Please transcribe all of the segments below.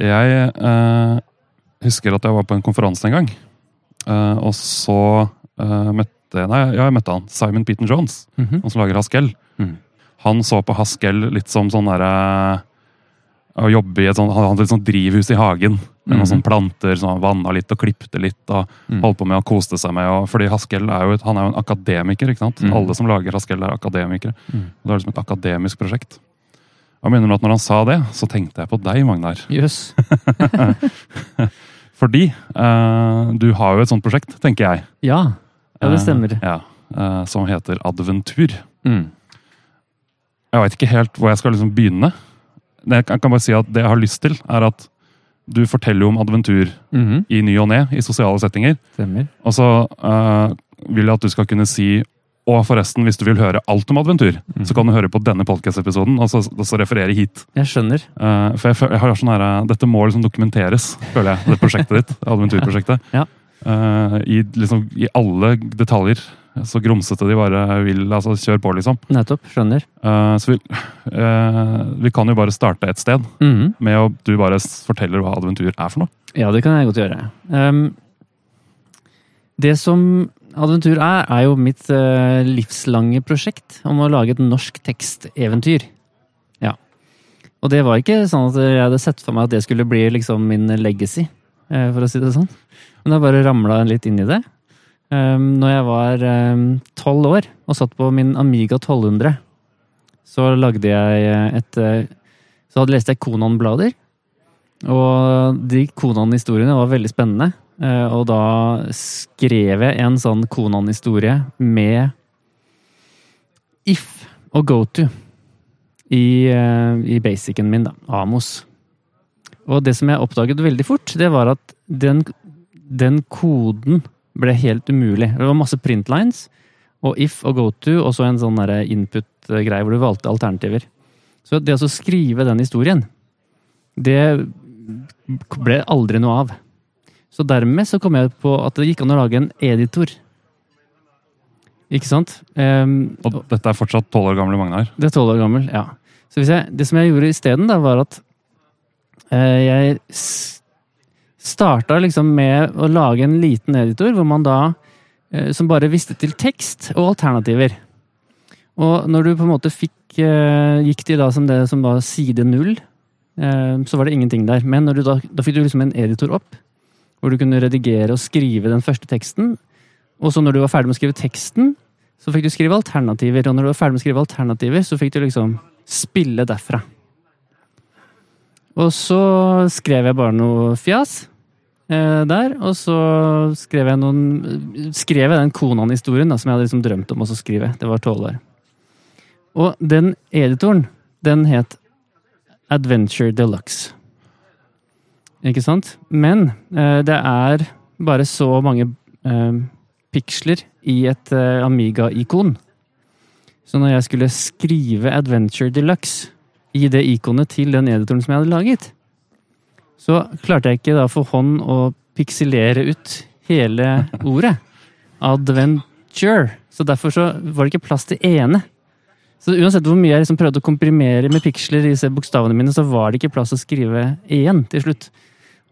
Jeg eh, husker at jeg var på en konferanse en gang. Eh, og så eh, møtte Nei, ja, jeg møtte han. Simon Peton Jones, Mhm. han som lager Haskell. Mm. Han så på Haskell litt som sånn derre Å jobbe i et sånt, Han hadde et sånt drivhus i hagen med noen -hmm. sånne planter som han vanna litt og klipte litt. og Mhm. holdt på med og koste seg med. Og, fordi Haskell er jo, et- han er jo en akademiker. ikke sant? Mhm. Alle som lager Haskell, er akademikere. Mhm. Det er liksom et akademisk prosjekt. Jeg mener at når han sa det, så tenkte jeg på deg, Magnar. Yes. Fordi eh, du har jo et sånt prosjekt, tenker jeg. Ja. ja, det stemmer. Eh, ja, eh, som heter Adventur. Mm. Jeg veit ikke helt hvor jeg skal liksom begynne. Det Jeg kan bare si at det jeg har lyst til, er at du forteller jo om adventur Mhm. i ny og ne, i sosiale settinger. Stemmer. Og så eh, vil jeg at du skal kunne si og forresten, hvis du vil høre alt om adventur, så kan du høre på denne podcast-episoden og, og så referere hit. Jeg skjønner. Uh, for jeg, jeg har sånn her, eh, Dette må liksom dokumenteres, føler jeg. Det prosjektet ditt. Adventurprosjektet. Ja. uh, i, liksom, I alle detaljer. Så grumsete de bare vil. altså Kjør på, liksom. Nettopp. Skjønner. Uh, så vi, vi kan jo bare starte et sted Mm. med å du bare forteller hva adventur er for noe. Ja, det kan jeg godt gjøre. Um, det som Adventur er, er jo mitt eh, livslange prosjekt om å lage et norsk teksteventyr. Ja. Og det var ikke sånn at jeg hadde sett for meg at det skulle bli liksom min legacy, eh, for å si det sånn. Men jeg bare ramla litt inn i det. Um, når jeg var tolv år og satt på min Amiga 1200, så lagde jeg eh, et eh, Så hadde leste jeg Konan-blader. Og de Konan-historiene var veldig spennende. Eh, Og da skrev jeg en sånn Konan-historie med if og goto i, eh, i basicen min, da. Amos. Og det som jeg oppdaget veldig fort, det var at den, den koden ble helt umulig. Det var masse printlines, og if og go-to, og så en sånn input-greie hvor du valgte alternativer. Så det å skrive den historien, det ble aldri noe av. Så dermed så kom jeg på at det gikk an å lage en editor. Ikke sant? Um, Og dette er fortsatt tolv år gamle Magnar. det er tolv år gammel, ja. Så jeg, det som jeg gjorde isteden, var at uh, jeg starta liksom med å lage en liten editor, hvor man da uh, Som bare visste til tekst og alternativer. Og når du på en måte fikk uh, Gikk til da som det som var side null, så var det ingenting der. Men da, da fikk du liksom en editor opp, hvor du kunne redigere og skrive den første teksten. Og så når du var ferdig med å skrive teksten, så fikk du skrive alternativer. Og når du var ferdig med å skrive alternativer, så fikk du liksom spille derfra. Og så skrev jeg bare noe fjas eh, der, og så skrev jeg noen Skrev jeg den Konan-historien som jeg hadde liksom drømt om å skrive. Det var tolv år. Og den editoren, den het Adventure Deluxe. Ikke sant? Men eh, det er bare så mange eh, piksler i et eh, Amiga-ikon. Så når jeg skulle skrive Adventure Deluxe i det ikonet til den editoren som jeg hadde laget, så klarte jeg ikke da for hånd å pikselere ut hele ordet. Adventure. Så derfor så var det ikke plass til ene. Så uansett hvor mye jeg liksom prøvde å komprimere med piksler i disse bokstavene mine, så var det ikke plass å skrive én til slutt.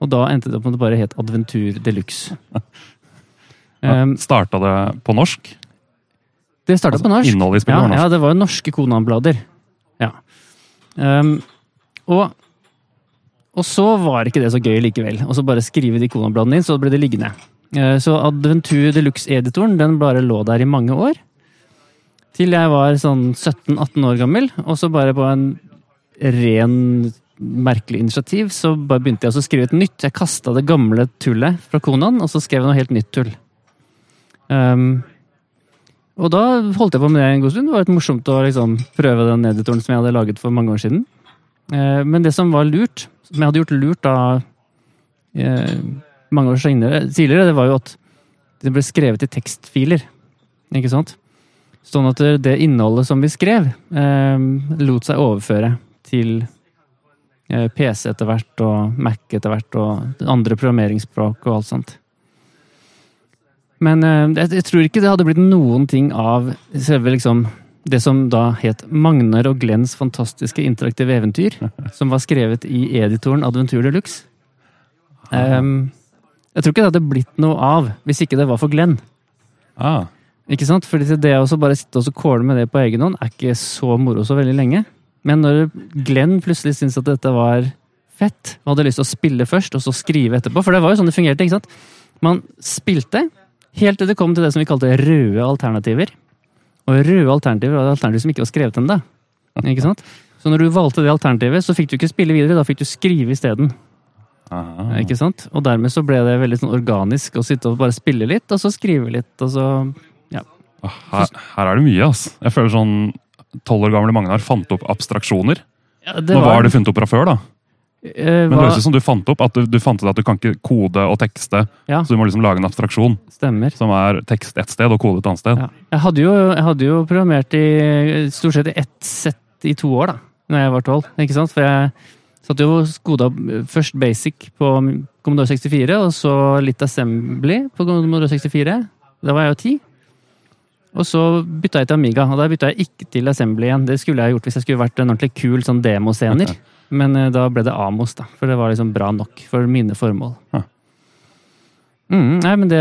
Og da endte det opp med at det bare het Adventur Deluxe. Um, Starta det på norsk? det starta Altså, på norsk. innholdet i spillet ja, var norsk. Ja, det var jo norske Konan-blader. Ja. Um, og, og så var ikke det så gøy likevel. Og så bare skrive de Konan-bladene inn, så ble det liggende. Uh, Så Adventur Deluxe-editoren den bare lå der i mange år. Til jeg var sånn 17-18 år gammel, og så bare på en ren merkelig initiativ, så bare begynte jeg å skrive et nytt. Jeg kasta det gamle tullet fra Konan, og så skrev jeg noe helt nytt tull. Um, og da holdt jeg på med det en god stund. Det var litt morsomt å liksom prøve den editoren som jeg hadde laget for mange år siden. Uh, Men det som var lurt, som jeg hadde gjort lurt da uh, mange år senere, tidligere, det var jo at det ble skrevet i tekstfiler. Ikke sant? Sånn at det- det innholdet som vi skrev, eh, lot seg overføre til eh, PC etter hvert, og Mac etter hvert, og andre programmeringsspråk og alt sånt. Men eh, jeg, tror ikke det hadde blitt noen ting av selve liksom det som da het Magnar og Glenns fantastiske interaktive eventyr. Som var skrevet i editoren Adventure de Luxe. Um, jeg tror ikke det hadde blitt noe av hvis ikke det var for Glenn. Ah, Ikke sant? Fordi det å bare sitte og kåle med det på egen hånd er ikke så moro så veldig lenge. Men når Glenn plutselig syntes at dette var fett, og hadde lyst til å spille først, og så skrive etterpå For det var jo sånn det fungerte. ikke sant? Man spilte helt til det kom til det som vi kalte røde alternativer. Og røde alternativer var alternativer som ikke var skrevet ennå. Ikke sant? Så når du valgte det alternativet, så fikk du ikke spille videre, da fikk du skrive isteden. aha. Ikke sant? Og dermed så ble det veldig sånn organisk å sitte og bare spille litt, og så skrive litt, og så ja. Her, her er det mye, ass. Jeg føler sånn tolv år gamle Magnar fant opp abstraksjoner. ja, det var det funnet opp fra før, da. eh, Men det høres ut som du fant opp at du, du fant ut at du kan ikke kode og tekste. Ja. Så du må liksom lage en abstraksjon Stemmer. som er tekst ett sted og kode et annet sted. Ja. Jeg, hadde jo, jeg hadde jo programmert i stort sett i ett sett i to år, da. Når jeg var tolv. Ikke sant? For jeg satt jo og skoda først basic på Commodore 64, og så litt assembly på Commodore 64. Da var jeg jo ti. Og så bytta jeg til Amiga, og da bytta jeg ikke til Assembly igjen. Det skulle jeg gjort hvis jeg skulle vært en ordentlig kul sånn demoscener. Men eh, da ble det Amos, da. For det var liksom bra nok for mine formål. Ja. Mm, nei, men det,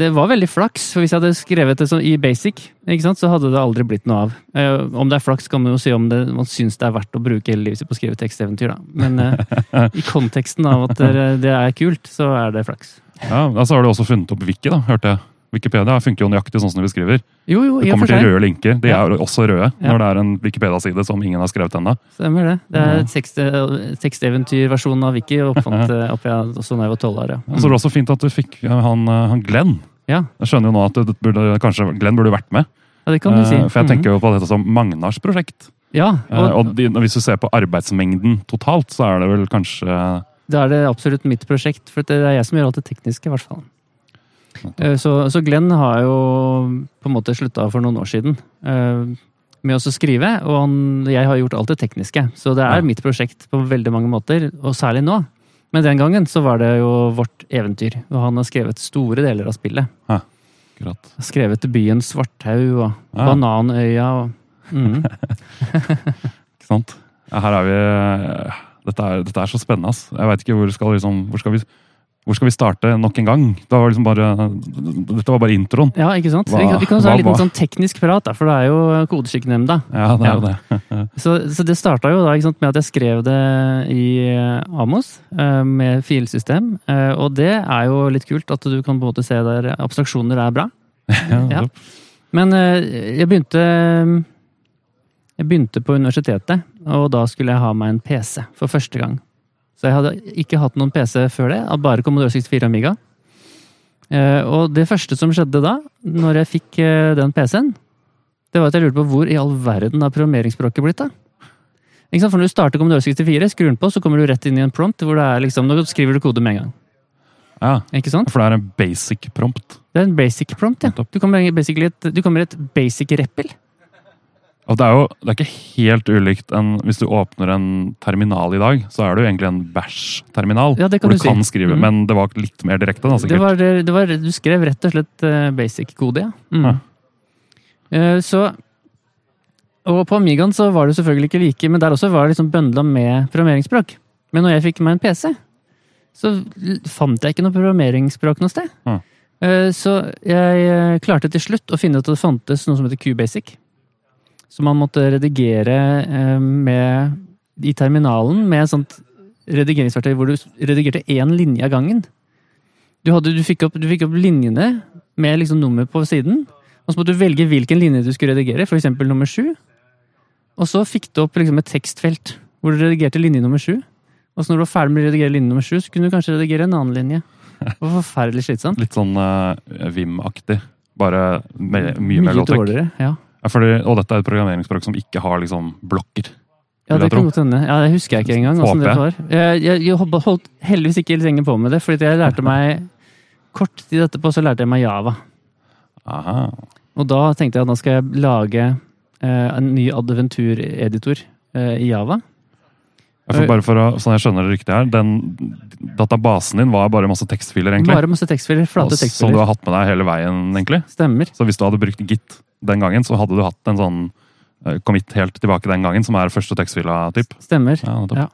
det var veldig flaks. For hvis jeg hadde skrevet det sånn i basic, ikke sant, så hadde det aldri blitt noe av. Eh, om det er flaks, kan man jo si om det, man syns det er verdt å bruke hele livet sitt på å skrive teksteventyr, da. Men eh, i konteksten av at det, det er kult, så er det flaks. Ja, altså har du også funnet opp Wiki, da, hørte jeg. Wikipedia funker jo nøyaktig sånn som du beskriver. Jo, jo, Det kommer til røde linker. De Ja. er også røde Ja. når det er en Wikipedia-side som ingen har skrevet ennå. Stemmer det. Det er tekst, teksteventyrversjonen av Wiki. Oppfant eh, opp jeg, også da jeg var tolv år. Ja. Så det det også fint at du fikk han, eh, han Glenn. Ja, Jeg skjønner jo nå at det burde, kanskje Glenn burde vært med. ja, det kan du si. Eh, For jeg Mhm. tenker jo på dette som Magnars prosjekt. Ja, Eh, og Og de, hvis du ser på arbeidsmengden totalt, så er det vel kanskje da er det absolutt mitt prosjekt, for det er jeg som gjør alt det tekniske, i hvert fall. Eh, Så, så Glenn har jo på en måte slutta for noen år siden eh, med å skrive, og han, jeg har gjort alt det tekniske. Så det er Ja. mitt prosjekt på veldig mange måter, og særlig nå. Men den gangen så var det jo vårt eventyr, og han har skrevet store deler av spillet. Ja. akkurat Skrevet byen Svarthaug og Ja. Bananøya og mm. Ikke sant? Her er vi eh, dette er, dette er så spennende, ass. Jeg veit ikke hvor skal, liksom, hvor, skal vi, hvor skal vi starte nok en gang? Det var liksom bare, dette var bare introen. Ja, ikke sant? Hva- vi, kan- ta en liten sånn teknisk prat, da, for det er jo Kodeskikkenemnda. Ja, det er Ja. det. Så, så det starta jo da sant, med at jeg skrev det i eh, Amos eh, med filsystem. Eh, Og det er jo litt kult at du kan måte se der abstraksjoner er bra. Ja, Ja. Men jeg begynte Jeg begynte på universitetet, og da skulle jeg ha meg en PC for første gang. Så jeg hadde ikke hatt noen PC før det, bare Commodore 64 Amiga. Eh, Og det første som skjedde da, når jeg fikk eh, den PC-en, det var at jeg lurte på hvor i all verden har programmeringsspråket blitt av? For når du starter Commodore 64, skrur den på, så kommer du rett inn i en prompt hvor det er liksom, nå skriver du kode med en gang. Ja, Ikke sant? for det er en basic prompt. Det er en basic prompt, ja. Du kommer, du kommer i et basic reppel. Og det er jo det er ikke helt ulikt enn hvis du åpner en terminal i dag, så er det jo egentlig en bash-terminal. Ja, hvor du du si. kan skrive, mm. men det var litt mer direkte. da, Det sikkert. var, det var, du skrev rett og slett eh, basic kode, ja. Mm. Ja. Eh, Så Og på Amigaen så var det selvfølgelig ikke like, men der også var det liksom bøndla med programmeringsspråk. Men når jeg fikk meg en PC, så fant jeg ikke noe programmeringsspråk noe sted. Eh, Så jeg klarte til slutt å finne ut at det fantes noe som heter QBasic. Så man måtte redigere eh, med, i terminalen med et sånt redigeringsverktøy hvor du redigerte én linje av gangen. Du, hadde, du, fikk opp, du fikk opp linjene med liksom nummer på siden, og så måtte du velge hvilken linje du skulle redigere, f.eks. nummer sju. Og så fikk du opp liksom et tekstfelt hvor du redigerte linje nummer sju. Og så når du var ferdig med å redigere linje nummer sju, så kunne du kanskje redigere en annen linje. Det var forferdelig slitsomt. Litt sånn uh, Vim-aktig. Bare me mye mer low-tech. dårligere. Ja. Ja, fordi, og dette er et programmeringsspråk som ikke har liksom blokker. Ja, det jeg kan godt hende. Ja, det husker jeg ikke engang. det Håper var. Jeg, jeg, jeg holdt- holdt heldigvis ikke lenge på med det, fordi jeg lærte meg kort tid etterpå så lærte jeg meg Java. Aha. Og da tenkte jeg at nå skal jeg lage eh, en ny adventureditor eh, i Java. For bare for å, sånn jeg skjønner det riktig her, den databasen din var bare masse tekstfiler, egentlig. Bare masse tekstfiler. Flate tekstfiler. Som du har hatt med deg hele veien, egentlig. Stemmer. Så hvis du hadde brukt Git den gangen, så hadde du hatt en sånn eh, commit helt tilbake den gangen, som er første tekstfila typ. Stemmer. Ja. Ja.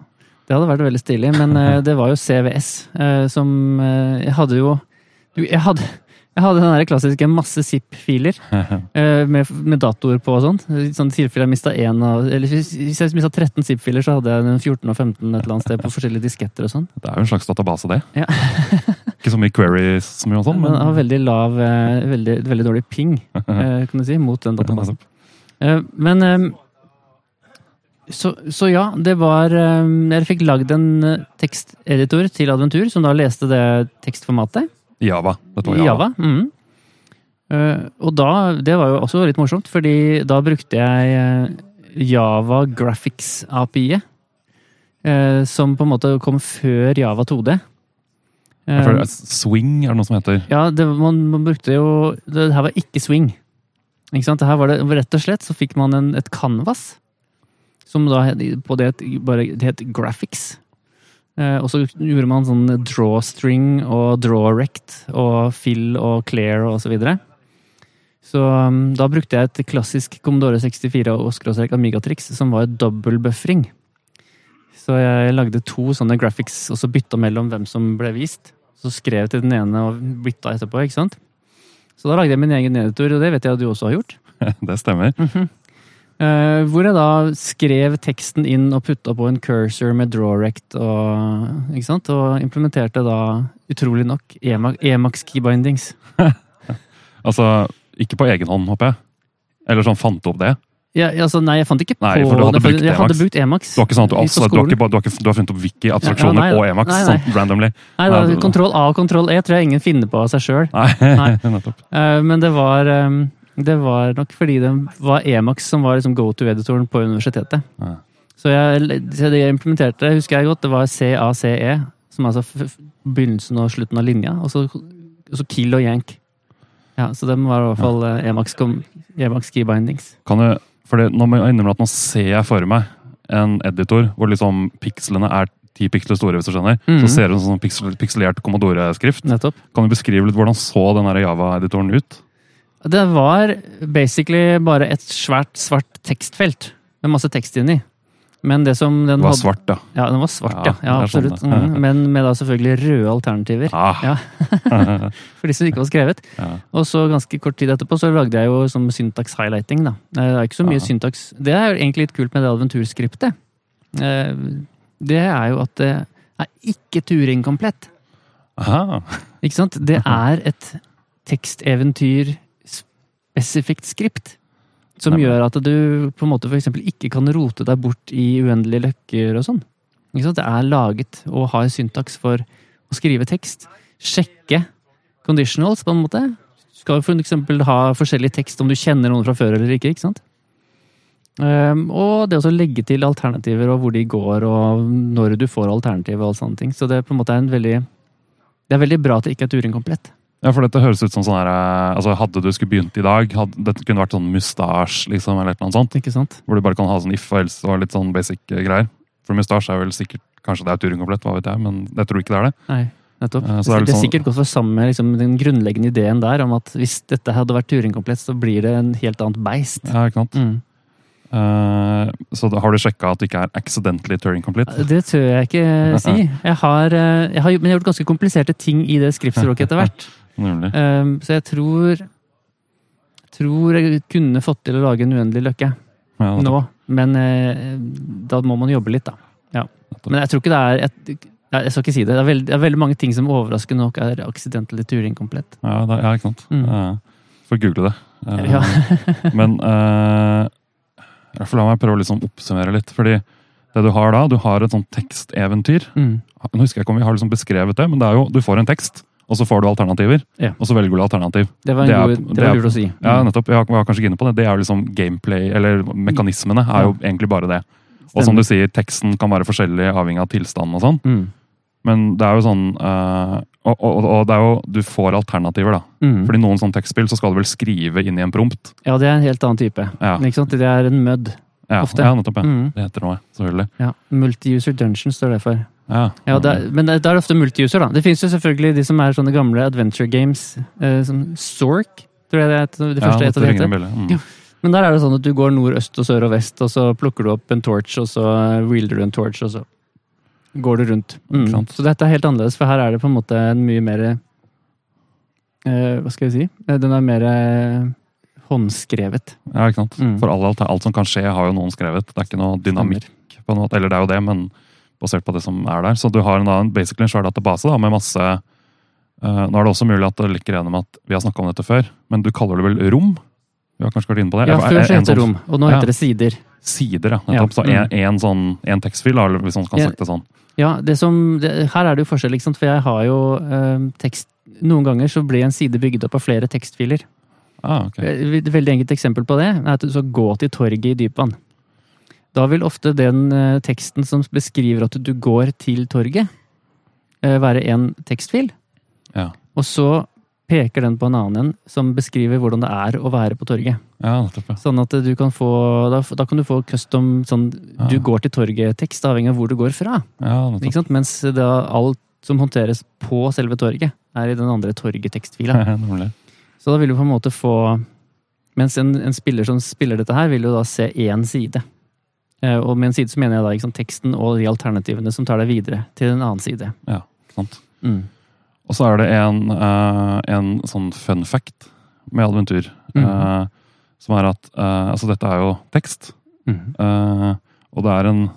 Det hadde vært veldig stilig, men eh, det var jo CVS eh, som Jeg hadde jo Jeg hadde, jeg hadde den der klassiske masse zip-filer eh, med, med datoer på og sånt. sånn. Sånne jeg mista én av Eller hvis jeg mista 13 zip-filer, så hadde jeg den 14 og 15 et eller annet sted på forskjellige disketter og sånn. Det er jo en slags database, det. Ja. Ikke så mye queries så mye og sånn, Men den har veldig lav eh, veldig, veldig dårlig ping, eh, kan du si, mot den databasen. Men så, så ja, det var Jeg fikk lagd en teksteditor til Adventur, som da leste det tekstformatet Java. Dette var Java. Java. Mm. Eh, Og da Det var jo også litt morsomt, fordi da brukte jeg eh, Java Graphics API-et. eh, Som på en måte kom før Java 2D. Jeg føler, Swing er det noe som heter. Ja, det, man, man brukte jo Det her var ikke swing. Ikke sant? Det her var det, rett og slett så fikk man en, et canvas. Som da på det bare det het graphics. Eh, og så gjorde man sånn drawstring og drawrect og fill og clear og så videre. Så um, da brukte jeg et klassisk Commodore 64 og skråstrek Amiga-triks som var dobbeltbuffering. Så jeg lagde to sånne graphics og så bytta mellom hvem som ble vist. Så skrev jeg til den ene og bytta etterpå, ikke sant? Så da lagde jeg min egen editor, og det vet jeg at du også har gjort. Det stemmer. Eh, hvor jeg da skrev teksten inn og putta på en cursor med drawrect og ikke sant? Og implementerte da, utrolig nok, Emax, Emax keybindings. Altså, ikke på egen hånd, håper jeg. Eller sånn fant du opp det. Ja, altså, nei, jeg fant ikke på Nei, for du hadde det, brukt Jeg hadde brukt Emacs. Du har ikke sånn at du, altså, du, har ikke, du, har ikke, du har funnet opp wiki-abstraksjoner Ja, ja, på Emacs nei, nei. sånn randomly? Nei, da, Kontroll A og kontroll E tror jeg ingen finner på av seg sjøl. Nei, nettopp. Men det var, eh, det var nok fordi det var Emax som var liksom go to-editoren på universitetet. Ja. Så jeg, så det jeg implementerte, husker jeg godt, det var CACE, som er altså begynnelsen og slutten av linja, og så, og så kill og yank. Ja, så dem var i hvert fall ja. Emax, kom- Emacs keybindings. Kan du, for det, nå må jeg innrømme at nå ser jeg for meg en editor hvor liksom pikslene er ti piksler store, hvis du skjønner. Mhm. Så ser det ut som sånn piksel, pikselert Commodore-skrift. Kan du beskrive litt hvordan så den Java-editoren ut? Det var basically bare et svært, svart tekstfelt med masse tekst inni. Men det som den var hadde svart, da. Ja, den var svart, ja. Ja, det er sånn mm. Men med da selvfølgelig røde alternativer. Ah. Ja. For de som ikke var skrevet. ja. Og så ganske kort tid etterpå så lagde jeg jo som syntax highlighting, da. Eh, Det er ikke så mye ah. syntax. Det er jo egentlig litt kult med det adventurskriptet. Eh, Det er jo at det er ikke Turing-komplett. Ikke sant? Det er et teksteventyr-spesifikt skript. Som Nei. gjør at du på en måte for eksempel ikke kan rote deg bort i uendelige løkker og sånn. Det er laget og har syntaks for å skrive tekst. Sjekke conditionals, på en måte. Du skal for eksempel ha forskjellig tekst om du kjenner noen fra før eller ikke. ikke sant? Um, og det å legge til alternativer og hvor de går, og når du får alternativer og alle sånne ting. Så det er på en måte en veldig Det er veldig bra at det ikke er Turing-komplett. Ja, for dette høres ut som sånn her eh, altså Hadde du skulle begynt i dag, hadde, dette kunne vært sånn mustasje, liksom, eller noe sånt. Ikke sant? Hvor du bare kan ha sånn if og else og litt sånn basic eh, greier. For mustasje er vel sikkert Kanskje det er Turing-komplett, hva vet jeg, men jeg tror ikke det er det. Nei, nettopp. Eh, så det, er det er sånn- sikkert gått for sammen med liksom, den grunnleggende ideen der om at hvis dette hadde vært Turing-komplett, så blir det en helt annet beist. Ja, ikke sant? Mm. Uh, så da, har du sjekka at det ikke er accidentally Turing-complete? Det tør jeg ikke si. Jeg har, jeg har, men jeg har gjort ganske kompliserte ting i det skriftspråket etter hvert. Um, så jeg tror tror jeg kunne fått til å lage en uendelig løkke Ja, nå. Men eh, da må man jobbe litt, da. Ja. Men jeg tror ikke det er et, Jeg skal ikke si det. Det er, veldig, det er veldig mange ting som overraskende nok er accidentally Turing-komplett. Ja, det, ja, ikke sant. Mm. Eh, Får google det. Uh, Ja. Men uh, la meg prøve å liksom oppsummere litt. fordi det du har da, du har et sånt teksteventyr. Mm. Nå husker jeg ikke om vi har liksom beskrevet det, men det er jo, du får en tekst, og så får du alternativer. Ja. Og så velger du alternativ. Det var, en Det er- god, det det var er- lurt å si. Ja, nettopp. Jeg var kanskje ikke inne på det. Det er jo liksom gameplay, eller mekanismene er jo egentlig bare det. Og som du sier, teksten kan være forskjellig avhengig av tilstand og sånn. Mm. Men det er jo sånn øh, og, og, og det er jo Du får alternativer, da. Mm. Fordi noen sånne tekstspill så skal du vel skrive inn i en prompt. Ja, det er en helt annen type. Ja, Ikke sant? Det er en MUD. ja, Ofte. ja nettopp. Ja. Mm. Det heter noe, selvfølgelig. Ja. Multi-user dungeon står det for. Ja, Ja, det men det er ofte multi-user, da. Det finnes jo selvfølgelig de som er sånne gamle adventure games, eh, som Zork, tror jeg det er det første ja, det en heter. Mm. Ja. Men der er det sånn at du går nord, øst og sør og vest, og så plukker du opp en torch, og så wielder du en torch, og så går du rundt. Mm. Så dette er helt annerledes, for her er det på en måte en mye mer eh, Hva skal jeg si? Eh, Den er mer eh, håndskrevet. Ja, ikke sant? Mm. For alt, alt som kan skje, har jo noen skrevet. Det er ikke noe dynamikk på noe, eller det er jo det, men basert på det som er der. Så du har en, annen- basically en svær database da, med masse uh, Nå er det også mulig at det ligger gjennom at vi har snakka om dette før, men du kaller det vel rom? Vi har kanskje vært inne på det? Ja, før så het det rom, og nå Ja. heter det sider. Sider, ja. Nettopp. Så mm. en, en sånn en tekstfil, eller hvis man kan Ja. sagt det sånn. Ja, det som, det, her er det jo forskjell, ikke sant? for jeg har jo eh, tekst Noen ganger så blir en side bygd opp av flere tekstfiler. Ah, ok. Et veldig enkelt eksempel på det er at du skal gå til torget i Dypan. Da vil ofte den eh, teksten som beskriver at du går til torget, eh, være en tekstfil. Ja. Og så peker den på en annen en som beskriver hvordan det er å være på torget. ja, Sånn at du kan få Da, da kan du få custom sånn Ja. du går til torget-tekst, avhengig av hvor du går fra. Ja. Mens da alt som håndteres på selve torget, er i den andre torget-tekstfila. Så da vil du på en måte få Mens en, en spiller som spiller dette her, vil jo da se én side. Eh, Og med en side så mener jeg da sant, teksten og de alternativene som tar deg videre til en annen side. Ja, sant. Mm. Og så er det en, eh, en sånn fun fact med Adventur. mm. eh, som er at Altså, dette er jo tekst. Mm. og det er en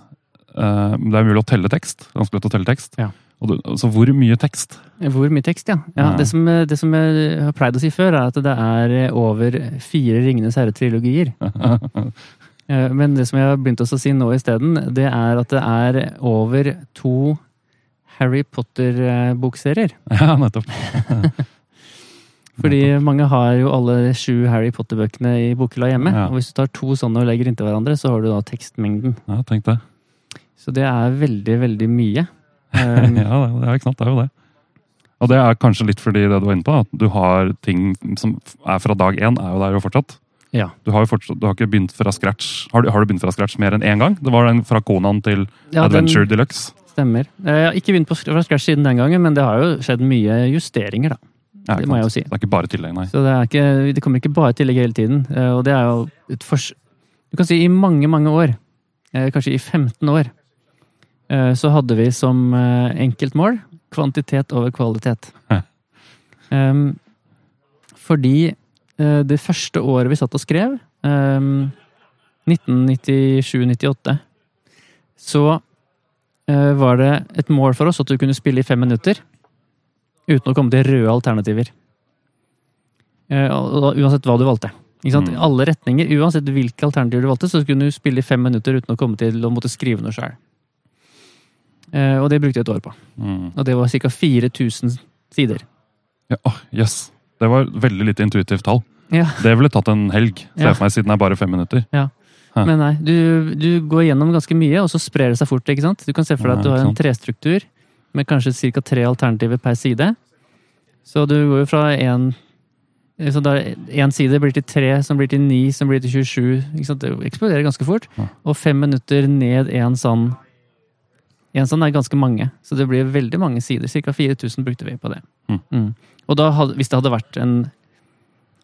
Det er mulig å telle tekst. Ganske lett å telle tekst. Ja. Du, så hvor mye tekst? Hvor mye tekst, ja. ja Ja. det, som, det som jeg har pleid å si før, er at det er over fire Ringenes herre-trilogier. Eh, Men det som jeg har begynt å si nå isteden, det er at det er over to Harry Potter-bokserier. ja, nettopp. Fordi mange har jo alle sju Harry Potter-bøkene i bokhylla hjemme. Ja. Og hvis du tar to sånne og legger inntil hverandre, så har du da tekstmengden. Ja, tenk det. Så det er veldig, veldig mye. ja, Um, det er, ikke sant, det er jo det. Og det er kanskje litt fordi det du var inne på, at du har ting som er fra dag én, er jo der jo fortsatt. Ja. Du har jo fortsatt, du har ikke begynt fra scratch. Har du, har du begynt fra scratch mer enn én gang? Det var den fra Konaen til ja, den Adventure Deluxe. stemmer. Jeg har ikke begynt fra scratch siden den gangen, men det har jo skjedd mye justeringer, da. Ja, det må jeg jo si. Det er ikke bare tillegg, nei. Så det, ikke, det kommer ikke bare tillegg hele tiden. eh, Og det er jo et fors... Du kan si i mange, mange år, eh, kanskje i 15 år, eh, så hadde vi som eh, enkeltmål kvantitet over kvalitet. Hæ. Um, fordi eh, det første året vi satt og skrev, um, 1997-98, så eh, var det et mål for oss at du kunne spille i fem minutter uten å komme til røde alternativer. Eh, Uansett hva du valgte. Mm. I alle retninger, uansett hvilke alternativer du valgte, så kunne du spille i fem minutter uten å komme til å måtte skrive noe sjøl. Og det brukte jeg et år på. Mm. Og det var ca. 4000 sider. Ja, oh, yes. Det var veldig lite intuitivt tall. Ja. Det ville tatt en helg, ser Ja. jeg for meg, siden det er bare fem minutter. Hæ. Men nei, du, du går gjennom ganske mye, og så sprer det seg fort. ikke sant? Du kan se for deg at du har en trestruktur med kanskje ca. tre alternativer per side. Så du går jo fra én så da Én side blir til tre, som blir til ni, som blir til 27. ikke sant? Det eksploderer ganske fort. Ja. Og fem minutter ned én sånn En sånn er ganske mange, så det blir veldig mange sider. Ca. 4000 brukte vi på det. Mm. Og hadde, hvis det hadde vært en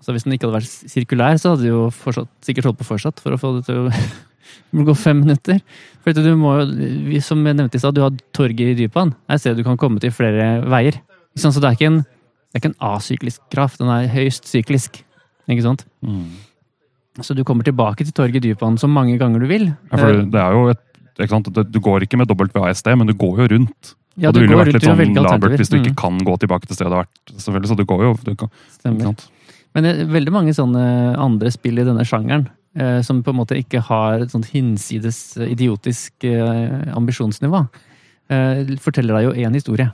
så Hvis den ikke hadde vært sirkulær, så hadde de jo fortsatt, sikkert holdt på fortsatt for å få det til å gå fem minutter. For du må jo, Som jeg nevnte i stad, du har torget i Dypan. Her ser du kan komme til flere veier. Så det er ikke en, det er ikke en asyklisk kraft, den er høyst syklisk. Ikke sant? Mm. Så du kommer tilbake til torget i Dypan så mange ganger du vil. Ja, for Eh, det er jo et? Du går ikke med dobbelt VASD, men du går jo rundt. Ja, og du det ville går vært litt sånn labert hvis du ikke Mm, kan gå tilbake til stedet du har vært. selvfølgelig, Så du går jo du kan, stemmer. Men det er veldig mange sånne andre spill i denne sjangeren eh, som på en måte ikke har et sånt hinsides eh, idiotisk eh, ambisjonsnivå, eh, forteller deg jo én historie.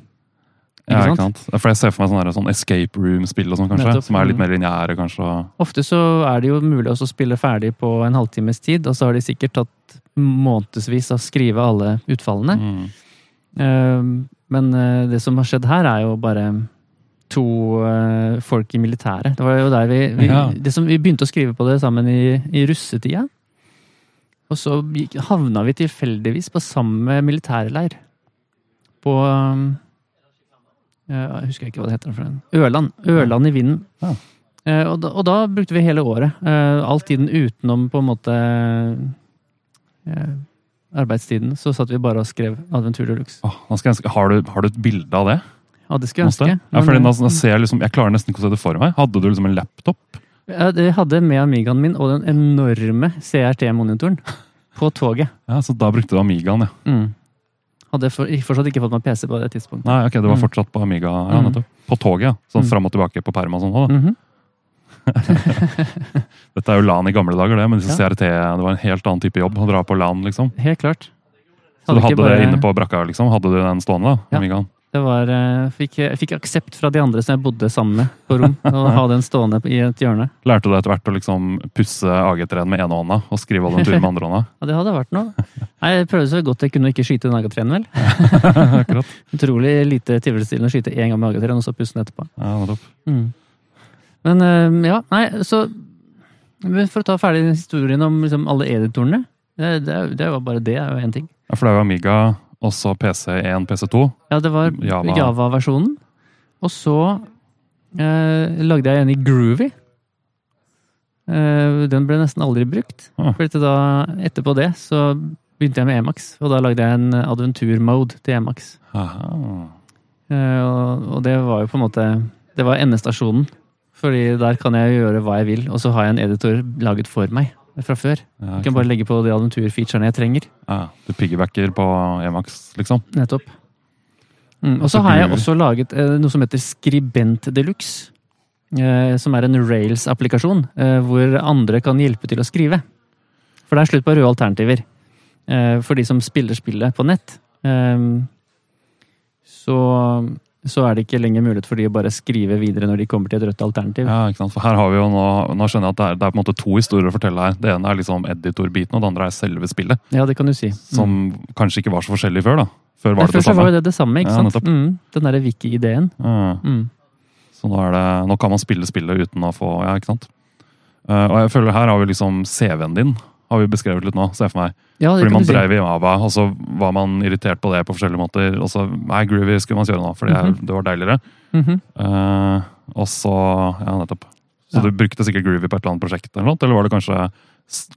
Ja, Ikke ikke sant? For jeg ser for meg sånne, sånn escape room-spill og sånn, kanskje. Nettopp. Som er litt Mm. mer lineære, kanskje. Ofte så er det jo mulig å spille ferdig på en halvtimes tid, og så har de sikkert tatt månedsvis av å skrive alle utfallene. Mm. Eh, Men eh, det som har skjedd her, er jo bare to eh, folk i militæret. Det var jo der vi, vi, Ja. det som, vi begynte å skrive på det sammen i, i russetida. Og så havna vi tilfeldigvis på samme militærleir. På um, Jeg husker ikke hva det heter. for den. Ørland. Ørland i vinden. Ja. Eh, og, da, og da brukte vi hele året. Eh, all tiden utenom på en måte eh, arbeidstiden. Så satt vi bare og skrev Adventure Deluxe. Oh, har, du, har du et bilde av det? Ja, det skulle jeg ønske. Ja, fordi nå, nå ser jeg, liksom, jeg klarer nesten ikke å se det for meg. Hadde du liksom en laptop? ja, jeg hadde med Amigaen min og den enorme CRT-monitoren på toget. Ja, Så da brukte du Amigaen, ja. Mm. Hadde for, fortsatt ikke fått meg PC på det tidspunktet. Nei, ok, det var Mm. fortsatt på Amiga. Ja, Mm. På toget, ja. Sånn Mm. fram og tilbake på perm og sånn. da. Mhm. Dette er jo LAN i gamle dager, det. Men disse Ja. CRT, det var en helt annen type jobb å dra på LAN, liksom. Helt klart. Så du hadde bare- det inne på brakka, liksom? Hadde du den stående, da? Ja. Det var, jeg fikk, jeg fikk aksept fra de andre som jeg bodde sammen med på rom. Å ha den stående i et hjørne. Lærte du etter hvert å liksom pusse AG3-en med ene hånda og skrive Adventure med andre hånda? Ja, det hadde vært noe. Nei, Jeg prøvde så godt jeg kunne ikke skyte den AG3-en, vel. Utrolig lite tilfredsstillende å skyte én gang med AG3-en, og så pusse den etterpå. Ja, nettopp. Mm. Men eh, ja, nei, så For å ta ferdig historien om liksom, alle editorene. Det, det, det var bare det, er jo én ting. Ja, for det er jo Amiga, også PC1, PC2. Ja, det var Java. Java-versjonen. og så eh, lagde jeg en i Groovy. Eh, den ble nesten aldri brukt. Ah. For da, etterpå det så begynte jeg med Emax, og da lagde jeg en adventur-mode til Emax. Eh, og, og det var jo på en måte Det var endestasjonen. Fordi der kan jeg gjøre hva jeg vil, og så har jeg en editor laget for meg fra før. Ja, Jeg kan bare legge på de adventur-featurene jeg trenger. ja, du piggybacker på Emax, liksom? Nettopp. Mm, og så Så har jeg også laget eh, noe som heter Skribent Deluxe. Eh, som er en Rails-applikasjon eh, hvor andre kan hjelpe til å skrive. For det er slutt på røde alternativer. Eh, for de som spiller spillet på nett. Eh, så, så er det ikke lenger mulighet for de å bare skrive videre når de kommer til et rødt alternativ. Ja, ikke sant? For her har vi jo nå, nå skjønner jeg at det er, det er på en måte to historier å fortelle her. Det ene er liksom editorbiten, og det andre er selve spillet. Ja, det kan du si. Som kanskje ikke var så forskjellig før, da. Før var Ja, det det samme. var det det samme, ikke sant? Ja, Mm, den derre wiki-ideen. Ja. Mm. Så nå, det, nå kan man spille spillet uten å få Ja, ikke sant. Eh, og jeg føler her har vi liksom CV-en din har vi beskrevet litt nå, ser jeg for meg. Ja, Fordi man si. i Java, og så var man irritert på det på forskjellige måter. Og så Nei, Groovy skulle man kjøre nå, fordi mm -hmm. det var deiligere. Mm -hmm. uh, og så Ja, nettopp. Så Ja. du brukte sikkert Groovy på et eller annet prosjekt, eller noe? Eller var det kanskje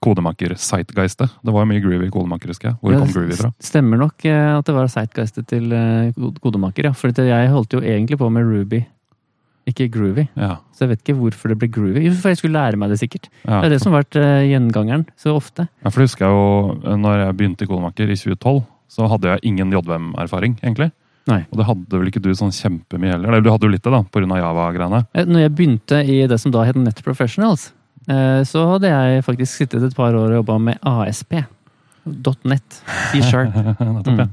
kodemaker Sightgeistet? Det var jo mye Groovy kodemaker, husker jeg. Hvor Ja, kom Groovy fra? Stemmer nok eh, at det var Sightgeistet til eh, kodemaker, ja. For jeg holdt jo egentlig på med Ruby, ikke Groovy. Ja. Så jeg vet ikke hvorfor det ble Groovy. For jeg skulle lære meg det sikkert. ja. Det er det som har vært uh, gjengangeren så ofte. Ja, for det husker jeg jo, eh, når jeg begynte i Kodemaker i 2012, så hadde jeg ingen JVM-erfaring, egentlig. Nei. Og det hadde vel ikke du sånn kjempemye heller? Eller du hadde jo litt det, da, pga. Java-greiene. Eh, Når jeg begynte i det som da het Net Professionals, så hadde jeg faktisk sittet et par år og jobba med ASP. .net, ja. Mm.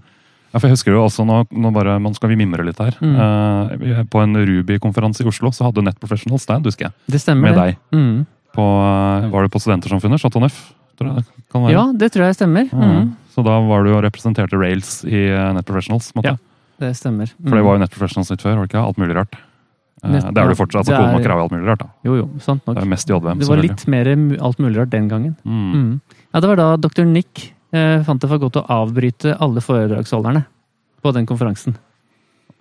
Ja, for jeg husker jo også, nå, nå bare, man skal vi mimre litt her. Mm. Uh, på en Ruby-konferanse i Oslo så hadde Net Professional stand, husker jeg. Det stemmer, Med det. deg. Mm. På, eh, var det på Studentersamfunnet? Chateau Neuf? Tror jeg det kan være. Ja, det tror jeg stemmer. Mm. Så da var du og representerte Rails i eh, Net Professionals? på måte. Ja. Det stemmer. For det var jo Net Professionals litt før, var det ikke? Alt mulig rart. Nett, det er det fortsatt. altså er- og har jo alt mulig rart. da. Jo, jo, sant nok. Det er mest JVM, Det var litt mer alt mulig rart den gangen. Mm. Mm. Ja, det var da dr. Nick eh, fant det for godt å avbryte alle foredragsholderne på den konferansen.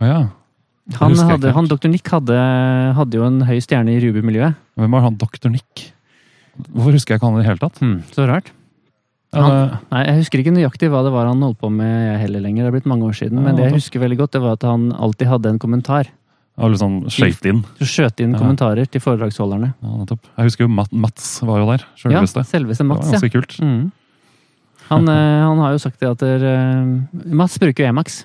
Å ja. Han, hadde, han, dr. Nick hadde, hadde jo en høy stjerne i Ruby-miljøet. Hvem var han Dr. Nick? Hvorfor husker jeg ikke han i det hele tatt? Hmm, så rart. Han, nei, jeg husker ikke nøyaktig hva det var han holdt på med jeg heller lenger. Det er blitt mange år siden. Men det jeg husker veldig godt, det var at han alltid hadde en kommentar. Ja, liksom skjøt inn. Så skjøt inn Ja. kommentarer til foredragsholderne. Ja, nettopp. Jeg husker jo Mats var jo der. Ja, Selveste. Mats, det var ganske ja. kult. Mm. Han, eh, han har jo sagt det at der, eh, Mats bruker jo Emax.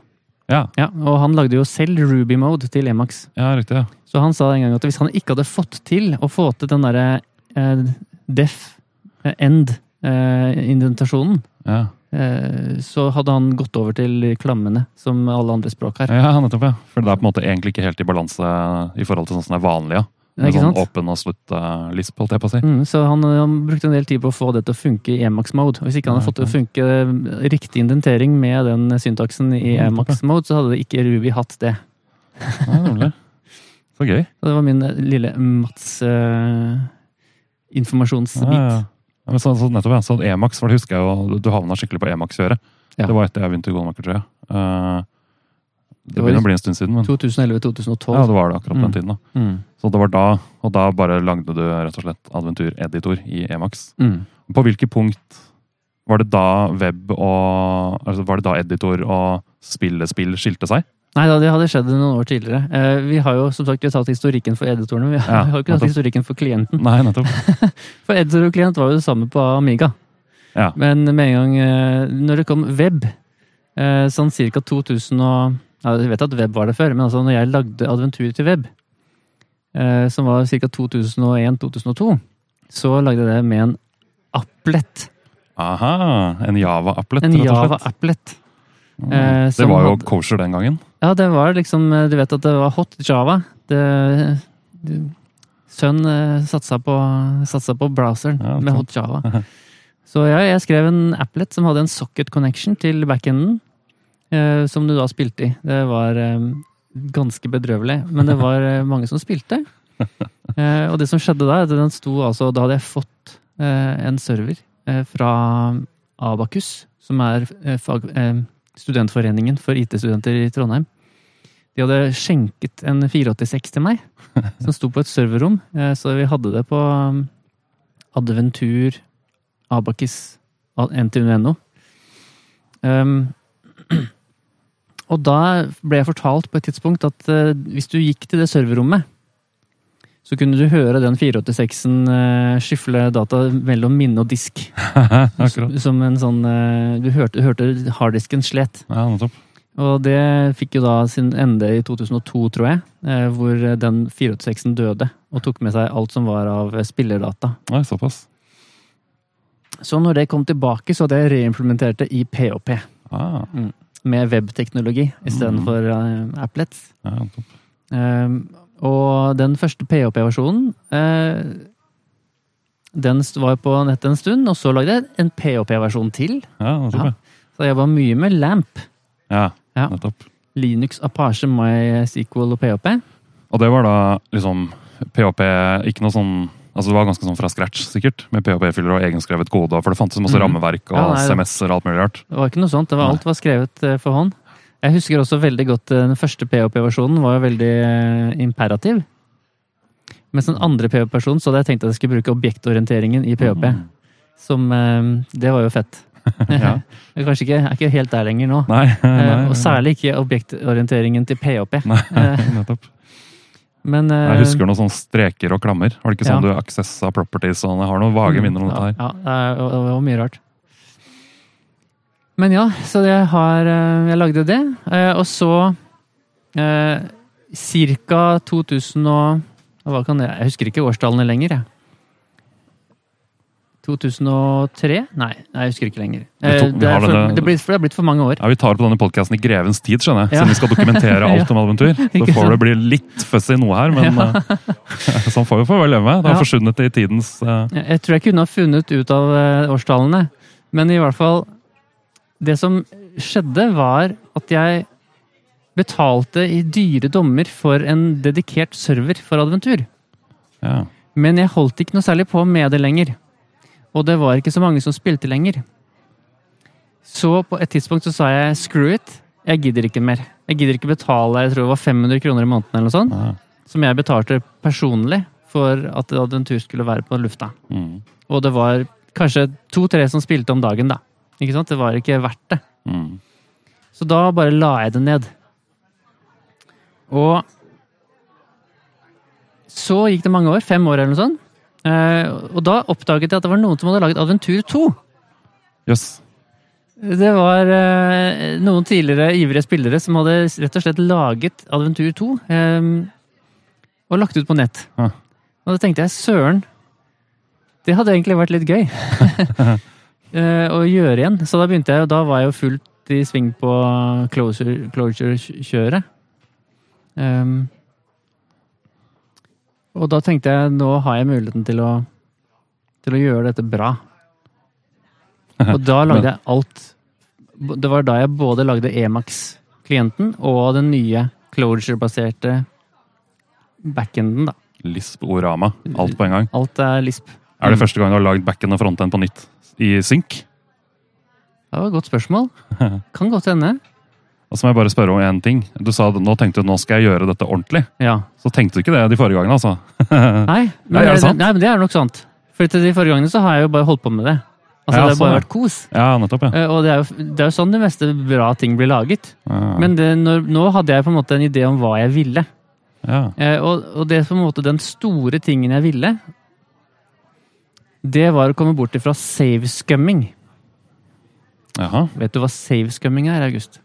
Ja, Ja, og han lagde jo selv Ruby-mode til Emax. ja riktig. ja. Så han sa en gang at hvis han ikke hadde fått til å få til den derre eh, def eh, end-indentasjonen, Ja, eh, så hadde han gått over til klammene, som alle andre språk har. ja nettopp. ja. For det er på en måte egentlig ikke helt i balanse i forhold til sånn som det er vanlig. Ja. Med sånn åpen og slutt uh, lisp, holdt jeg på å si. Mm, så han, han brukte en del tid på å få det til å funke i Emacs-mode. Hvis ikke han hadde fått det til å funke eh, riktig indentering med den syntaksen i Ja, Emacs-mode, så hadde ikke Ruby hatt det. Ja, nemlig. Så gøy. Så det var min eh, lille Mats-informasjonsbit. Ja, ja. Ja, men så, så nettopp, ja. Så Emax for det, husker jeg jo, du havna skikkelig på Emax-kjøret. Ja. Det var etter jeg begynte i Godemaker, tror jeg. Eh, Det begynner å bli en stund siden, men 2011-2012. ja, det var det akkurat Mm. den tiden. da. Mm. Så det var da, og da bare lagde du rett og slett adventureditor i Emax. Mm. På hvilket punkt var det da web og altså Var det da editor og spillespill skilte seg? Nei da, det hadde skjedd noen år tidligere. Eh, vi har jo som sagt vi har tatt historikken for editorene, vi har, Ja, vi har ikke tatt nettopp. historikken for klienten. Nei, nettopp. For editor og klient var jo det samme på Amiga. Ja. Men med en gang eh, Når det kom web, eh, sånn ca. 2000 og Jeg vet at web var det før, men altså når jeg lagde adventur til web, eh, som var ca. 2001-2002, så lagde jeg det med en applet. Aha, en Java-applet, rett og slett. Java-applet. Mm. eh, det var jo hadde- kosher den gangen. Ja, det var liksom eh, Du vet at det var hot Java. Det, det, Sønn satsa på, satsa på browseren Ja, med hot Java. Så ja, jeg skrev en applet som hadde en socket connection til backenden. Eh, som du da spilte i. Det var eh, ganske bedrøvelig, men det var eh, mange som spilte. Og det som skjedde da, den sto altså Da hadde jeg fått en server fra Abakus, som er fag, studentforeningen for IT-studenter i Trondheim. De hadde skjenket en 486 til meg, som sto på et serverrom. Så vi hadde det på um, Adventur Abakis NTNO. Um, og da ble jeg fortalt på et tidspunkt at eh, hvis du gikk til det serverrommet, så kunne du høre den 486-en uh, skyfle data mellom minne og disk. Akkurat. Som en sånn eh, Du hørte, hørte harddisken slet. Ja, nettopp. Og det fikk jo da sin ende i 2002, tror jeg. eh, Hvor den 486-en døde og tok med seg alt som var av spillerdata. Nei, såpass. Så når det kom tilbake, så hadde jeg reimplementert det i POP. Ah, Med webteknologi istedenfor uh, applets. ja, topp. Um, og den første PHP-versjonen eh, Den var på nettet en stund, og så lagde jeg en PHP-versjon til. Ja. Ja. Så jeg var mye med LAMP. Ja, Ja. nettopp. Linux, Apache, MySQL og PHP. Og det var da liksom PHP Ikke noe sånn Altså Det var ganske sånn fra scratch, sikkert, med PHP-fyller og egenskrevet kode. For det fantes masse mm. rammeverk og Ja, nei, CMS-er og alt mulig rart. Det var ikke noe sånt. Det var, alt var skrevet eh, for hånd. Jeg husker også veldig godt eh, den første PHP-versjonen var jo veldig eh, imperativ. Mens den andre PHP-versjonen så hadde jeg tenkt at jeg skulle bruke objektorienteringen i PHP. Mm. Som Det var jo fett. Ja. Jeg kanskje ikke, er ikke helt der lenger nå. Nei, nei, nei, og særlig ikke objektorienteringen til PHP. Nei, nettopp. Men eh, Jeg husker noen sånne streker og klammer. Var det ikke sånn Ja. du accessa properties? og Jeg har noen vage minner om dette her. Ja, er, det var mye rart. Men ja, så jeg har eh, Jeg lagde det. eh, Og så eh, Cirka 2000 og hva kan det, Jeg husker ikke årstallene lenger, jeg. 2003? Nei, jeg husker ikke lenger. Eh, Det, er for, det, blir, for det er blitt for mange år. Ja, Vi tar på denne podkasten i grevens tid, skjønner jeg. Ja. Siden vi skal dokumentere alt om adventur. Så får det bli litt fussy noe her, men Ja. eh, sånn får vi få leve med. Det har Ja. forsvunnet i tidens uh... Jeg tror jeg kunne ha funnet ut av eh, årstallene, men i hvert fall Det som skjedde, var at jeg betalte i dyre dommer for en dedikert server for adventur. ja. Men jeg holdt ikke noe særlig på med det lenger. Og det var ikke så mange som spilte lenger. Så på et tidspunkt så sa jeg screw it, jeg gidder ikke mer. Jeg gidder ikke betale jeg tror det var 500 kroner i måneden eller noe sånt, ja. som jeg betalte personlig for at adventur skulle være på lufta. Mm. Og det var kanskje to-tre som spilte om dagen, da. Ikke sant? Det var ikke verdt det. Mm. Så da bare la jeg det ned. Og så gikk det mange år, fem år eller noe sånt. Eh, og da oppdaget jeg at det var noen som hadde laget Adventur 2. Yes. Det var eh, noen tidligere ivrige spillere som hadde rett og slett laget Adventur 2 eh, og lagt ut på nett. Ja. Og da tenkte jeg søren, det hadde egentlig vært litt gøy å gjøre igjen. Så da begynte jeg, og da var jeg jo fullt i sving på closure- closure-kjøret. Og da tenkte jeg nå har jeg muligheten til å, til å gjøre dette bra. Og da lagde jeg alt. Det var da jeg både lagde Emax-klienten og den nye closure-baserte backenden. da. Lisp Orama. Alt på en gang. Alt er Lisp. Er det første gang du har lagd backend og frontend på nytt i synk? Det var et godt spørsmål. Kan godt hende. Og så må jeg bare spørre om én ting. Du sa at nå tenkte du nå skal jeg gjøre dette ordentlig. Ja. Så tenkte du ikke det de forrige gangene, altså? Nei, men, Nei, er det sant? Nei, men det er nok sant. For til de forrige gangene så har jeg jo bare holdt på med det. Altså, Ja, det har sånn, bare vært kos. Ja, nettopp, ja. Eh, Og det er, jo, det er jo sånn de meste bra ting blir laget. Ja, Men det, når, nå hadde jeg på en måte en idé om hva jeg ville. ja. Eh, Og, og det på en måte den store tingen jeg ville, det var å komme bort ifra save-scumming. Jaha. Vet du hva save-scumming er, August?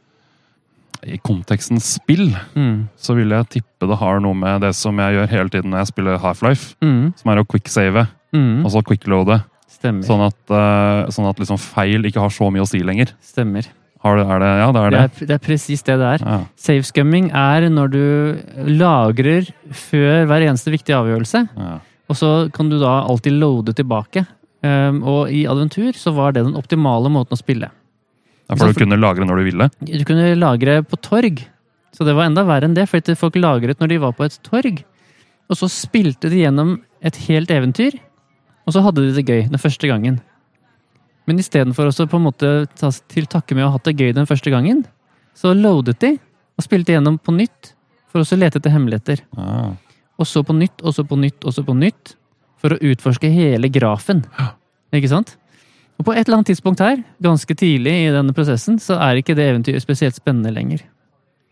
I konteksten spill Mm. så vil jeg tippe det har noe med det som jeg gjør hele tiden når jeg spiller Half-Life, Mm. som er å quicksave, Mm. og så quickloade. Stemmer. Sånn at, uh, sånn at liksom feil ikke har så mye å si lenger. Stemmer. Har det, er det, ja, det er Det det. er, det er presis det det er. Ja. Save-scumming er når du lagrer før hver eneste viktige avgjørelse, Ja. og så kan du da alltid loade tilbake. Um, og i Adventur så var det den optimale måten å spille. For du kunne lagre når du ville? Du kunne lagre på torg, så det var enda verre enn det, fordi folk lagret når de var på et torg. Og så spilte de gjennom et helt eventyr, og så hadde de det gøy den første gangen. Men istedenfor å på en måte ta til takke med å ha hatt det gøy den første gangen, så loadet de og spilte gjennom på nytt for å lete etter hemmeligheter. Ah. Og så på nytt, og så på nytt, og så på nytt. For å utforske hele grafen. Ikke sant? Og på et eller annet tidspunkt her, ganske tidlig i denne prosessen, så er ikke det eventyret spesielt spennende lenger.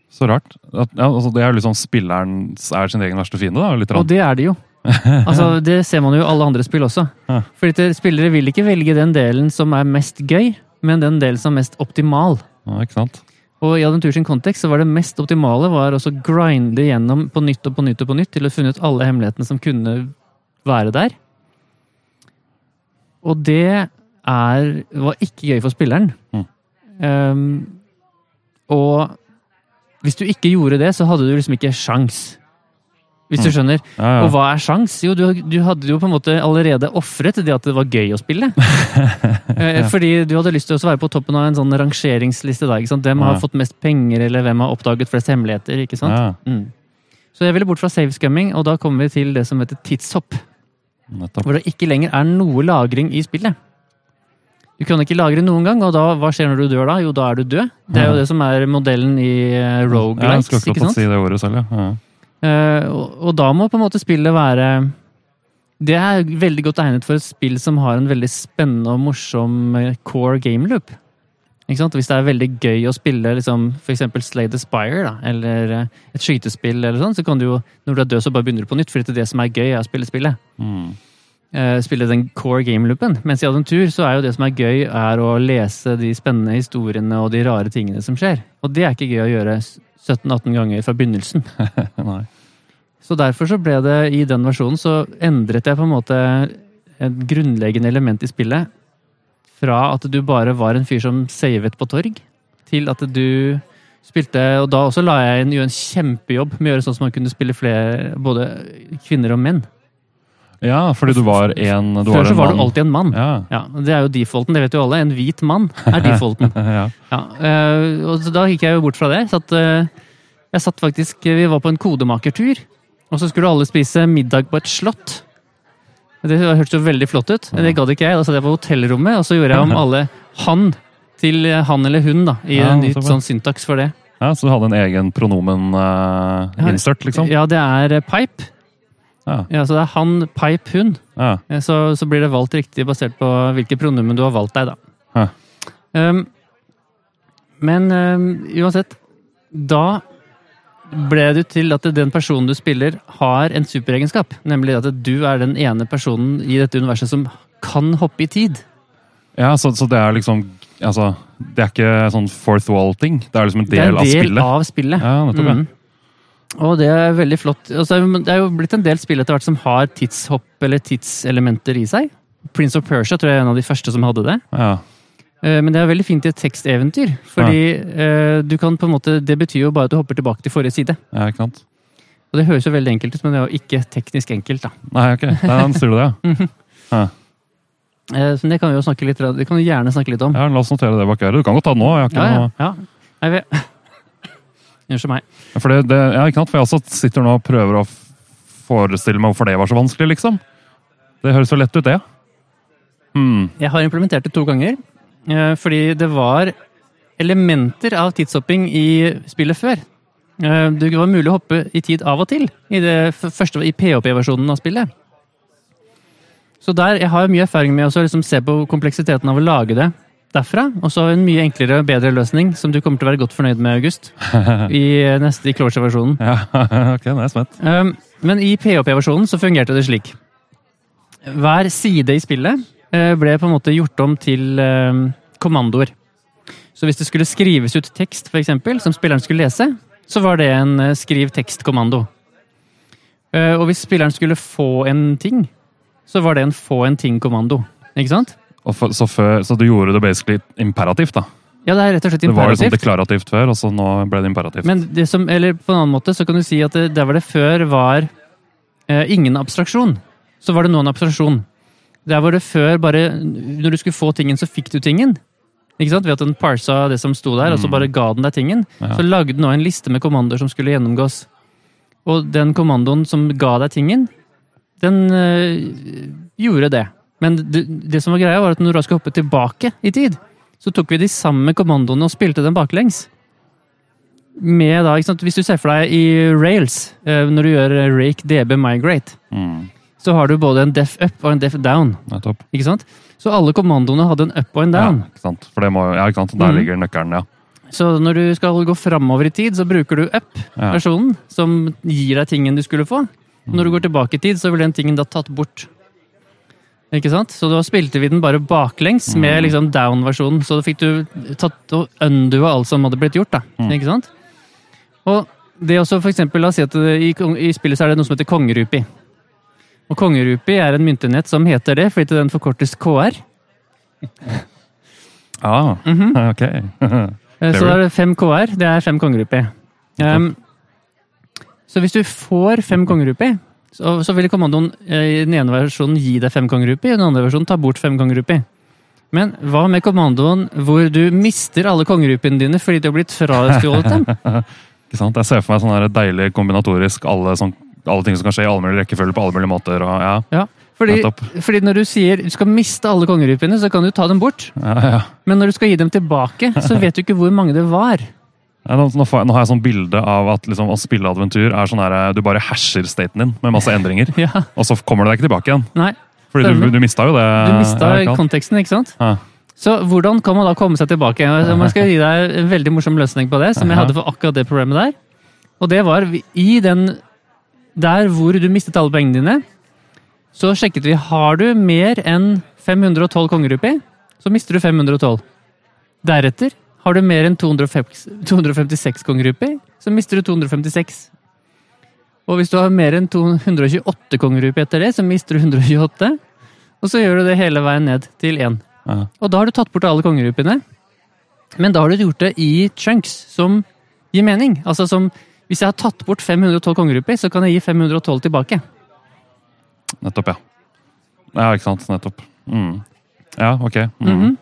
Så rart. At, ja, altså, det er liksom spilleren er sin egen verste fiende, da? Litt Og det er det jo. Altså, Det ser man jo i alle andre spill også. Ja. Fordi det- spillere vil ikke velge den delen som er mest gøy, men den delen som er mest optimal. Ja, ikke sant? Og i Adventur sin kontekst så var det mest optimale var å grinde gjennom på nytt og på nytt og på nytt til å funne ut alle hemmelighetene som kunne være der. Og det er, var ikke gøy for spilleren. Mm. Um, og hvis du ikke gjorde det, så hadde du liksom ikke sjans. Hvis du Mm. skjønner. Ja, ja. Og hva er sjans? Jo, du, du hadde jo på en måte allerede ofret det at det var gøy å spille. ja. Fordi du hadde lyst til å være på toppen av en sånn rangeringsliste. da, ikke sant? Hvem har fått mest penger, eller hvem har oppdaget flest hemmeligheter? ikke sant? Mm. Så jeg ville bort fra savescumming, og da kommer vi til det som heter tidshopp. nettopp. Hvor det ikke lenger er noe lagring i spillet. Du kan ikke lagre noen gang, og da, hva skjer når du dør da? Jo, da er du død. Det er jo det som er modellen i uh, Ja, jeg Roguelites, skulle ikke sant? si det ordet selv, ja. ja. Eh, og, og da må på en måte spillet være Det er veldig godt egnet for et spill som har en veldig spennende og morsom eh, core game loop. Ikke sant? Hvis det er veldig gøy å spille liksom, f.eks. Slay the Spire, da, eller eh, et skytespill, eller sånn, så kan du jo, når du er død, så bare begynner du på nytt, fordi det er det som er gøy, er å spille spillet. Mm. Eh, spille den core game loopen. Mens i tur, så er jo det som er gøy, er å lese de spennende historiene og de rare tingene som skjer. Og det er ikke gøy å gjøre 17-18 ganger fra begynnelsen. Så derfor så ble det i den versjonen så endret jeg på en måte et grunnleggende element i spillet. Fra at du bare var en fyr som savet på torg, til at du spilte Og da også la jeg inn gjøre en kjempejobb med å gjøre sånn som man kunne spille flere, både kvinner og menn. Ja, fordi du var en du Før var så var du alltid en mann. Ja. Ja, Det er jo defaulten, det vet jo alle. En hvit mann er defaulten. ja. Ja, eh, og da gikk jeg jo bort fra det. Satt, eh, jeg satt faktisk, Vi var på en kodemakertur, og så skulle alle spise middag på et slott. Det hørtes jo veldig flott ut, men det gadd ikke jeg. Da satt jeg på hotellrommet, og så gjorde jeg om alle han til han eller hun da, i en nytt sånn syntaks for det. ja, Så du hadde en egen pronomen-insert, liksom? Ja, det er eh, pipe. Ja. Ja, Så det er han, pipe, hun. ja. Eh, Så, så blir det valgt riktig basert på hvilke pronomen du har valgt deg, da. Ja. Um, men um, uansett, da ble det til at den personen du spiller, har en superegenskap. Nemlig at du er den ene personen i dette universet som kan hoppe i tid. Ja, så, så det er liksom altså, Det er ikke sånn fourth wall-ting? Det er liksom en del, Det er del, en av del spillet? av spillet. Ja, nettopp. Mm. Og det er veldig flott. Altså, det er jo blitt en del spill etter hvert som har tidshopp eller tidselementer i seg. Prince of Persia tror jeg er en av de første som hadde det. Ja. Eh, Men det er veldig fint i et teksteventyr. Fordi ja. du kan på en måte, det betyr jo bare at du hopper tilbake til forrige side. ja, ikke sant? Og det høres jo veldig enkelt ut, men det er jo ikke teknisk enkelt. da. Nei, ok. Nei, sier du det, ja. ja. Eh, Så det kan vi jo snakke litt, det kan vi gjerne snakke litt om. Ja, La oss notere det bak øret. Du kan godt ta det nå. Jeg har ikke Ja, ja. noe... ja. Jeg vet. Unnskyld meg. For det, det, ja, ikke sant? For jeg også sitter nå og prøver å forestille meg hvorfor det var så vanskelig, liksom. Det høres jo lett ut, det. Hmm. Jeg har implementert det to ganger. eh, Fordi det var elementer av tidshopping i spillet før. Eh, Det var mulig å hoppe i tid av og til i, det første, i PHP-versjonen av spillet. Så der, jeg har mye erfaring med å liksom se på kompleksiteten av å lage det derfra. Og så en mye enklere og bedre løsning som du kommer til å være godt fornøyd med, August. I neste i Closure-versjonen. Ja, ok, nå er jeg spent. Um, men i PHP-versjonen så fungerte det slik. Hver side i spillet eh, ble på en måte gjort om til eh, kommandoer. Så hvis det skulle skrives ut tekst, eksempel, som spilleren skulle lese, så var det en eh, skriv tekst-kommando. Eh, og hvis spilleren skulle få en ting, så var det en få en ting-kommando. Ikke sant? For, så, før, så du gjorde det basically imperativt, da? Ja, det er rett og slett imperativt. Det var liksom sånn deklarativt før, og så nå ble det imperativt. Men det som, eller på en annen måte så kan du si at det, der hvor det før var eh, ingen abstraksjon, så var det nå en abstraksjon. Der hvor det før bare Når du skulle få tingen, så fikk du tingen. Ikke sant? Ved at den parsa det som sto der, og så Mm. bare ga den deg tingen. Ja. Så lagde den nå en liste med kommandoer som skulle gjennomgås. Og den kommandoen som ga deg tingen, den øh, gjorde det. Men det, det som var greia, var at når du skulle hoppe tilbake i tid, så tok vi de samme kommandoene og spilte dem baklengs med da, ikke sant? Hvis du ser for deg i Rails, eh, når du gjør rake db migrate, Mm, så har du både en def up og en def down. nettopp. ikke sant? Så alle kommandoene hadde en up og en down. Ja, ikke sant? For det må, ja, ikke sant? Der mm. ligger nøkkelen, ja. Så når du skal gå framover i tid, så bruker du up-versjonen, som gir deg tingen du skulle få. Når du går tilbake i tid, så vil den tingen da tatt bort. Ikke sant? Så da spilte vi den bare baklengs med Mhm. liksom down-versjonen. Så da fikk du tatt og undua alt som hadde blitt gjort. da. Mm. Ikke sant? Og det er også for eksempel, la oss si at i, i spillet så er det noe som heter kongerupi. Og kongerupi er en myntenhet som heter det, fordi den forkortes KR. Ah, Mhm. ok. Eh, Så da er det fem KR. Det er fem kongerupi. Um, så hvis du får fem kongerupi, så, så vil kommandoen eh, i den ene versjonen gi deg fem kongerupi, i den andre versjonen ta bort fem kongerupi. Men hva med kommandoen hvor du mister alle kongerupiene dine fordi du har blitt frastjålet dem? Ikke sant? Jeg ser for meg sånn deilig kombinatorisk, alle, sånn, alle ting som kan skje i alle mulige rekkefølger på alle mulige måter. Og, ja, Ja, fordi, fordi når du sier du skal miste alle kongerypene, så kan du ta dem bort. Ja, ja. Men når du skal gi dem tilbake, så vet du ikke hvor mange det var. Nå, nå, får nå har jeg sånn bilde av at liksom, å spille adventur er sånn her, du bare hasher staten din med masse endringer, Ja, og så kommer du deg ikke tilbake igjen. nei. Fordi du, du mista jo det. Du mista konteksten, ikke sant? Ja. Så hvordan kan man da komme seg tilbake? Jeg skal gi deg en veldig morsom løsning på det, som jeg hadde for akkurat det problemet der. Og det var i den Der hvor du mistet alle pengene dine, så sjekket vi har du mer enn 512 kongerupi, så mister du 512. Deretter har du mer enn 256 256 kongerupi, så mister du 256. Og hvis du har mer enn 228 kongeruper etter det, så mister du 128. Og så gjør du det hele veien ned til 1. Ja. Og da har du tatt bort alle kongerupene. Men da har du gjort det i chunks som gir mening. Altså som Hvis jeg har tatt bort 512 kongeruper, så kan jeg gi 512 tilbake. Nettopp, ja. Ja, ikke sant. Nettopp. Mm. Ja, ok. Mm. Mhm.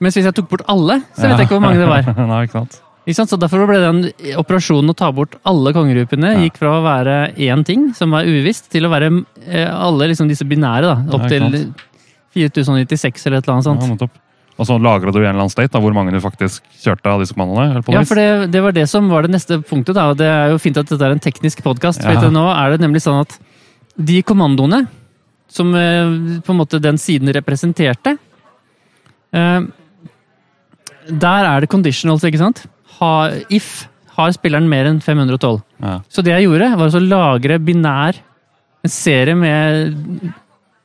Mens hvis jeg tok bort alle, så vet jeg ikke hvor mange det var. Nei, ikke sant. Ikke sant? Så Derfor ble den operasjonen å ta bort alle kongerupene, Ja. gikk fra å være én ting, som var uvisst, til å være eh, alle liksom disse binære. da, Opp til 4096 eller et eller annet sånt. Ja, nettopp. Og så lagra du i en eller annen state da, hvor mange du faktisk kjørte av disse kommandene? på Ja, for det, det var det som var det neste punktet. da, og Det er jo fint at dette er en teknisk podkast. Ja. Nå er det nemlig sånn at de kommandoene som eh, på en måte den siden representerte eh, Der er det conditionals, ikke sant? Ha, if har spilleren mer enn 512. Ja. Så det jeg gjorde, var å lagre binær en serie med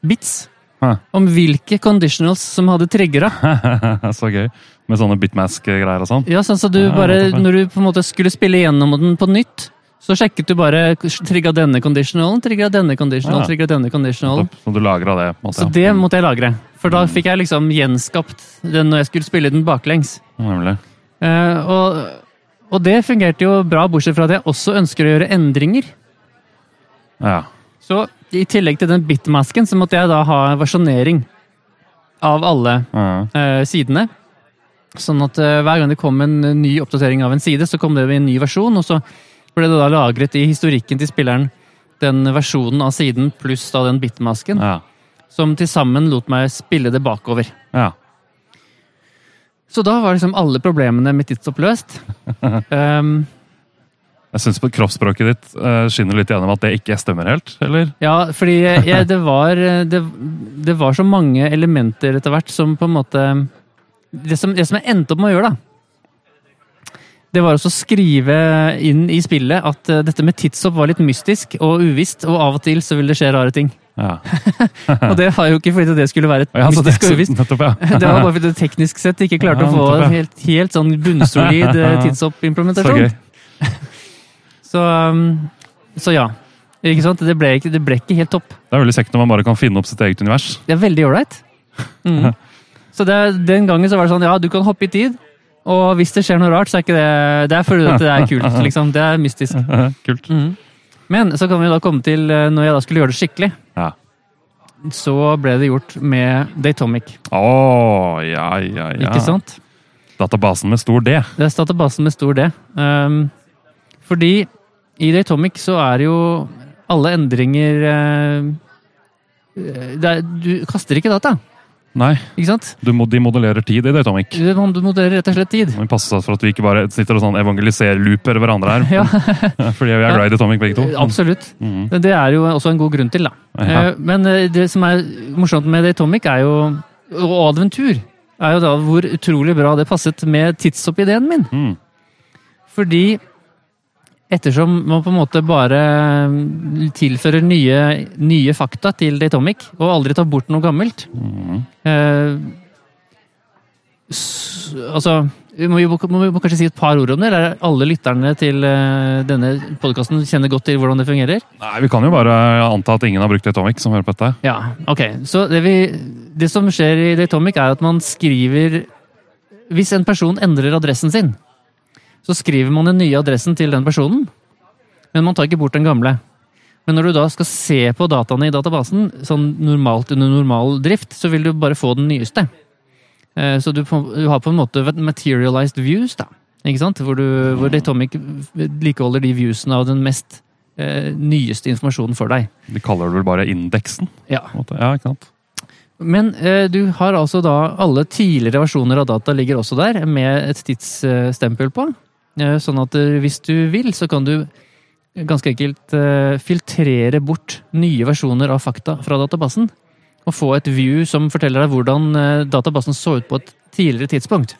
bits Hæ. om hvilke conditionals som hadde triggera. så gøy. Med sånne bitmask-greier og sånn. Ja, sånn så du bare. Når du på en måte skulle spille gjennom den på nytt, så sjekket du bare trigga denne conditionalen, trigga denne conditionalen, Ja. trigga denne conditionalen. Så du lagra det? måte. Så det måtte jeg lagre. For da fikk jeg liksom gjenskapt den når jeg skulle spille den baklengs. Nemlig. Eh, og, og det fungerte jo bra, bortsett fra at jeg også ønsker å gjøre endringer. Ja. Så i tillegg til den bitmasken, så måtte jeg da ha versjonering av alle ja. eh, sidene. Sånn at eh, hver gang det kom en ny oppdatering av en side, så kom det i en ny versjon, og så ble det da lagret i historikken til spilleren den versjonen av siden pluss da den bitmasken, ja. som til sammen lot meg spille det bakover. ja. Så da var liksom alle problemene med tidsstopp løst. Um, Jeg syns kroppsspråket ditt eh, skinner litt gjennom at det ikke stemmer helt, eller? ja, fordi jeg, det, var, det, det var så mange elementer etter hvert som på en måte Det som, det som jeg endte opp med å gjøre, da, det var også å skrive inn i spillet at eh, dette med tidshopp var litt mystisk og uvisst, og av og til så vil det skje rare ting. Ja. Og det var jo ikke fordi det skulle være Ja, mystisk og uvisst. nettopp, ja. Det var bare fordi det teknisk sett ikke klarte å få nettopp, en helt, helt sånn bunnsolid tidshoppimplementasjon. Så. Så, um, så ja. Ikke sant? Det ble ikke, det ble ikke helt topp. Det er veldig kjekt når man bare kan finne opp sitt eget univers. Det er veldig ålreit. Mm. Så det, den gangen så var det sånn, ja, du kan hoppe i tid, og hvis det skjer noe rart, så er ikke det Det er fordi at det er kult, liksom. Det er mystisk. Kult. Mm. Men så kan vi da komme til eh, når jeg da skulle gjøre det skikkelig. Ja. Så ble det gjort med Datomic, Å, ja, ja, ja. ikke sant? Databasen med stor D. Det er databasen med stor D. Um, fordi i Datomic så er jo alle endringer uh, er, Du kaster ikke data, Nei, ikke sant? du de modellerer tid i Datomic. Du du modellerer rett og slett tid. Vi passer oss for at vi ikke bare sitter og sånn evangeliser-looper hverandre her. Ja, Fordi vi er glad i Datomic begge to. absolutt. Mm. Det er jo også en god grunn til, da. Ja. Eh, Men eh, det som er morsomt med Datomic, er jo og Adventur, er jo da hvor utrolig bra det passet med tidshopp-ideen min. Mm. Fordi ettersom man på en måte bare mm, tilfører nye, nye fakta til Datomic, og aldri tar bort noe gammelt Mm. eh, s, Altså, vi må, må, må kanskje si et par ord om det? Eller alle lytterne til eh, denne podkasten kjenner godt til hvordan det fungerer? Nei, Vi kan jo bare anta at ingen har brukt Datomic som hører på dette. Ja, ok. Så det, vi, det som skjer i Datomic, er at man skriver Hvis en person endrer adressen sin, så skriver man den nye adressen til den personen, men man tar ikke bort den gamle. Men når du da skal se på dataene i databasen, sånn normalt under normal drift, så vil du bare få den nyeste. Eh, Så du, du har på en måte materialized views, da. Ikke sant? Hvor, du, hvor Datomic likeholder de viewsene av den mest eh, nyeste informasjonen for deg. De kaller det vel bare indeksen. Ja. Ja, ikke sant? Men eh, du har altså da alle tidligere versjoner av data ligger også der, med et tidsstempel på. Eh, sånn at eh, hvis du vil, så kan du ganske enkelt eh, filtrere bort nye versjoner av fakta fra databasen. Og få et view som forteller deg hvordan databasen så ut på et tidligere tidspunkt.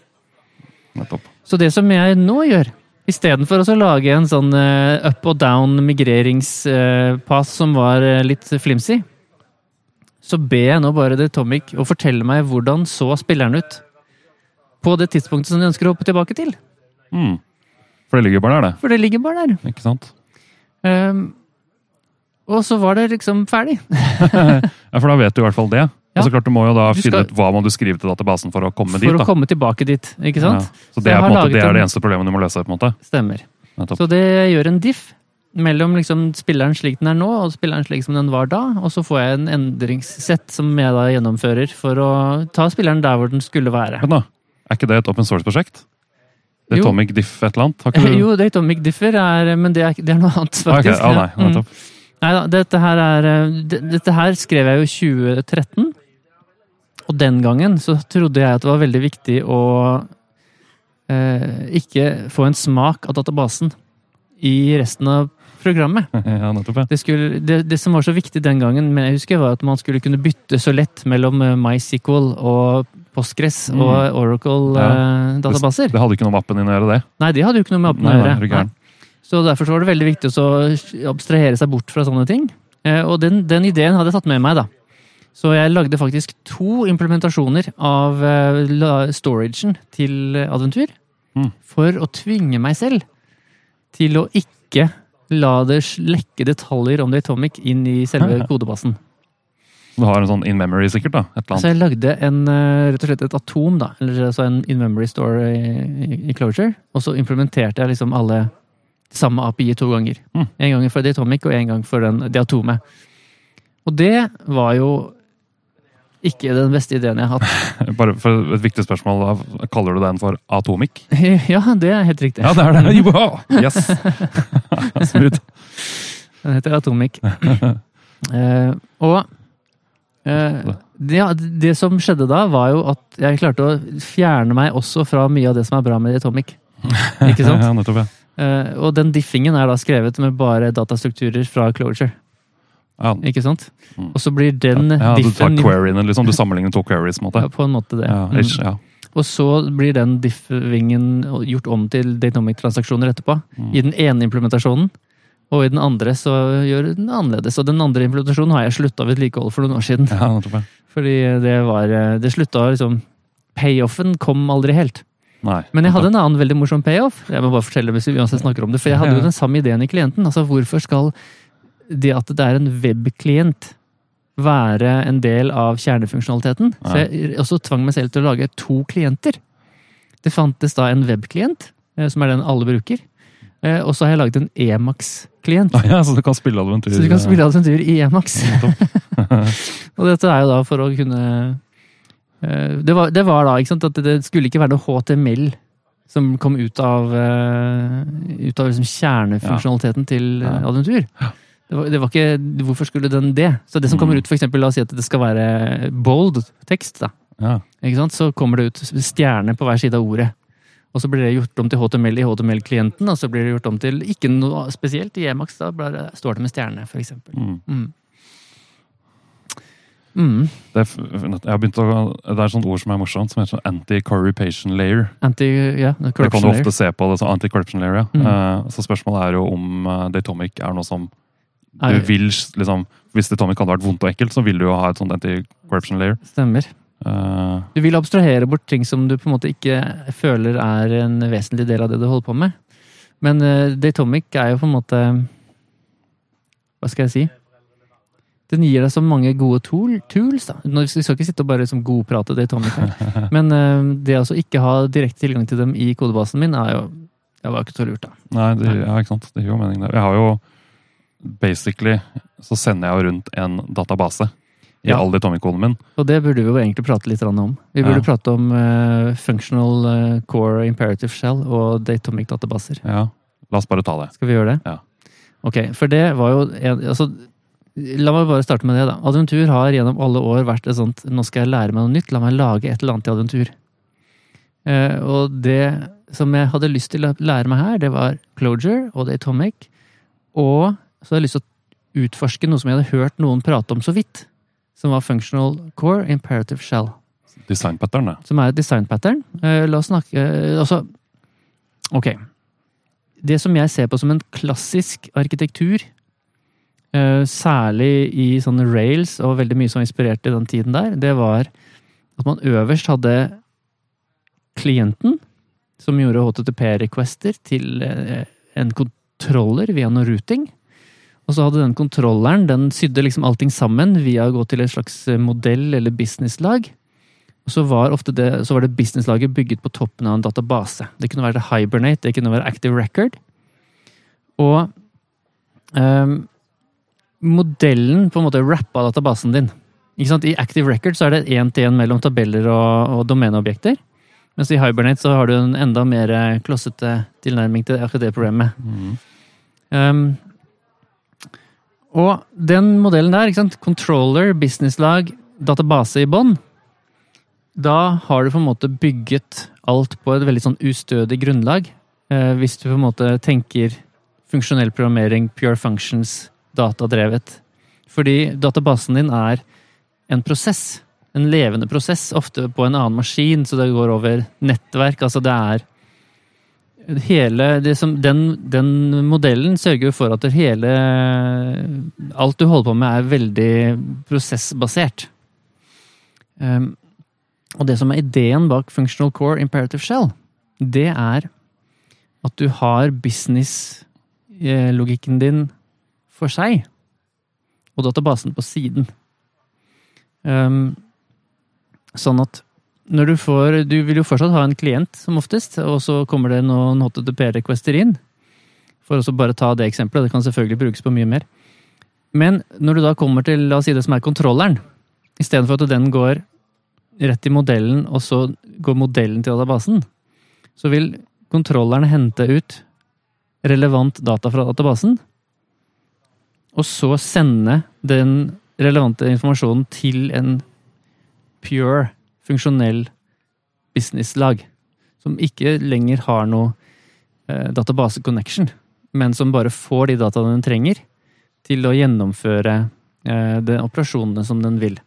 Nettopp. Så det som jeg nå gjør, istedenfor å lage en sånn up og down migreringspass som var litt flimsy, så ber jeg nå bare Datomic å fortelle meg hvordan så spilleren ut på det tidspunktet som de ønsker å hoppe tilbake til. Mm. For det ligger bare der, det. For det ligger bare der. Ikke sant? Um, og så var det liksom ferdig. Ja, For da vet du i hvert fall det. Ja. Så klart Du må jo da skal... finne ut hva må du skrive til databasen for å komme For dit. å komme tilbake dit, ikke sant? Ja. Så det så er, måte, det er det eneste problemet du må løse. på en måte. Stemmer. Nettopp. Så det gjør en diff mellom liksom spilleren slik den er nå, og spilleren slik som den var da. Og så får jeg en endringssett som jeg da gjennomfører for å ta spilleren der hvor den skulle være. Men da, Er ikke det et open source-prosjekt? Jo. Tommy Gdiff, et eller annet? Du... Jo, Differ er Men det er, det er noe annet, Ah, okay. faktisk. Ah, nei. Mm. nettopp. Da, dette her er eh, Dette her skrev jeg jo i 2013. Og den gangen så trodde jeg at det var veldig viktig å eh, ikke få en smak av databasen i resten av programmet. Ja, nettopp, ja. Det, skulle, det, det som var så viktig den gangen, men jeg husker, var at man skulle kunne bytte så lett mellom eh, MySQL og Postgres Mm. og Ja. Oracle-databaser. Det hadde ikke noe med appen din å gjøre, det. Nei, det hadde jo ikke noe med appen å gjøre. Så derfor så var det veldig viktig å abstrahere seg bort fra sånne ting. Eh, Og den, den ideen hadde jeg tatt med meg, da. Så jeg lagde faktisk to implementasjoner av eh, storagen til Adventur. Mm. For å tvinge meg selv til å ikke la det lekke detaljer om Datomic inn i selve kodebasen. Du har en sånn in memory, sikkert? da, et eller annet. Så jeg lagde en, eh, rett og slett et atom, da. Eller altså en in-memory store i, i, Closure. Og så implementerte jeg liksom alle samme API to ganger. Mm. En gang for Datomic og en gang for den, det atomet. Og det var jo ikke den beste ideen jeg har hatt. Bare for et viktig spørsmål, da, Kaller du den for Atomic? ja, det er helt riktig. Ja, det er det! Jo, Yes! Smooth. Den heter Atomic. uh, og eh, det, det som skjedde da, var jo at jeg klarte å fjerne meg også fra mye av det som er bra med Atomic. Ikke sant? ja, nettopp, ja. Eh, og den diffingen er da skrevet med bare datastrukturer fra Closure. Ja, Ikke sant? Mm. Og så blir den ja, du tar queryene, liksom. Du sammenligner to queries, på en måte. ja, på en måte det. Ja, Mm. ish, ja. Og så blir den diffingen gjort om til Datomic-transaksjoner etterpå. Mm. I den ene implementasjonen. Og i den andre så gjør den annerledes. Og den andre implementasjonen har jeg slutta å vedlikeholde for noen år siden. ja. Fordi det var Det slutta liksom Payoffen kom aldri helt. Nei. Men jeg hadde en annen veldig morsom payoff. Jeg må bare fortelle hvis vi uansett snakker om det, For jeg hadde jo den samme ideen i klienten. Altså hvorfor skal det at det er en webklient være en del av kjernefunksjonaliteten? Så jeg også tvang meg selv til å lage to klienter. Det fantes da en webklient, eh, som er den alle bruker. Eh, Og så har jeg laget en Emax-klient. Ah, ja, så du kan spille adventyr. Så du kan spille adventyr i Emax. Og dette er jo da for å kunne eh, det var, det var da ikke sant, at det skulle ikke være noe HTML som kom ut av, eh, ut av liksom kjernefunksjonaliteten til Ja. adventyr. Det var, det var ikke, hvorfor skulle den det? Så det som kommer Mm. ut, for eksempel, la oss si at det skal være bold tekst, da. Ja. Ikke sant? Så kommer det ut stjerne på hver side av ordet. Og så blir det gjort om til HTML i HTML-klienten, og så blir det gjort om til ikke noe spesielt i Emacs. Da blir det- står det med stjerne, eksempel. Mm. Mm. Mm. Det, er jeg har å, det er et sånt ord som er morsomt, som heter sånn anti-corrupation layer. Anti, yeah, Det kan du ofte se på det som anti-corruption layer. Ja. Mm. Uh, så spørsmålet er jo om uh, Datomic er noe som du vil liksom, Hvis Datomic hadde vært vondt og ekkelt, så vil du jo ha et sånt anti-corruption layer. Stemmer. Eh, Du vil abstrahere bort ting som du på en måte ikke føler er en vesentlig del av det du holder på med. Men uh, Datomic er jo på en måte Hva skal jeg si? Den gir deg så mange gode tool, tools. da. Nå, Vi skal ikke sitte og bare liksom godprate Datomic her. Men uh, det å ikke ha direkte tilgang til dem i kodebasen min, er jo Det var ikke så lurt, da. nei, det, ja, ikke sant. Det gir jo mening, det. Jeg har jo basically Så sender jeg jo rundt en database i Ja. all Datomic-koden min. Og det burde vi jo egentlig prate litt om. Vi burde Ja. prate om uh, functional eh, core imperative shell og Datomic-databaser. Ja. La oss bare ta det. Skal vi gjøre det? Ja. Ok, for det var jo en, altså, La meg bare starte med det. da. Adventur har gjennom alle år vært et sånt Nå skal jeg lære meg noe nytt, la meg lage et eller annet i Adventur. Uh, og det som jeg hadde lyst til å lære meg her, det var Closure og Datomic. Og så hadde jeg lyst til å utforske noe som jeg hadde hørt noen prate om så vidt. Som var Functional Core Imperative Shell Design pattern, det. som er et design pattern. Eh, la oss snakke eh, Altså, ok. Det som jeg ser på som en klassisk arkitektur, eh, særlig i sånne rails og veldig mye som var inspirert i den tiden der, det var at man øverst hadde klienten, som gjorde HTTP-requester til en kontroller via noe routing. Og så hadde den kontrolleren, den sydde liksom allting sammen via å gå til et slags eh, modell eller businesslag. Og så var, ofte det, så var det businesslaget bygget på toppen av en database. Det kunne være Hibernate, det kunne være Active Record. Og ehm, modellen på en måte rappa databasen din. Ikke sant? I Active Record så er det én-til-én mellom tabeller og, og domeneobjekter. Mens i Hibernate så har du en enda mer eh, klossete tilnærming til akkurat det problemet. Mm. Um, og den modellen der, ikke sant? controller, businesslag, database i bånn, da har du på en måte bygget alt på et veldig sånn ustødig grunnlag. Eh, hvis du på en måte tenker funksjonell programmering, pure functions, datadrevet. Fordi databasen din er en prosess. En levende prosess, ofte på en annen maskin, så det går over nettverk. Altså det er hele som, den, den modellen sørger jo for at hele Alt du holder på med, er veldig prosessbasert. Um, og det som er ideen bak Functional Core Imperative Shell, det er at du har business-logikken din for seg, og databasen på siden. Um, sånn at når du får Du vil jo fortsatt ha en klient, som oftest, og så kommer det noen HTTP-requester inn. For å bare ta det eksempelet. Det kan selvfølgelig brukes på mye mer. Men når du da kommer til la oss si det som er kontrolleren, istedenfor at den går rett i modellen, og så går modellen til databasen, så vil kontrolleren hente ut relevant data fra databasen, og så sende den relevante informasjonen til en pure, funksjonell businesslag. Som ikke lenger har noe eh, database connection, men som bare får de dataene den trenger til å gjennomføre eh, de operasjonene som den vil.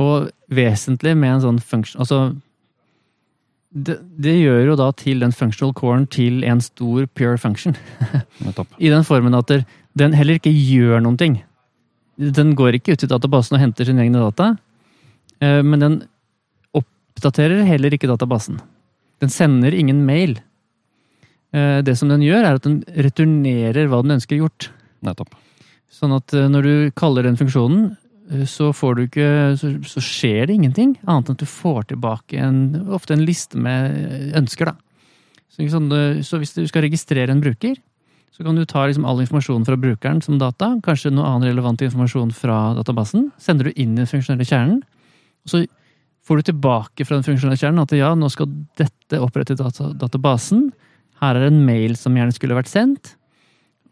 Og vesentlig med en sånn function Altså det, det, gjør jo da til den functional coren til en stor pure function. I den formen at den heller ikke gjør noen ting. Den går ikke ut i databasen og henter sine egne data, eh, men den oppdaterer heller ikke databasen. Den sender ingen mail. Eh, det som den gjør, er at den returnerer hva den ønsker gjort. Nettopp. Sånn at eh, når du kaller den funksjonen, så, får du ikke, så, så, skjer det ingenting, annet enn at du får tilbake en, ofte en liste med ønsker. Så, sånn, så hvis du skal registrere en bruker, så kan du ta liksom all informasjon fra brukeren som data, kanskje noe annen relevant informasjon fra databasen. Sender du inn i den funksjonelle kjernen. og Så får du tilbake fra den funksjonelle kjernen at ja, nå skal dette opprette data, databasen. Her er en mail som gjerne skulle vært sendt.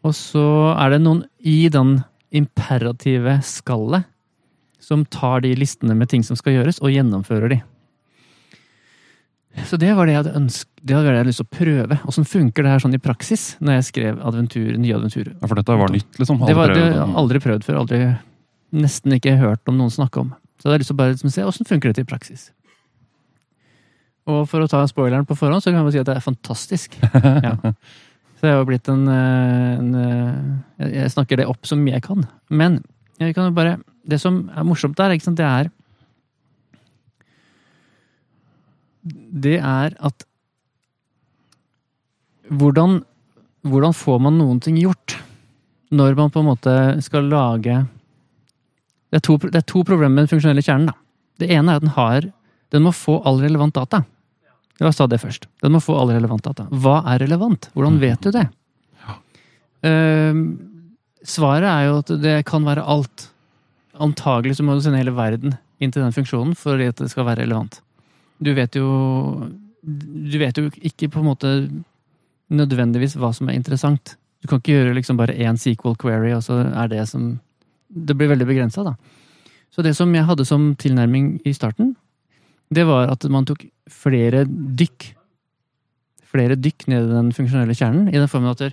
Og så er det noen i den imperative skallet som tar de listene med ting som skal gjøres, og gjennomfører de. Så det var det jeg hadde ønsket, det hadde jeg lyst til å prøve. Åssen funker det her sånn i praksis, når jeg skrev adventur, nye adventurer? Ja, For dette var nytt, liksom? Aldri det var det, aldri prøvd før. Aldri, nesten ikke hørt om noen snakke om. Så jeg har lyst til å bare liksom, se åssen funker dette i praksis. Og for å ta spoileren på forhånd, så kan bare si at det er fantastisk. Ja. Så jeg har blitt en, eh, en, eh, Jeg snakker det opp så mye jeg kan. Men jeg kan jo bare Det som er morsomt der, sant, det er det er at hvordan, hvordan får man noen ting gjort når man på en måte skal lage Det er to, det er to problemer med den funksjonelle kjernen. da. Det ene er at den har Den må få all relevant data. La oss ta det først. Den må få all relevant data. Hva er relevant? Hvordan vet du det? Ja. Uh, svaret er jo at det kan være alt. Antagelig så må du sende hele verden inn til den funksjonen for at det skal være relevant du vet jo Du vet jo ikke på en måte nødvendigvis hva som er interessant. Du kan ikke gjøre liksom bare én sequel query, og så er det som Det blir veldig begrensa, da. Så det som jeg hadde som tilnærming i starten, det var at man tok flere dykk. Flere dykk ned i den funksjonelle kjernen, i den formen at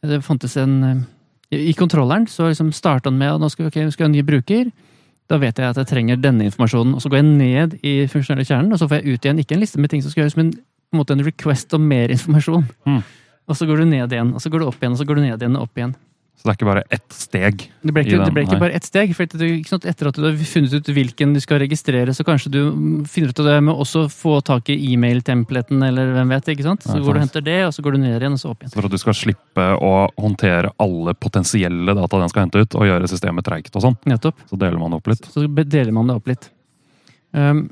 det fantes en I kontrolleren så liksom starta den med at nå skal okay, skal jeg ha en ny bruker. Da vet jeg at jeg trenger denne informasjonen. Og så går jeg ned i funksjonelle kjernen, og så får jeg ut igjen ikke en liste med ting som skal gjøres, men på en måte en request om mer informasjon. Mm. Og så går du ned igjen, og så går du opp igjen, og så går du ned igjen og opp igjen. Så det er ikke bare ett steg? Det ble ikke, det ble ikke bare ett steg. for du, Etter at du har funnet ut hvilken du skal registrere, så kanskje du finner ut av det med også få tak i e-mail-templeten, eller hvem vet. ikke sant? Så hvor du henter det, og så går du ned igjen, og så opp igjen. For at du skal slippe å håndtere alle potensielle data den skal hente ut, og gjøre systemet treigt og sånn. Nettopp. Så deler man det opp litt. Så deler man det opp litt. Um,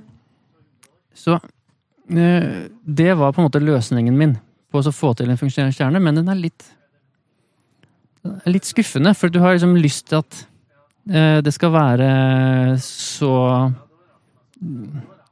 så uh, det var på en måte løsningen min på å få til en funksjonell kjerne, men den er litt litt skuffende, for du har liksom lyst til at eh, det skal være så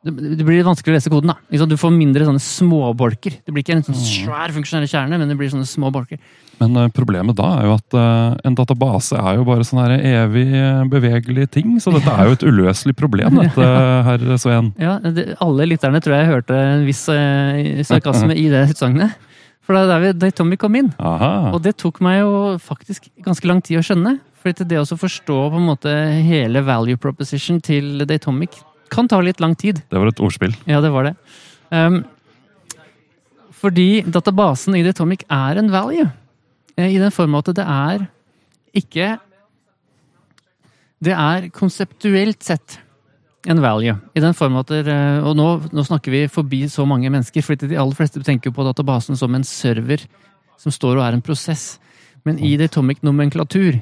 det, blir vanskelig å lese koden. da. Du får mindre sånne småbolker. Det blir ikke en sånn mm. svær funksjonell kjerne, men det blir sånne små bolker. Men uh, problemet da er jo at uh, en database er jo bare sånn her evig bevegelig ting. Så dette er jo et uløselig problem, dette, herr Sveen. Ja, det, alle lytterne tror jeg hørte en viss uh, sarkasme i det utsagnet. For det er der vi, Datomic kom inn. Aha. Og det tok meg jo faktisk ganske lang tid å skjønne. For det å forstå på en måte hele value proposition til Datomic kan ta litt lang tid. Det var et ordspill. Ja, det var det. Um, fordi databasen i Datomic er en value. Eh, I den form at det er ikke Det er konseptuelt sett en value. I den form at eh, Og nå, nå, snakker vi forbi så mange mennesker, for de aller fleste tenker på databasen som en server som står og er en prosess. Men i Datomic-nomenklatur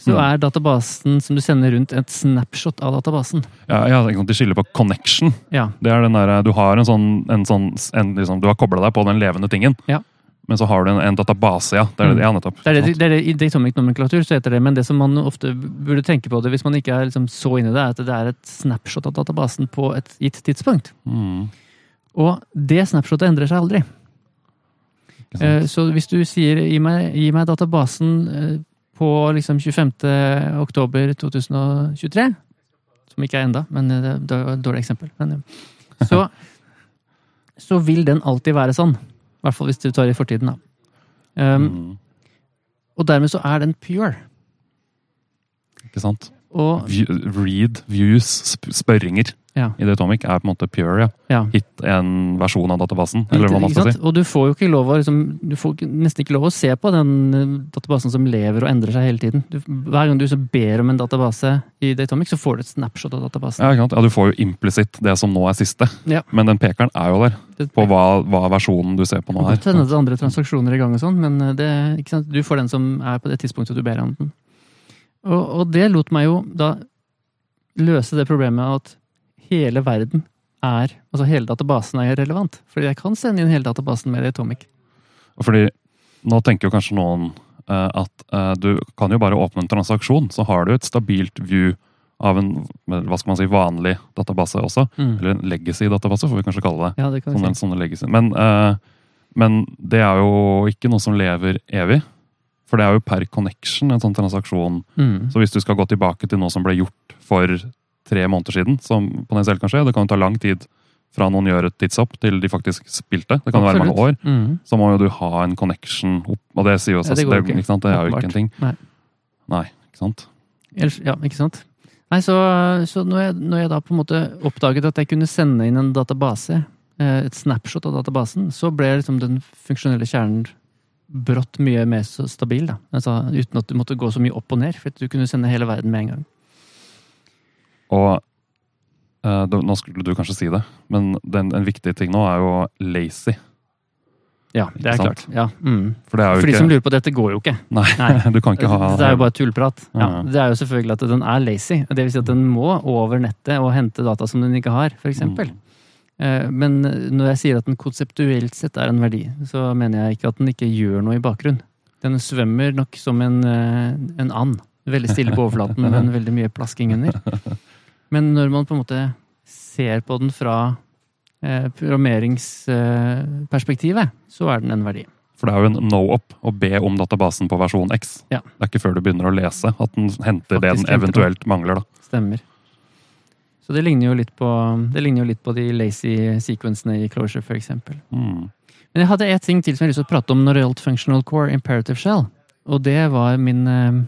så er databasen som du sender rundt, et snapshot av databasen. Ja, ja De skiller på connection. Ja. Det er den der, Du har en sånn, en sånn en, liksom, Du har kobla deg på den levende tingen. Ja. Men så har du en, en database, ja. Det er, det, ja, nettopp. Det er det, det er det, I datomic-nomenklatur så heter det, men det som man ofte burde tenke på det hvis man ikke er liksom så i det, er at det er et snapshot av databasen på et gitt tidspunkt. Mm. Og det snapshotet endrer seg aldri. Eh, så hvis du sier gi meg, gi meg databasen eh, på liksom 25. oktober 2023, som ikke er enda, men det er er et dårlig eksempel. Men, så, så vil den alltid være sånn. I hvert fall hvis du tar i fortiden, da. Um, Mm. Og dermed så er den pure. Ikke sant? Og read, views, spørringer ja, i Datomic er på en måte pure, ja. ja. Hit en versjon av databasen, eller hva man skal si. Og du får jo ikke lov å liksom, Du får nesten ikke lov å se på den eh, databasen som lever og endrer seg hele tiden. Du, hver gang du så ber om en database i Datomic, så får du et snapshot av databasen. Ja, ja, Du får jo implisitt det som nå er siste, Ja. men den pekeren er jo der. På hva, hva versjonen du ser på nå Det kan hende det er andre transaksjoner i gang, og sånn, men eh, det, du får den som er på det tidspunktet du ber om den. Og, og det lot meg jo da løse det problemet at hele verden er Altså hele databasen er relevant. Fordi jeg kan sende inn hele databasen med Atomic. Fordi nå tenker jo kanskje noen eh, at eh, du kan jo bare åpne en transaksjon, så har du et stabilt view av en hva skal man si, vanlig database også. Mm. Eller en legacy-database, får vi kanskje kalle det. Ja, det kan vi Sånne, si. Men, eh, men det er jo ikke noe som lever evig. For det er jo per connection en sånn transaksjon. Mm. Så hvis du skal gå tilbake til noe som ble gjort for tre måneder siden, som potensielt kan skje, det kan jo ta lang tid fra noen gjør et tidshopp til de faktisk spilte, det kan jo være mange år, Mm. så må jo du ha en connection opp, og det sier jo Ja, seg det ikke. ikke sant? Det er jo ikke en ting. Nei. Nei, ikke sant? Ellers, ja, ikke sant? Nei, så, så når, jeg, når jeg da på en måte oppdaget at jeg kunne sende inn en database, eh, et snapshot av databasen, så ble liksom den funksjonelle kjernen brått mye mer stabil. da. Altså, uten at du måtte gå så mye opp og ned, for at du kunne sende hele verden med en gang. Og eh, nå skulle du kanskje si det, men den, en viktig ting nå er jo lazy. Ja, det er klart. Ja, mm. For det er For de ikke som lurer på dette, går jo ikke. Nei, Nei. du kan ikke ha Det er jo bare tullprat. Ja, Ja. det er jo selvfølgelig at den er lazy. Det vil si at den må over nettet og hente data som den ikke har, f.eks. Mm. Eh, Men når jeg sier at den konseptuelt sett er en verdi, så mener jeg ikke at den ikke gjør noe i bakgrunn. Den svømmer nok som en, eh, en and. Veldig stille på overflaten, men veldig mye plasking under. Men når man på en måte ser på den fra eh, programmeringsperspektivet, så er den en verdi. For det er jo en no-up å be om databasen på versjon X. Ja. Det er ikke før du begynner å lese at den henter det den eventuelt mangler. da. Stemmer. Så det ligner jo litt på, jo litt på de lazy sequensene i Closure, for eksempel. Mm. Men jeg hadde et ting til som jeg har lyst til å prate om når det gjaldt Functional Core Imperative Shell. Og det var min eh,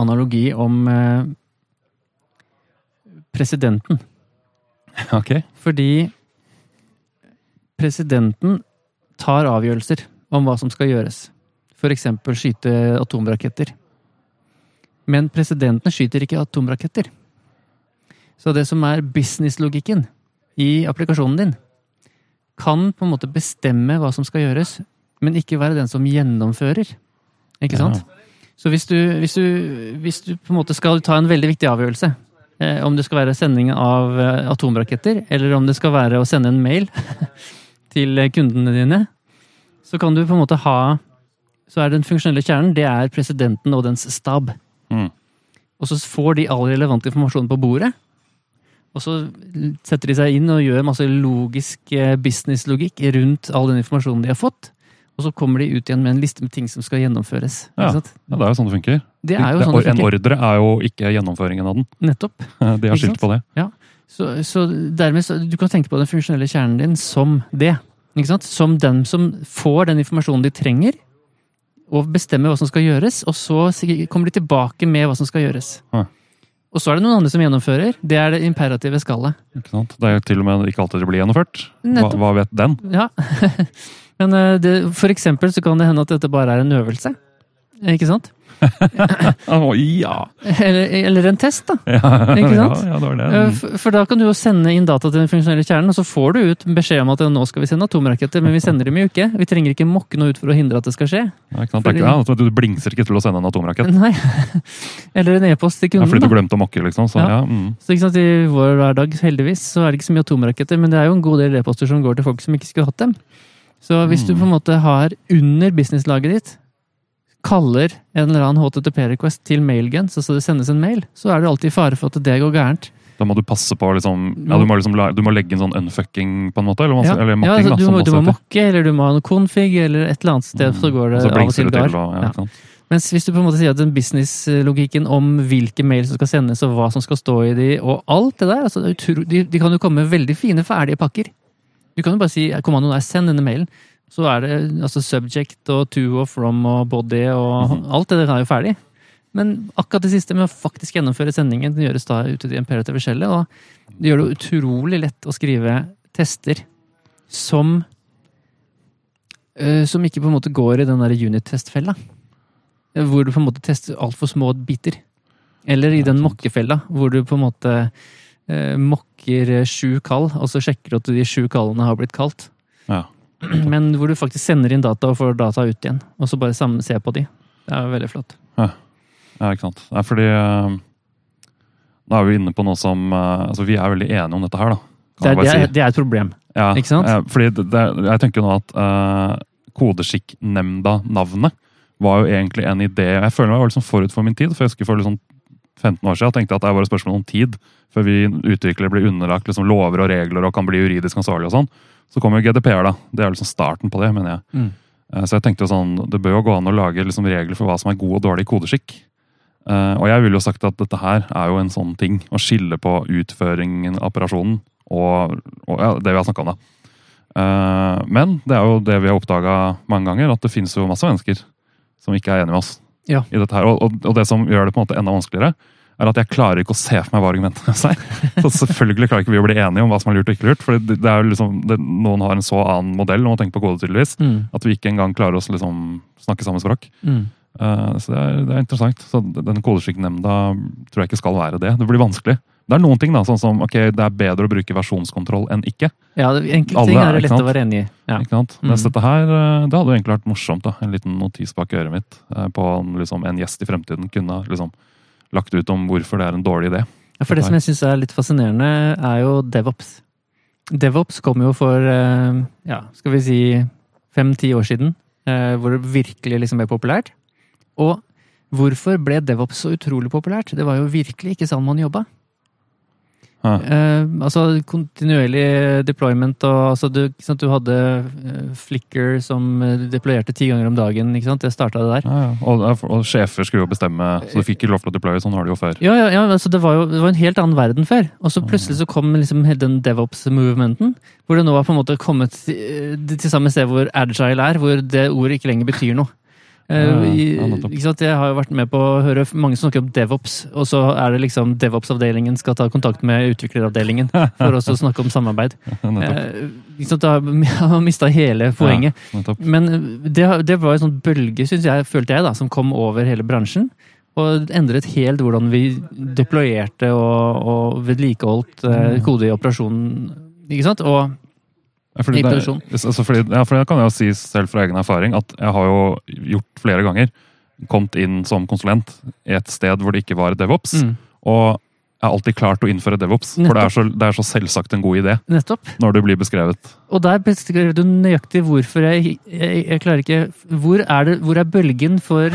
analogi om eh, presidenten. Ok. Fordi presidenten tar avgjørelser om hva som skal gjøres. For eksempel skyte atomraketter. Men presidenten skyter ikke atomraketter. Så det som er businesslogikken i applikasjonen din, kan på en måte bestemme hva som skal gjøres, men ikke være den som gjennomfører. Ikke sant? Så hvis du, hvis, du, hvis du på en måte skal ta en veldig viktig avgjørelse, eh, om det skal være sending av eh, atomraketter, eller om det skal være å sende en mail til kundene dine, så kan du på en måte ha Så er den funksjonelle kjernen det er presidenten og dens stab. Mm. Og så får de all relevant informasjon på bordet. Og så setter de seg inn og gjør masse logisk eh, businesslogikk rundt all den informasjonen de har fått. Og så kommer de ut igjen med en liste med ting som skal gjennomføres. Ja. Ja, det er jo sånn det funker. Det er jo sånn det funker. en ordre er jo ikke gjennomføringen av den. Nettopp. De har skilt på det. Så, så dermed så, Du kan tenke på den funksjonelle kjernen din som det. Ikke sant? Som den som får den informasjonen de trenger, og bestemmer hva som skal gjøres, og så kommer de tilbake med hva som skal gjøres. Ja. Og så er det noen andre som gjennomfører. Det er det imperative skallet. Ikke sant? Det er jo til og med ikke alltid det blir gjennomført. Hva, hva vet den? Ja. Men eh, det, for eksempel så kan det hende at dette bare er en øvelse. Ikke sant? Å, ja! Eller, eller en test, da. ja! Ikke sant? Ja, ja, det var det. For, da kan du jo sende inn data til den funksjonelle kjernen, og så får du ut beskjed om at nå skal vi sende atomraketter, men vi sender dem jo ikke. Vi trenger ikke mokke noe ut for å hindre at det skal skje. Ja, ikke sant? Er ja, du blingser ikke til å sende en atomrakett. Nei. Eller en e-post til Ja, kunden. fordi du glemte å mokke, liksom. Så, Ja. ja. mm. Så ikke sant, I vår hverdag heldigvis, så er det ikke så mye atomraketter, men det er jo en god del e-poster som går til folk som ikke skulle hatt dem. Så hvis du Mm. på en måte har under businesslaget ditt, kaller en eller annen HTTP-request til mailguns, så det sendes en mail, så er det alltid fare for at det går gærent. Da må du passe på liksom, ja, du, må liksom du må legge en sånn unfucking, på en måte? Eller, Ja, eller mocking, ja, altså, du, da, må, du må mokke, eller du må ha noe config, eller et eller annet sted, så går det så av og til galt. ja? Mens hvis du på en måte sier at den businesslogikken om hvilke mail som skal sendes, og hva som skal stå i de, og alt det der altså de, de kan jo komme med veldig fine, ferdige pakker. Du kan jo bare si kommandoen er 'send denne mailen'. Så er det altså subject og to og from og body og alt det der er jo ferdig. Men akkurat det siste med å faktisk gjennomføre sendingen det gjøres da ute i imperative skjellet, og det gjør det utrolig lett å skrive tester som eh, Som ikke på en måte går i den der unit-testfella. Eh, Hvor du på en måte tester altfor små biter. Eller i den mokkefella, hvor du på en måte eh, mokker sju kall, og så sjekker du at de sju kallene har blitt kalt. Ja. Men hvor du faktisk sender inn data og får data ut igjen, og så bare sammen se på de. Det er veldig flott. Ja, ikke sant. Det er fordi Da er vi inne på noe som eh, Altså, vi er veldig enige om dette her, da. Det er, det, er, det er et problem. Ja, ikke sant? eh, fordi det, det, jeg tenker jo nå at uh, Kodeskikknemnda-navnet var jo egentlig en idé Jeg føler meg var liksom forut for min tid. For jeg husker for liksom 15 år siden tenkte jeg at det var et spørsmål om tid før vi utviklere blir underlagt liksom lover og regler og kan bli juridisk ansvarlig og sånn. Så kommer jo GDPR, da. Det er liksom starten på det, mener jeg. Mm. Eh, Så jeg tenkte jo sånn, Det bør jo gå an å lage liksom regler for hva som er god og dårlig kodeskikk. Eh, og jeg ville jo sagt at dette her er jo en sånn ting. Å skille på utføringen av operasjonen og, og ja, det vi har snakka om, da. Eh, men det er jo det vi har oppdaga mange ganger, at det finnes jo masse mennesker som ikke er enig med oss Ja. i dette her. Og, og, og det som gjør det på en måte enda vanskeligere, er at jeg klarer ikke å se for meg hva argumentene er. Så selvfølgelig klarer ikke vi å bli enige om hva som er lurt og ikke lurt. For det, det er jo liksom, det, noen har en så annen modell om å tenke på kode, tydeligvis, Mm. at vi ikke engang klarer oss liksom snakke samme språk. Mm. Uh, så det er, det er interessant. Så den kodeskikknemnda tror jeg ikke skal være det. Det blir vanskelig. Det er noen ting, da, sånn som ok, det er bedre å bruke versjonskontroll enn ikke. Ja, enkelte Alle ting er, det lett å være enig i. Ja. Ikke sant? Mm. Mens dette her, eh, det hadde jo egentlig vært morsomt. da, En liten notis bak øret mitt eh, på om liksom, en gjest i fremtiden kunne liksom, lagt ut om hvorfor det er en dårlig idé. Ja, for det som jeg syns er litt fascinerende, er jo DevOps. DevOps kom jo for eh, ja, skal vi si fem-ti år siden, eh, hvor det virkelig liksom ble populært. Og hvorfor ble DevOps så utrolig populært? Det var jo virkelig ikke sånn man jobba. Ja. Eh, altså kontinuerlig deployment og altså du, sant, du hadde Flicker Flickr som eh, deployerte ti ganger om dagen. ikke sant? Det starta det der. Ja, ja. Og, og sjefer skulle jo bestemme, så du fikk ikke lov til å deploye. Sånn har du jo før. Ja, altså det, var jo, det var en helt annen verden før. Og så plutselig så kom liksom den DevOps-movementen. Hvor det nå har på en måte kommet til, til samme sted hvor agile er, hvor det ordet ikke lenger betyr noe. Eh, i? Jeg har jo vært med på å høre mange snakke om DevOps, og så er det liksom DevOps-avdelingen skal ta kontakt med utvikleravdelingen for å snakke om samarbeid. Eh, ikke sant? Da har mista hele poenget. Men det, det var en sånn bølge, syns jeg, følte jeg, da, som kom over hele bransjen. Og endret helt hvordan vi deployerte og, og vedlikeholdt eh, Mm. kode i operasjonen. Ikke sant? Og fordi I det- Altså fordi, ja, for det kan jeg jo si selv fra egen erfaring, at jeg har jo gjort flere ganger kommet inn som konsulent i et sted hvor det ikke var DevOps. mm, Og jeg har alltid klart å innføre DevOps, for det er, så, det er så selvsagt en god idé nettopp. når det blir beskrevet. Og der beskrev du nøyaktig hvorfor jeg, jeg, jeg klarer ikke Hvor er, det, hvor er bølgen for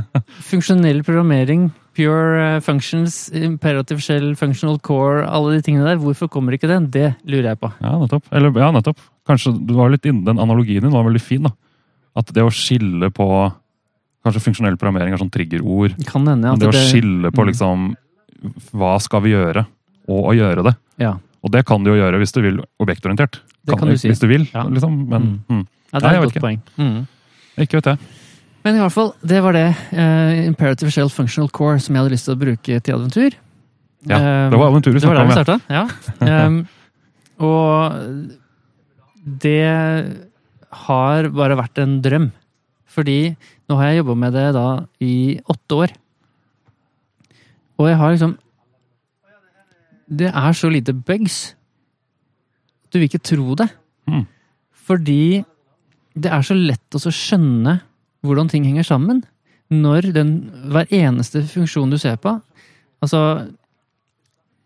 funksjonell programmering, pure eh, functions, imperative shell, functional core, alle de tingene der? Hvorfor kommer ikke den? Det lurer jeg på. Ja, nettopp. Eller, ja, nettopp. Kanskje du var litt inne, Den analogien din var veldig fin. da. At det å skille på Kanskje funksjonell programmering er sånn triggerord. Kan hende Men det, det å skille på mm. liksom Hva skal vi gjøre, og å gjøre det. Ja, Og det kan du jo gjøre hvis du vil objektorientert. det kan du si. Hvis du vil, Ja. liksom. Men mm. Ja, det er et godt ikke. poeng. Mm. ikke vet jeg. Men i hvert fall, det var det. Uh, Imperative Shell Functional Core som jeg hadde lyst til å bruke til Aventur. Ja, um, Det var aventuret vi det var snakka der vi Ja. starta, ja. Um, og det har bare vært en drøm. Fordi nå har jeg jobba med det da i åtte år. Og jeg har liksom Det er så lite bugs. Du vil ikke tro det. Mm. Fordi det er så lett å så skjønne hvordan ting henger sammen. Når den, hver eneste funksjon du ser på Altså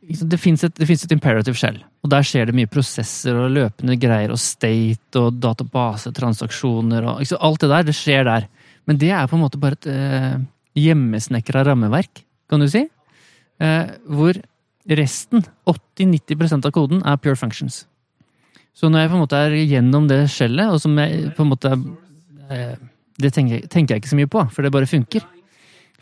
det fins et, et imperative shell, og der skjer det mye prosesser og løpende greier og state og database, transaksjoner og sant, Alt det der, det skjer der. Men det er på en måte bare et eh, hjemmesnekra rammeverk, kan du si. Eh, hvor resten, 80-90% av koden, er pure functions. Så når jeg på en måte er gjennom det skjellet, og som jeg på en måte eh, Det tenker tenker jeg ikke så mye på, for det bare funker.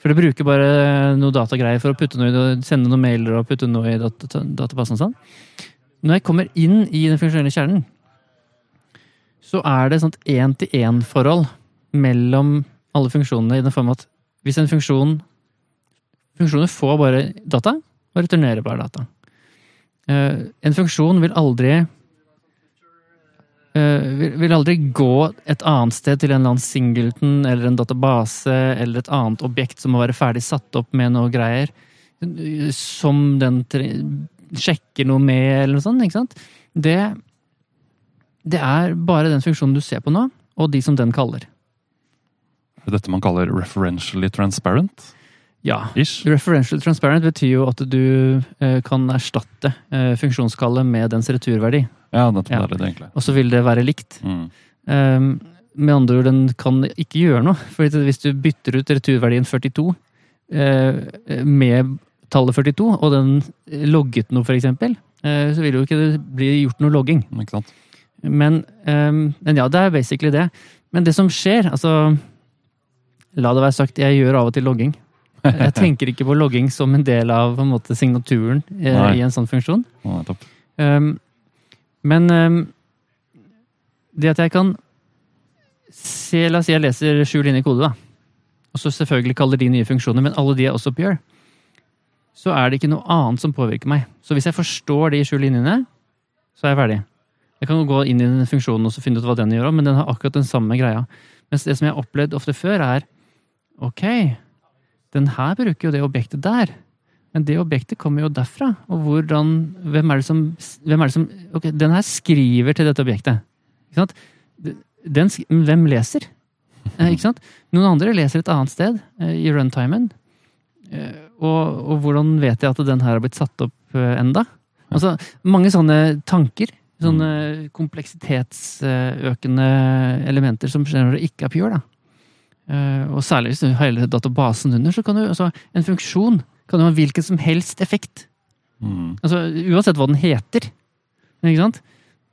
For det bruker bare noe datagreier for å putte noe i sende noen mailer og putte noe i dat databasen sånn. Når jeg kommer inn i den funksjonelle kjernen, så er det et én-til-én-forhold mellom alle funksjonene i den form at hvis en funksjon Funksjoner får bare data og returnerer bare data. Eh, en funksjon vil aldri vil, vil aldri gå et annet sted til en eller annen singleton eller en database eller et annet objekt som må være ferdig satt opp med noe greier, eh, som den sjekker noe med, eller noe sånt. ikke sant? Det, det er bare den funksjonen du ser på nå, og de som den kaller. Er det dette man kaller referentially transparent? Ja. Ish? Referential transparent betyr jo at du eh, kan erstatte eh, funksjonskallet med dens returverdi. Ja, nettopp Ja. det er det egentlig. Og så vil det være likt. Mm. Um, med andre ord, den kan ikke gjøre noe. For hvis du bytter ut returverdien 42 eh, med tallet 42, og den logget noe, eksempel, eh, så vil jo ikke det bli gjort noe logging. Men, um, men ja, det er basically det. Men det som skjer, altså La det være sagt, jeg gjør av og til logging. Jeg tenker ikke på logging som en del av på en måte, signaturen eh, Nei. i en sånn funksjon. Nei. Um, men um, det at jeg kan se La oss si jeg leser sju linjer kode, da. Og så selvfølgelig kaller de nye funksjoner, men alle de er også pure. Så er det ikke noe annet som påvirker meg. Så hvis jeg forstår de sju linjene, så er jeg ferdig. Jeg kan jo gå inn i den funksjonen og så finne ut hva den gjør, men den har akkurat den samme greia. Mens det som jeg har opplevd ofte før, er ok, den her bruker jo det objektet der. Men det objektet kommer jo derfra. Og hvordan, hvem er det som, er det som Ok, den her skriver til dette objektet. Ikke sant? Den, hvem leser? Eh, ikke sant? Noen andre leser et annet sted eh, i runtimen. Eh, og, og hvordan vet jeg at den her har blitt satt opp eh, enda? Altså, mange sånne tanker. Sånne kompleksitetsøkende elementer som ikke er pure. da. Eh, og særlig hvis du har hele databasen under, så kan du altså, en funksjon kan ha hvilken som helst effekt. Mm. Altså, uansett hva den heter. Ikke sant?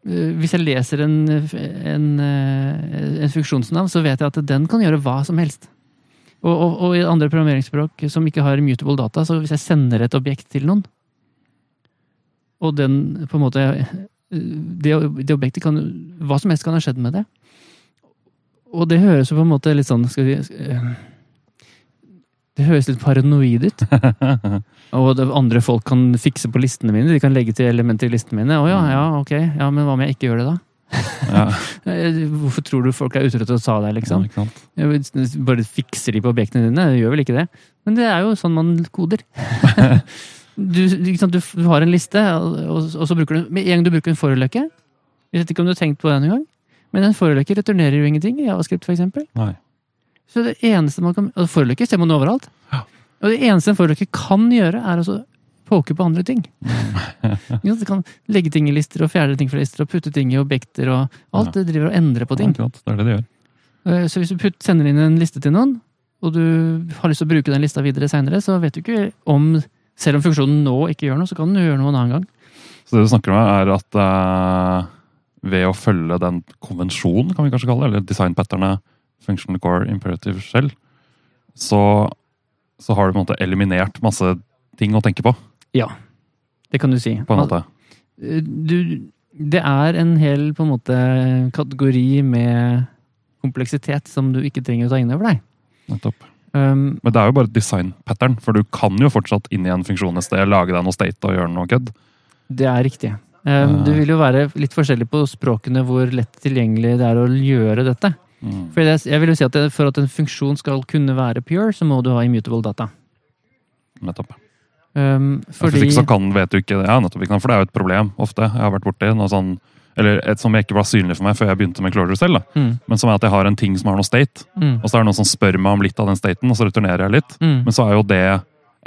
Eh, Hvis jeg leser en, en, eh, en funksjonsnavn, så vet jeg at den kan gjøre hva som helst. Og, og, og i andre programmeringsspråk som ikke har mutable data, så hvis jeg sender et objekt til noen, og den på en måte Det, det objektet kan Hva som helst kan ha skjedd med det. Og det høres jo på en måte litt sånn skal vi, eh, Det høres litt paranoid ut. Og andre folk kan fikse på listene mine. De kan legge til elementer i listene mine. Å ja, ja, ok. Ja, Men hva om jeg ikke gjør det, da? Ja, Eh, Hvorfor tror du folk er ute etter å ta deg, liksom? Bare fikser de på objektene dine? Det gjør vel ikke det? Men det er jo sånn man koder. Du, du, har en liste, og, og så bruker du Med en gang du bruker en forløkke vet ikke om du har tenkt på det en gang, men en forløkke returnerer jo ingenting i Javascript, eksempel. Så det eneste man kan Og forløkker ser man overalt. Ja. Og det eneste en forløkker kan gjøre, er altså poke på andre ting. Du kan legge ting i lister og fjerne ting fra lister og putte ting i objekter og alt. Det driver og endrer på ting. Ja, det er det de gjør. Eh, Så hvis du putt, sender inn en liste til noen, og du har lyst til å bruke den lista videre seinere, så vet du ikke om Selv om funksjonen nå ikke gjør noe, så kan den gjøre noe en annen gang. Så det du snakker om, er at eh, ved å følge den konvensjonen, kan vi kanskje kalle det, eller designpatternet Functional Core Imperative Shell, så, så har du på en måte eliminert masse ting å tenke på, Ja. Det kan du si. på en måte. Du, det er en hel på en måte kategori med kompleksitet som du ikke trenger å ta inn over deg. Nettopp. Um, Men det er jo bare design-pattern, for du kan jo fortsatt inn i en funksjon et sted, lage deg noe state og gjøre noe kødd. det er riktig. Um, det vil jo være litt forskjellig på språkene hvor lett tilgjengelig det er å gjøre dette. Mm. For jeg vil jo si at det, For at en funksjon skal kunne være pure, så må du ha immutable data. Nettopp. Um, fordi så kan, vet du ikke det. Ja, nettopp? For det er jo et problem ofte. Jeg har vært borti noe sånn eller et som ikke var synlig for meg før jeg begynte med Clojure selv. da. mm, Men som er at jeg har en ting som har noe state, mm, og så er det noen som spør meg om litt av den staten, og så returnerer jeg litt. mm. Men så er jo det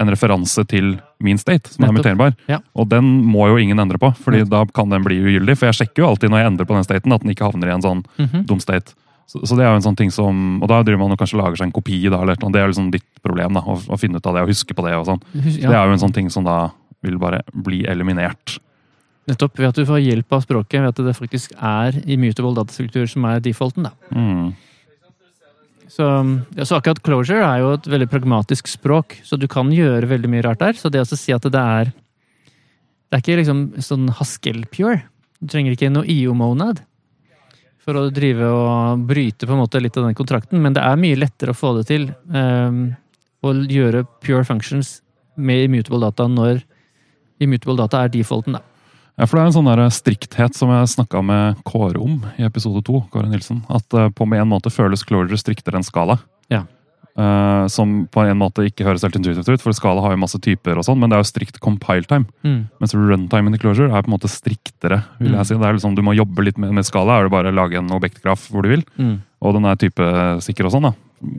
en referanse til min state, som er muterbar. Ja. Og den må jo ingen endre på, fordi da kan den bli ugyldig. For jeg sjekker jo alltid når jeg endrer på den staten, at den ikke havner i en sånn mhm. dum state. Så, så det er jo en sånn ting som, Og da driver man og kanskje lager seg en kopi, da, eller noe. Det er jo liksom ditt problem, da, å, å finne ut av det og huske på det. og sånn. Ja. Så Det er jo en sånn ting som da vil bare bli eliminert. nettopp ved at du får hjelp av språket, ved at det faktisk er immutable datastruktur som er defaulten. da. Mm. Så, ja, så akkurat Closure er jo et veldig pragmatisk språk, så du kan gjøre veldig mye rart der. Så det å si at det er Det er ikke liksom sånn Haskell-pure. Du trenger ikke noe IO-monad for å drive og bryte på en måte litt av den kontrakten, men det er mye lettere å få det til um, å gjøre pure functions med immutable data når immutable data er defaulten, da. Ja, for Det er en sånn der strikthet som jeg snakka med Kåre om i episode to. Kåre Nilsen, At uh, på en måte føles Closure striktere enn Skala. Ja. Uh, som på en måte ikke høres helt intuitivt ut, for Skala har jo masse typer, og sånn, men det er jo strikt compile time. Mm. Mens runtime i Closure er på en måte striktere. vil Mm. jeg si. Det er liksom, Du må jobbe litt med, med Skala. er det bare å lage en objektgraf hvor du vil. Mm. Og den er typesikker og sånn. da.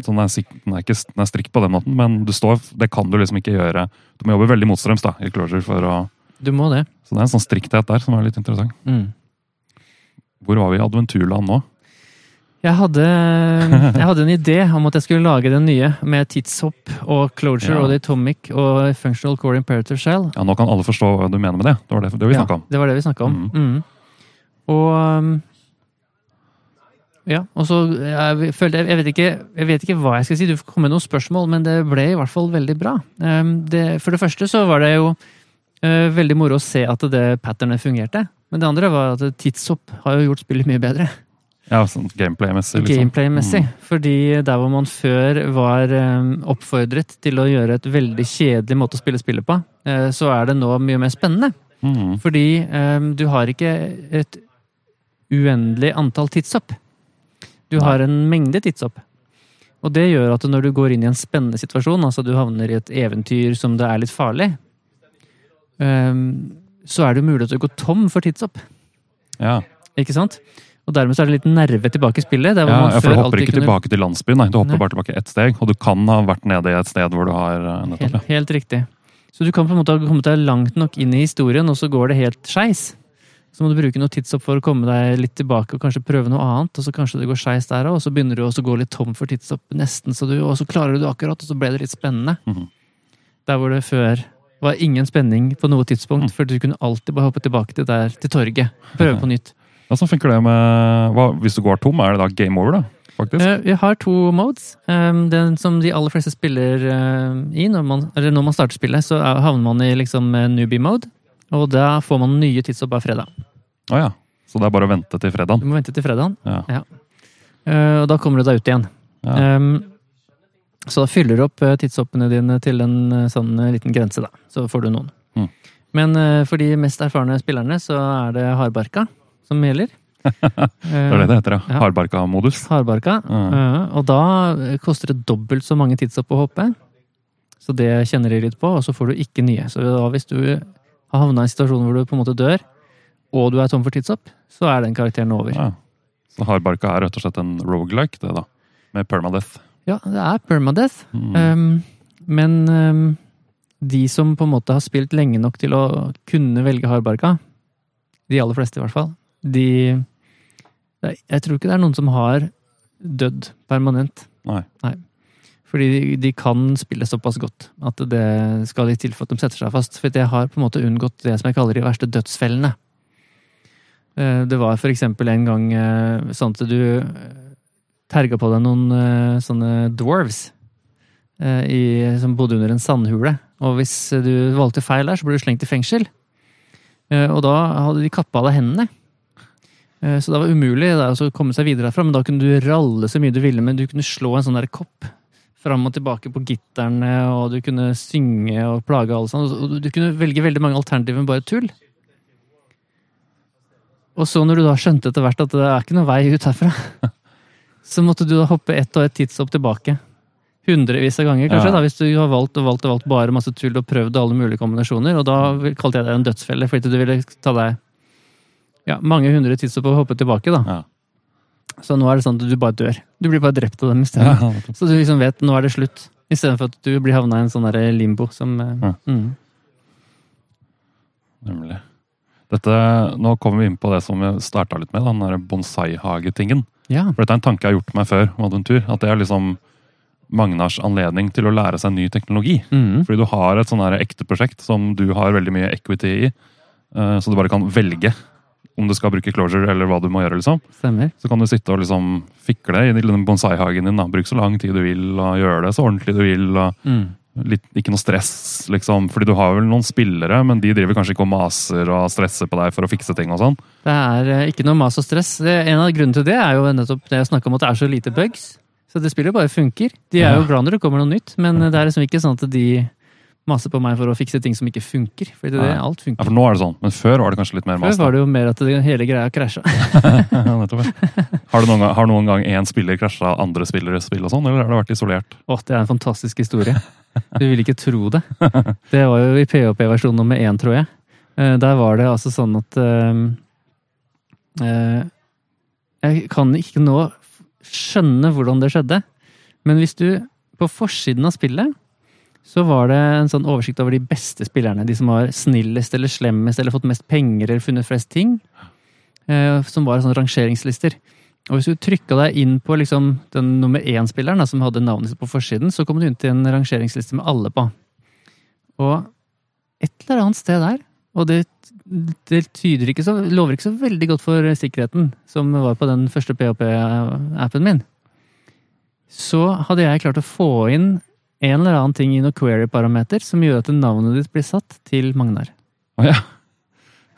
Så den er, den, er ikke, den er strikt på den måten, men du står, det kan du liksom ikke gjøre. Du må jobbe veldig motstrøms da, i Closure. for å... Du må det. Så det er en sånn strikthet der som er litt interessant. Mm. Hvor var vi i adventurland nå? Jeg hadde, jeg hadde en idé om at jeg skulle lage den nye med tidshopp og closure Ja. og Atomic og functional core imperative shell. Ja, Nå kan alle forstå hva du mener med det. Det var det, det vi Ja, snakka om. Det var det vi snakka om. Mm. Og um, Ja, og så jeg, følte, jeg, vet ikke, jeg vet ikke hva jeg skal si, du kom med noen spørsmål, men det ble i hvert fall veldig bra. Um, det, for det første så var det jo veldig moro å se at det patternet fungerte. Men det andre var at tidshopp har jo gjort spillet mye bedre. Ja, sånn Gameplay-messig. liksom. Gameplay-messig. Fordi der hvor man før var um, oppfordret til å gjøre et veldig kjedelig måte å spille spillet på, uh, så er det nå mye mer spennende. Mm. Fordi du har ikke et uendelig antall tidshopp. Du har en mengde tidshopp. Og det gjør at når du går inn i en spennende situasjon, altså du havner i et eventyr som det er litt farlig, så er det jo mulig at du går tom for tidshopp. Ja. Ikke sant? Og dermed så er det litt nerve tilbake i spillet. Ja, for du hopper ikke kunne- tilbake til landsbyen, nei. Du hopper Nei. bare tilbake ett steg. Og du kan ha vært nede i et sted hvor du har eh, nettopp Helt, helt riktig. Så du kan på en måte ha kommet deg langt nok inn i historien, og så går det helt skeis. Så må du bruke noe tidshopp for å komme deg litt tilbake og kanskje prøve noe annet. Og så kanskje det går skeis der òg, og så begynner du å gå litt tom for tidshopp. Nesten, så du, og så klarer du det akkurat, og så ble det litt spennende. Mhm. Der hvor det før var ingen spenning på noe tidspunkt, Mhm. for du kunne alltid bare hoppe tilbake til der, til torget. Prøve på nytt. Ja, så funker det med hva, Hvis du går tom, er det da game over, da? Faktisk? Eh, Vi har to modes. Um, Den som de aller fleste spiller eh, i når man, eller når man starter spillet, så er- havner man i liksom eh, newbie mode. Og da får man nye tidshopp hver fredag. Å ja. Så det er bare å vente til fredag? Du må vente til fredagen, Ja. eh, og da kommer du deg ut igjen. Ja. Um, Så da fyller du opp eh, tidshoppene dine til en eh, sånn eh, liten grense, da. Så får du noen. Mm. Men for de mest erfarne spillerne så er det hardbarka som gjelder. Det er det det heter, ja. Hardbarka-modus. Hardbarka. Mm. Og da koster det dobbelt så mange tidshopp å hoppe. Så det kjenner de litt på, og så får du ikke nye. Så da hvis du har havna i en situasjon hvor du på en måte dør, og du er tom for tidshopp, så er den karakteren over. Ja. Så hardbarka er rett og slett en rogelike, det da. Med permadeath. Ja, det er permadeath. Mm. Um, men um, de som på en måte har spilt lenge nok til å kunne velge hardbarka, de aller fleste i hvert fall, de Jeg tror ikke det er noen som har dødd permanent. Nei. Fordi de, de kan spille såpass godt at det skal litt til for at de setter seg fast. For jeg har på en måte unngått det som jeg kaller de verste dødsfellene. Eh, Det var for eksempel en gang eh, sånn at du terga på deg noen uh, sånne dwarves uh, i, som bodde under en sandhule. Og hvis du valgte feil der, så ble du slengt i fengsel. Uh, Og da hadde de kappa av deg hendene. Så det var umulig å komme seg videre herfra, men da kunne du ralle så mye du ville. Men du kunne slå en sånn der kopp fram og tilbake på gitterne, og du kunne synge og plage alle sånn. Og du kunne velge veldig mange alternativer med bare tull. Og så når du da skjønte etter hvert at det er ikke noe vei ut herfra, så måtte du da hoppe ett og ett tidshopp tilbake. Hundrevis av ganger, kanskje, Ja. da, hvis du har valgt og valgt og valgt bare masse tull og prøvd alle mulige kombinasjoner. Og da kalte jeg det en dødsfelle, fordi du ville ta deg ja, mange hundre tidshopp og hoppe tilbake. da. Ja. Så nå er det sånn at du bare dør. Du blir bare drept av dem i stedet. Ja. Så du liksom vet nå er det slutt. Istedenfor at du blir havna i en sånn limbo som eh, Ja. mm. Nemlig. Dette, nå kommer vi inn på det som vi starta litt med, den bonsai-hagetingen. Ja. For dette er en tanke jeg har gjort meg før. At det er liksom Magnars anledning til å lære seg ny teknologi. Mm. Fordi du har et sånn ekte prosjekt som du har veldig mye equity i. eh, Så du bare kan velge om du skal bruke closure eller hva du må gjøre. liksom. Stemmer. Så kan du sitte og liksom fikle i bonsai-hagen din. da. Bruk så lang tid du vil, og gjøre det så ordentlig du vil. og Mm. Litt, Ikke noe stress, liksom. Fordi du har vel noen spillere, men de driver kanskje ikke og maser og stresser på deg for å fikse ting og sånn. Det er eh, ikke noe mas og stress. En av grunnene til det er jo nettopp det jeg snakka om, at det er så lite bugs. Så det spillet bare funker. De er jo glad når det kommer noe nytt, men det er liksom ikke sånn at de maser på meg for å fikse ting som ikke funker. For det, ja. alt Ja, for nå er det sånn, men før var det kanskje litt mer mas. Før var det jo mer at det, hele greia krasja. Har, du noen har noen gang én spiller krasja andre spilleres spill og sånn, eller har det vært isolert? Å, det er en fantastisk historie. Du vil ikke tro det. Det var jo i PHP-versjon nummer én, tror jeg. Eh, Der var det altså sånn at eh, Jeg kan ikke nå skjønne hvordan det skjedde, men hvis du På forsiden av spillet så var det en sånn oversikt over de beste spillerne. De som var snillest eller slemmest eller fått mest penger eller funnet flest ting. eh, Som var sånne rangeringslister. Og hvis du trykka deg inn på liksom den nummer én-spilleren, som hadde navnet sitt på forsiden, så kom du inn til en rangeringsliste med alle på. Og et eller annet sted der, og det, det tyder ikke så, lover ikke så veldig godt for sikkerheten, som var på den første PHP-appen min, så hadde jeg klart å få inn en eller annen ting i noen query-parameter som gjør at navnet ditt blir satt til Magnar. Oh, ja.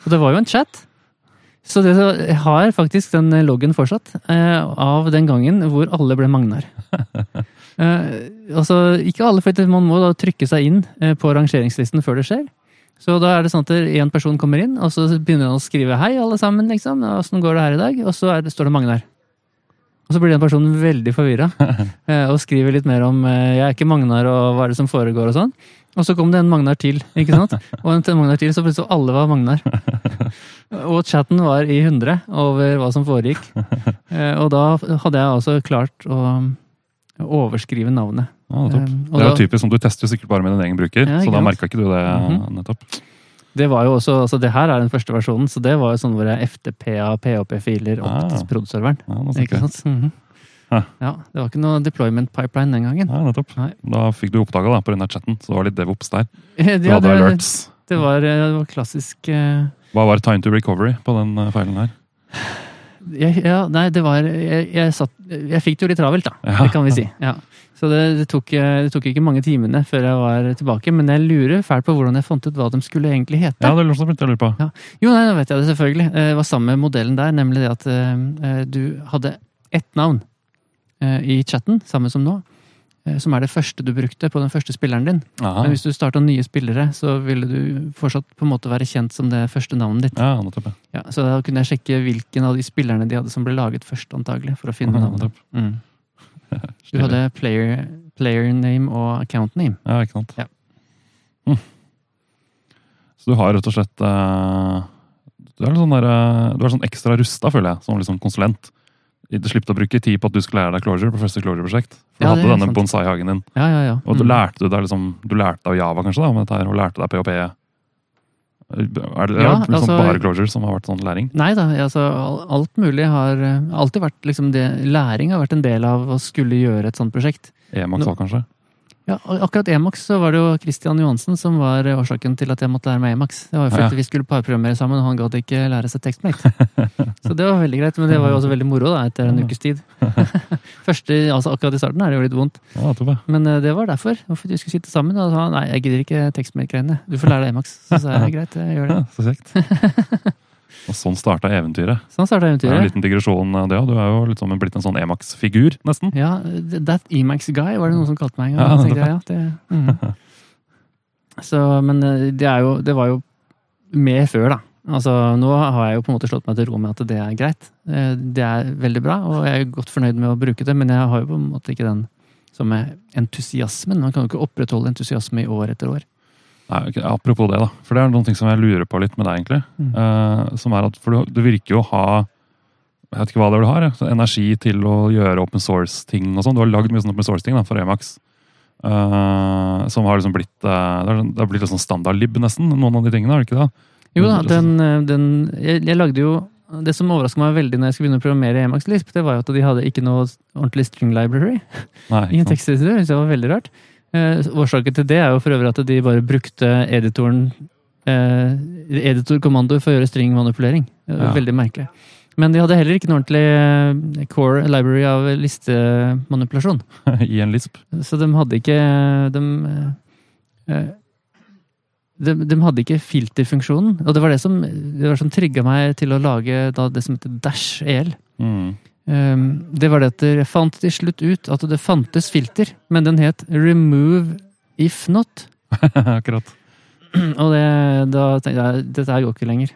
Og det var jo en chat. Så det jeg har faktisk den loggen fortsatt, eh, av den gangen hvor alle ble Magnar. eh, altså, ikke alle, for man må da trykke seg inn eh, på rangeringslisten før det skjer. Så da er det sånn at én person kommer inn, og så begynner han å skrive 'hei, alle sammen', liksom. 'Åssen går det her i dag?' Og så er det, står det Magnar. Og så blir den personen veldig forvirra eh, og skriver litt mer om eh, 'jeg er ikke Magnar', og 'hva er det som foregår', og sånn. Og så kom det en Magnar til, ikke sant? Og en Magnar til, så plutselig alle var Magnar. Og chatten var i hundre over hva som foregikk. Eh, Og da hadde jeg altså klart å overskrive navnet. Ja, det er jo typisk som du tester sikkert bare med din egen bruker, Ja, så da merka ikke du det Mhm. nettopp. Det var jo også, altså det her er den første versjonen, så det var jo sånn hvor jeg FTP-a PHP-filer opp Ah. til prod-serveren. Ja, Ikke sant? Mhm. Hæ. Ja, det var ikke noe deployment pipeline den gangen. Nei, nettopp. Nei. Da fikk du oppdaga da, på denne chatten, så det var litt devops der. Ja, hadde det, alerts. det, var, det var klassisk uh... Hva var time to recovery på den eh, feilen her? jeg, Ja, nei, det var Jeg, jeg, satt, jeg fikk det jo litt travelt, da. Ja. Det kan vi si. Ja. Så det, det, tok, eh, det tok ikke mange timene før jeg var tilbake, men jeg lurer fælt på hvordan jeg fant ut hva de skulle egentlig hete. Ja, det er begynte jeg lurer på. på. Jo, nei, nå vet jeg det selvfølgelig. Eh, Det var samme modellen der, nemlig det at uh, du hadde ett navn uh, i chatten, samme som nå, eh, som er det første du brukte på den første spilleren din. Aha. Men hvis du starta nye spillere, så ville du fortsatt på en måte være kjent som det første navnet ditt. Ja, nettopp. ja. Ja, så da kunne jeg sjekke hvilken av de spillerne de hadde som ble laget først, antagelig, for å finne navnet. Mm. Du hadde player, player name og account name. Ja, ikke sant. Ja. Mm. Så du har rett og slett eh, Du er sånn, der, eh, du er sånn ekstra rusta, føler jeg, som liksom konsulent. Du slippte å bruke tid på at du skulle lære deg Closure på første Closure-prosjekt. Du Ja, hadde denne bonsai-hagen din. Ja, ja, ja. Og du Mm. lærte du deg liksom, du lærte av Java kanskje da, om dette her, og lærte deg PHP. Er det, er det Ja, liksom altså- bare Closure som har vært sånn læring? Nei da, altså alt mulig har eh, alltid vært liksom det Læring har vært en del av å skulle gjøre et sånt prosjekt. Emax òg, kanskje? Ja, akkurat Emax så var det jo Christian Johansen som var årsaken til at jeg måtte lære meg Emax. Det var jo fordi ja. vi skulle parprogrammere sammen, og han gadd ikke lære seg TextMate. Så det var veldig greit, men det var jo også veldig moro da, etter en ukes tid. Første, altså Akkurat i starten er det jo litt vondt, Ja, ja. men eh, det var derfor. Hvorfor vi skulle sitte sammen. Og sa nei, jeg gidder ikke TextMate-greiene. Du får lære deg Emax. Så sa jeg greit, jeg gjør det. ja så kjekt. Og sånn starta eventyret. Sånn starta Det er en liten digresjon av det. Du er jo litt som blitt en sånn Emax-figur, nesten. Ja, That Emax Guy var det noen som kalte meg en gang. Ja, det, jeg, ja, det, mm. Så, men eh, det, jo, det var jo med før, da. Altså, Nå har jeg jo på en måte slått meg til ro med at det er greit. Eh, Det er veldig bra, og jeg er godt fornøyd med å bruke det, men jeg har jo på en måte ikke den som er entusiasmen. Man kan jo ikke opprettholde entusiasme i år etter år. Nei, apropos det, da. For det er noen ting som jeg lurer på litt med deg, egentlig. Mm. Eh, som er at, For du, du virker jo å ha jeg vet ikke hva det er du har, ja. energi til å gjøre open source-ting og sånn. Du har lagd mye sånn open source-ting da, for Emax. eh, som har liksom blitt eh, det, har, blitt liksom sånn standard-lib, nesten. Noen av de tingene, har det ikke det? Jo da, den, eh, den jeg, jeg lagde jo Det som overraska meg veldig når jeg skulle begynne å programmere Emax-lisp, det var jo at de hadde ikke noe ordentlig string library. Nei, Ingen teksteditor, det var veldig rart. Eh, årsaken til det er jo for øvrig at de bare brukte editoren eh, editorkommandoer for å gjøre stringmanipulering. Ja. Veldig merkelig. Men de hadde heller ikke noe ordentlig eh, core library av listemanipulasjon. I en lisp. Så de hadde ikke De, eh, de, de hadde ikke filterfunksjonen. Og det var det som, det var som trigga meg til å lage da, det som heter Dash EL. Mm. Um, det var det at jeg fant til slutt ut at det fantes filter, men den het Remove If Not. Akkurat. Og det, da tenkte jeg dette her går ikke lenger.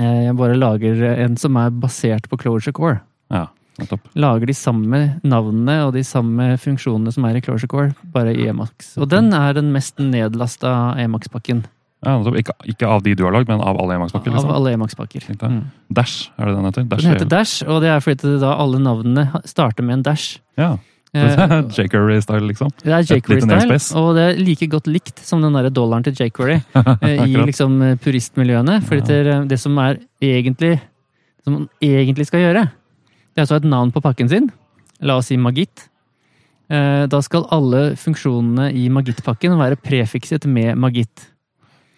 Eh, Jeg bare lager en som er basert på Closure Core. Ja, nettopp. Lager de samme navnene og de samme funksjonene som er i Closure Core, bare i Emax. Og den er den mest nedlasta Emacs-pakken. Ja. Ikke, ikke av de du har lagd, men av alle Emacs-pakker? Av Liksom. alle Emacs-pakker. Mm. Dash, er det den heter? Dash Den heter er- Dash, og det er fordi da alle navnene starter med en dash. Ja. Eh, Jackery-style, liksom. Det er jQuery-style, og det er like godt likt som den derre dollaren til jQuery eh, i liksom eh, puristmiljøene. For det, eh, det som er egentlig som man egentlig skal gjøre, det er altså et navn på pakken sin. La oss si Magit. Da skal alle funksjonene i Magit-pakken være prefikset med Magit.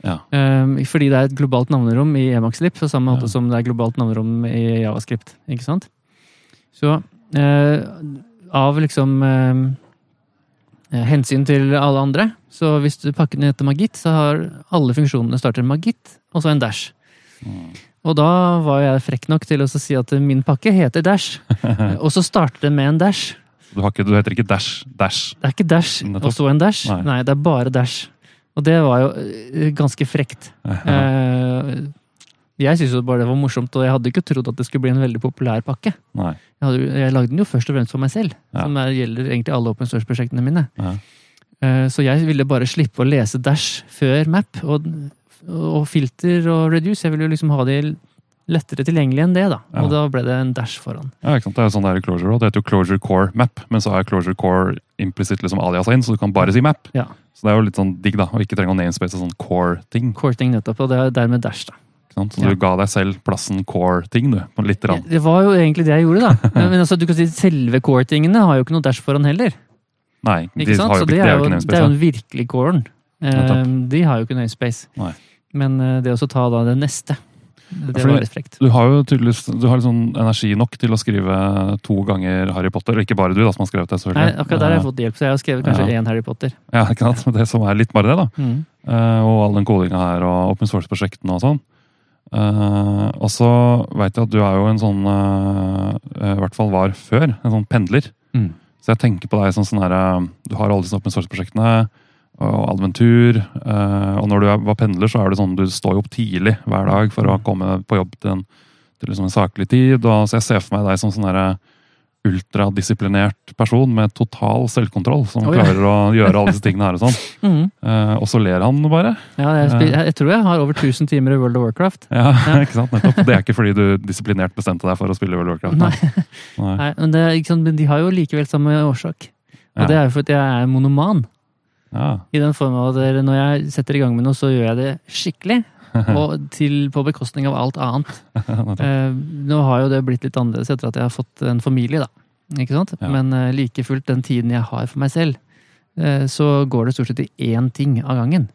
Ja. Eh, Fordi det er et globalt navnerom i Emacs-lip, på samme måte Ja. som det er globalt navnerom i Javascript. Ikke sant? Så eh, av liksom eh, hensyn til alle andre, så hvis du pakker pakken etter Magit, så har alle funksjonene starter Magit, og så en dash. Mm. Og da var jeg frekk nok til å si at min pakke heter Dash. Og så starter det med en dash. Du, har ikke, du heter ikke Dash. Dash. Det er ikke dash og så en dash. Nei. Nei. det er bare dash. Og det var jo eh, ganske frekt. Eh, Jeg syntes jo bare det var morsomt, og jeg hadde ikke trodd at det skulle bli en veldig populær pakke. Nei. Jeg, hadde, jeg lagde den jo først og fremst for meg selv, Ja. som er, gjelder egentlig alle open source-prosjektene mine. Ja. Eh, Så jeg ville bare slippe å lese dash før map, og, og filter og reduce. Jeg ville jo liksom ha de lettere tilgjengelig enn det, da. Ja. Og da ble det en dash foran. Ja, ikke sant? Det er jo sånn det er i Closure også. Det heter jo Closure Core Map, men så er Closure Core implisitt liksom aliasa inn, så du kan bare si map. Ja. Så det er jo litt sånn digg, da, å ikke trenge å namespace sånn core-ting. Core-ting nettopp, og det er dermed dash, da. Så du Ja. ga deg selv plassen core-ting, du. På litt rann. Det var jo egentlig det jeg gjorde, da. Men altså, du kan si selve core-tingene har jo ikke noe dash foran heller. Nei, de Ikke sant? har Så jo det ikke, er jo, det er jo den virkelige coren. Eh, de har jo ikke namespace. Nei. Men eh, det å ta da det neste, det var frekt. Du har jo tydeligvis du har sånn energi nok til å skrive to ganger Harry Potter. Og Ikke bare du, da, som har skrevet det. Nei, akkurat der har jeg fått hjelp, så jeg har skrevet kanskje Ja. én Harry Potter. Ja, ikke sant? Det som er litt bare det, da. Mm. Eh, og all den kodinga her, og open source-prosjektene og sånn. Eh, og så veit jeg at du er jo en sånn eh, eh, I hvert fall var før, en sånn pendler. Mm. Så jeg tenker på deg som sånn her eh, Du har alle disse open source-prosjektene og Adventur. eh, og når du var pendler, så er det sånn du står jo opp tidlig hver dag for å komme på jobb til en, til liksom en saklig tid. Og, så jeg ser for meg deg som sånn her ultradisiplinert person med total selvkontroll, som oh, ja. klarer å gjøre alle disse tingene her og sånn. Mm. Eh, og så ler han bare. Ja, jeg, jeg, jeg tror jeg har over 1000 timer i World of Warcraft. Ja, ikke sant? Nettopp. Det er ikke fordi du disiplinert bestemte deg for å spille World of Warcraft. Nei. Nei. Nei, men, det, sant, men de har jo likevel samme årsak. Og Ja. det er jo fordi jeg er monoman. Ja. I den form at når jeg setter i gang med noe, så gjør jeg det skikkelig. Og til, på bekostning av alt annet. Eh, nå har jo det blitt litt annerledes etter at jeg har fått en familie, da. Ikke sant? Ja. Men eh, like fullt, den tiden jeg har for meg selv, eh, så går det stort sett i én ting av gangen.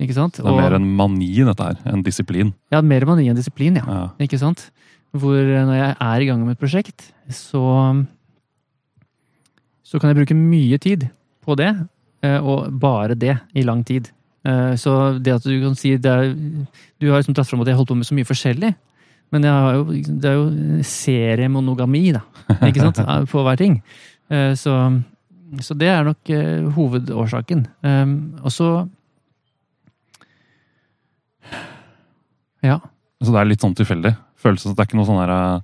Ikke sant? Det er mer en mani, dette her, enn disiplin. ja, mer mani enn disiplin, ja. Ja. Ikke sant? Hvor eh, når jeg er i gang med et prosjekt, så Så kan jeg bruke mye tid på det, og bare det i lang tid. Eh, Så det at du kan si det er, Du har liksom dratt fram at jeg holdt på med så mye forskjellig. Men jeg har jo, det er jo seriemonogami, da. Ikke sant? På hver ting. Eh, Så, så det er nok eh, hovedårsaken. Eh, Og så Ja. Så det er litt sånn tilfeldig. Følelse Det er ikke noe sånn her eh,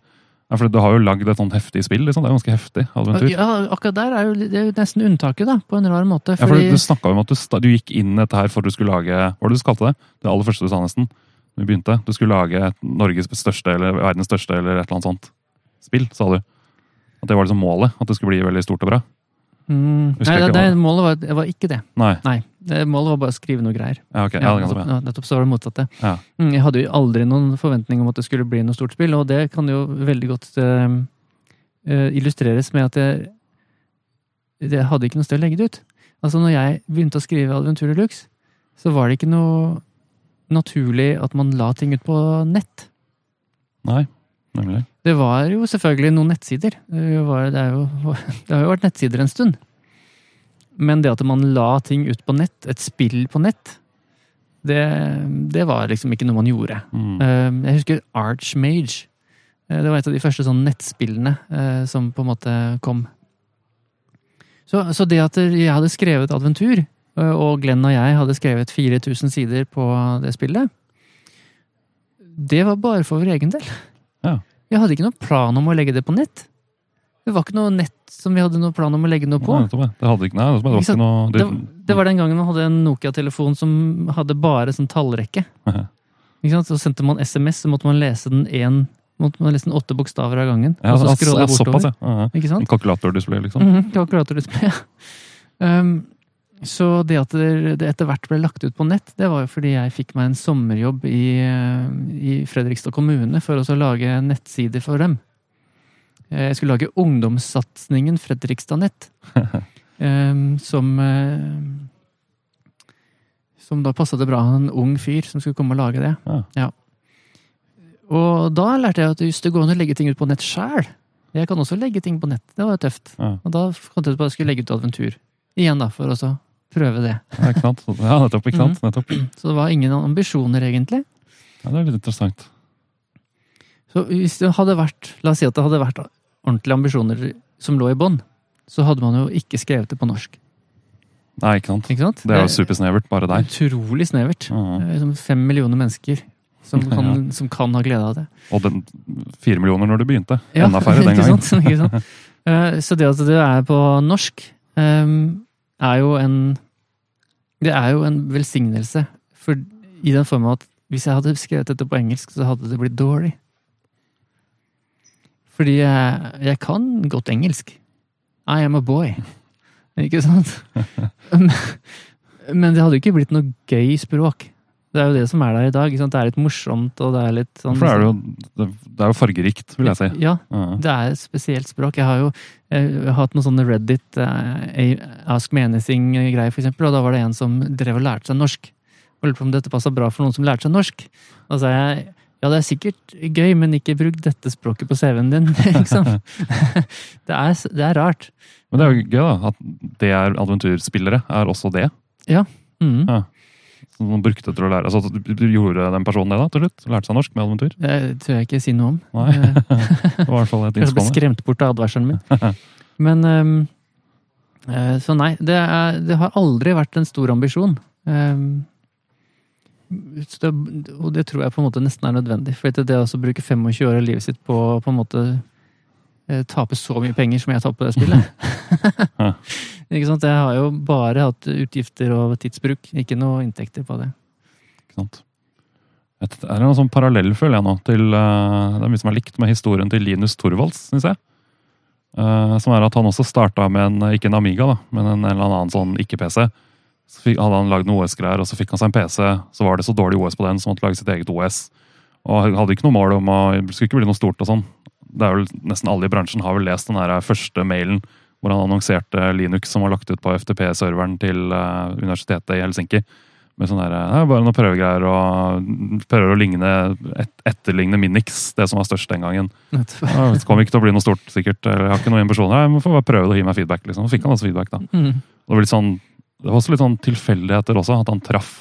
ja, for Du har jo lagd et sånt heftig spill. liksom. Det er jo ganske heftig. Adventur. Ja, akkurat der er jo, det er jo nesten unntaket, da, på en rar måte. Ja, for Fordi, Du snakka om at du, du gikk inn i dette her for du skulle lage Hva var det du kalte det? Det aller første du sa, nesten. Du begynte. Du skulle lage Norges største eller verdens største eller et eller annet sånt spill, sa du. At det var liksom målet. At det skulle bli veldig stort og bra. Mm, nei, det, det, målet var, var ikke det. Nei. Nei, det, Målet var bare å skrive noe greier. Ja, okay. Ja, nettopp, ja, nettopp så var det motsatte. Ja. Mm, Jeg hadde jo aldri noen forventning om at det skulle bli noe stort spill, og det kan jo veldig godt eh, illustreres med at jeg, jeg hadde ikke noe sted å legge det ut. Altså, når jeg begynte å skrive Adventure Lux, så var det ikke noe naturlig at man la ting ut på nett. Nei, nemlig. Det var jo selvfølgelig noen nettsider. Det, var, det, jo, det har jo vært nettsider en stund. Men det at man la ting ut på nett, et spill på nett, det, det var liksom ikke noe man gjorde. Mm. Eh, Jeg husker Archmage. Eh, Det var et av de første sånn nettspillene eh, som på en måte kom. Så, så det at jeg hadde skrevet adventur, eh, og Glenn og jeg hadde skrevet 4000 sider på det spillet, det var bare for vår egen del. Ja. Jeg hadde ikke noen plan om å legge det på nett. Det var ikke noe nett som vi hadde noen plan om å legge noe på. Nei, det hadde ikke, nei, det var Ikke noe Det, det var den gangen man hadde en Nokia-telefon som hadde bare sånn tallrekke. Så sendte man SMS, så måtte man lese den én Måtte man lese den åtte bokstaver av gangen. ja, og så altså, scrolle ja, såpass, bortover. ja. Ja, kalkulatordisplay, liksom. Mhm, kalkulatordisplay. ja. Um, så det at det, etter hvert ble lagt ut på nett, det var jo fordi jeg fikk meg en sommerjobb i, eh, i Fredrikstad kommune for å lage nettsider for dem. Eh, Jeg skulle lage ungdomssatsingen Fredrikstad Nett. um, som eh, Som da passet det bra en ung fyr som skulle komme og lage det. Ja. Og da lærte jeg at just det går an å legge ting ut på nett sjæl. Jeg kan også legge ting på nett. Det var jo tøft. Ja. Og da fant jeg ut at jeg skulle legge ut adventur. Igjen, da, for å så prøve det. Ja, ikke sant? Ja, nettopp. ikke sant? Mhm. nettopp. Så det var ingen ambisjoner, egentlig. Ja, det er litt interessant. Så hvis det hadde vært La oss si at det hadde vært ordentlige ambisjoner som lå i bånn, så hadde man jo ikke skrevet det på norsk. Nei, ikke sant? Ikke sant? Det er jo supersnevert, bare der. Utrolig snevert. Ja. Er Som fem millioner mennesker som kan, som kan ha glede av det. Og den fire millioner når du begynte. Ja, Enda færre den gangen. sant? Eh, Så det at det er på norsk, eh, er jo en Det er jo en velsignelse. For i den form at hvis jeg hadde skrevet dette på engelsk, så hadde det blitt dårlig. Fordi jeg, jeg kan godt engelsk. I am a boy. Ikke sant? Men det hadde jo ikke blitt noe gøy språk. Det er jo det som er der i dag. Det er litt morsomt, og det er litt sånn For det er jo, det det er jo fargerikt, vil jeg si. Ja, Ja. det er et spesielt språk. Jeg har jo eh, hatt noen sånne Reddit eh, Ask me anything-greier, eksempel, og da var det en som drev og lærte seg norsk. Og lurte på om dette passa bra for noen som lærte seg norsk. Da sa jeg ja, det er sikkert gøy, men ikke bruk dette språket på CV-en din. liksom. det, er, det er rart. Men det er jo gøy, da. At det er adventurspillere, er også det. Mhm. Som man brukte til å lære. Altså, gjorde den personen det, da, til slutt? Lærte seg norsk med adventyr? Det tør jeg ikke si noe om. Nei. Det var i hvert fall et Kanskje ble skremt bort av advarselen min. Men eh, Så nei, det, er, det har aldri vært en stor ambisjon. Um, det, og det tror jeg på en måte nesten er nødvendig. For det å bruke 25 år av livet sitt på på en måte eh, tape så mye penger som jeg taper på det spillet. Ikke sant? Jeg har jo bare hatt utgifter og tidsbruk, ikke noe inntekter på det. Ikke sant? Et, det er en sånn parallell, føler jeg nå, til eh, Det er mye som er likt med historien til Linus Torvalds, syns jeg. Eh, som er at han også starta med en, ikke en Amiga, da, men en, eller annen sånn ikke-PC. Så hadde han lagd noe OS-greier, og så fikk han seg en PC. Så var det så dårlig OS på den, så måtte lage sitt eget OS. Og hadde ikke noe mål om å skulle ikke bli noe stort og sånn. Det er vel Nesten alle i bransjen har vel lest den her første mailen hvor han annonserte Linux som var lagt ut på FTP-serveren til eh, universitetet i Helsinki. Med sånn der, det er bare noen prøvegreier og prøver å ligne, et, etterligne Minix, det som var størst den gangen. Det kommer ikke til å bli noe stort, sikkert. eller Jeg har ikke noen ambisjoner. Jeg må få bare prøve det og gi meg feedback. liksom. Så fikk han altså feedback, da. Mm. Det var, sånn, det var også litt sånn tilfeldigheter også, at han traff.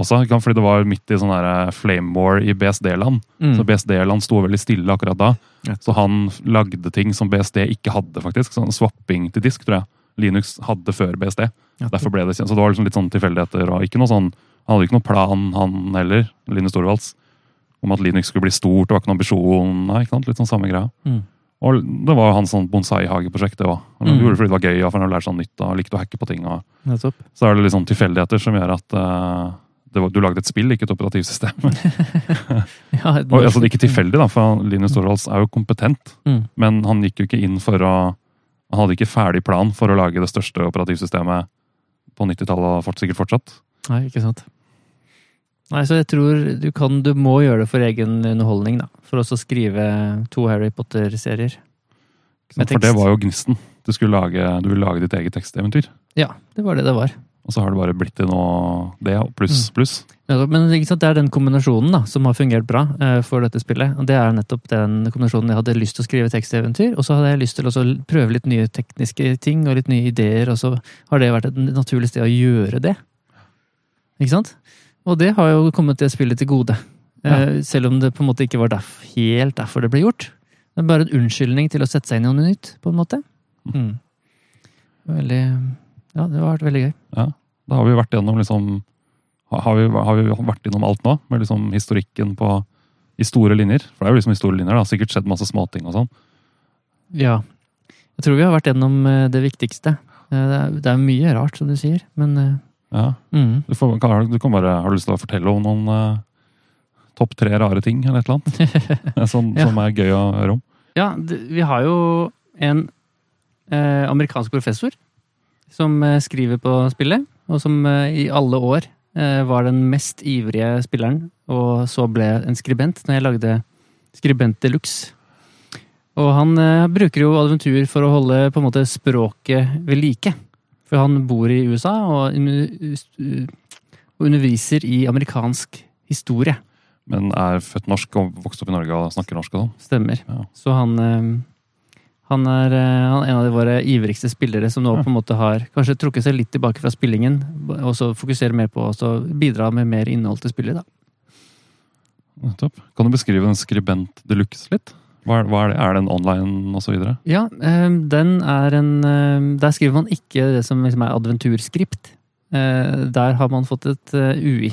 Også, fordi det var midt i sånn flame war i BSD-land. Mm. Så BSD-land sto veldig stille akkurat da. Så han lagde ting som BSD ikke hadde, faktisk. Sånn swapping til disk, tror jeg. Linux hadde før BSD. Derfor ble det kjent. Så det var liksom litt sånn tilfeldigheter. og ikke noe sånn, Han hadde ikke noen plan, han heller, Linus Torvalds, om at Linux skulle bli stort. Det var ikke noen ambisjon. Nei, ikke sant? Litt sånn samme greia. Mm. Og det var jo hans sånn bonsai-hageprosjekt, det òg. Han Mm. gjorde det fordi det var gøy, og for han lærte lært sånn nytt og likte å hacke på ting. og Så er det litt sånn tilfeldigheter som gjør at det var, du lagde et spill, ikke et operativsystem. Ja, et Og, altså, det er ikke tilfeldig, da, for Linus Torvalds er jo kompetent. Mm. Men han gikk jo ikke inn for å Han hadde ikke ferdig plan for å lage det største operativsystemet på 90-tallet og sikkert fortsatt. Nei, ikke sant. Nei, så jeg tror du kan Du må gjøre det for egen underholdning, da. For også å skrive to Harry Potter-serier. For det var jo gnisten. Du, skulle lage, du ville lage ditt eget teksteventyr. Ja, det var det det var. Og så har det bare blitt til noe det, og pluss, pluss. Ja, Men ikke sant, det er den kombinasjonen da, som har fungert bra eh, for dette spillet. Og det er nettopp den kombinasjonen jeg hadde lyst til å skrive teksteventyr, og så hadde jeg lyst til å prøve litt nye tekniske ting og litt nye ideer, og så har det vært et naturlig sted å gjøre det. Ikke sant? Og det har jo kommet det spillet til gode. Eh, Selv om det på en måte ikke var derf helt derfor det ble gjort. Det er bare en unnskyldning til å sette seg inn i noe nytt, på en måte. Mm. Veldig Ja, det har vært veldig gøy. Ja. Da har vi vært gjennom liksom har vi, har vi vært innom alt nå? Med liksom historikken på i store linjer? For det er jo liksom i store linjer, da. Sikkert skjedd masse småting og sånn. Ja. Jeg tror vi har vært gjennom eh, det viktigste. Eh, Det er, det er mye rart, som du sier, men eh, Ja. mm. Du, får, kan, du kan bare, har du lyst til å fortelle om noen uh, topp tre rare ting, eller et eller annet? Som, Ja. som er gøy å høre om? Ja, vi har jo en eh, amerikansk professor som eh, skriver på spillet, og som eh, i alle år eh, var den mest ivrige spilleren, og så ble en skribent når jeg lagde Skribent Deluxe. Og han bruker jo adventur for å holde på en måte språket ved like. For han bor i USA og, underviser i amerikansk historie. Men er født norsk og vokst opp i Norge og snakker norsk og sånn? Stemmer. Ja. Så han, han er eh, han er en av de våre ivrigste spillere som nå på en måte har kanskje trukket seg litt tilbake fra spillingen, og så fokuserer mer på å bidra med mer innhold til spillet. da. Nettopp. Kan du beskrive en skribent de luxe litt? Hva er, hva er det? Er det en online osv.? Ja, eh, den er en eh, Der skriver man ikke det som liksom er adventurskript. Eh, Der har man fått et eh, UI.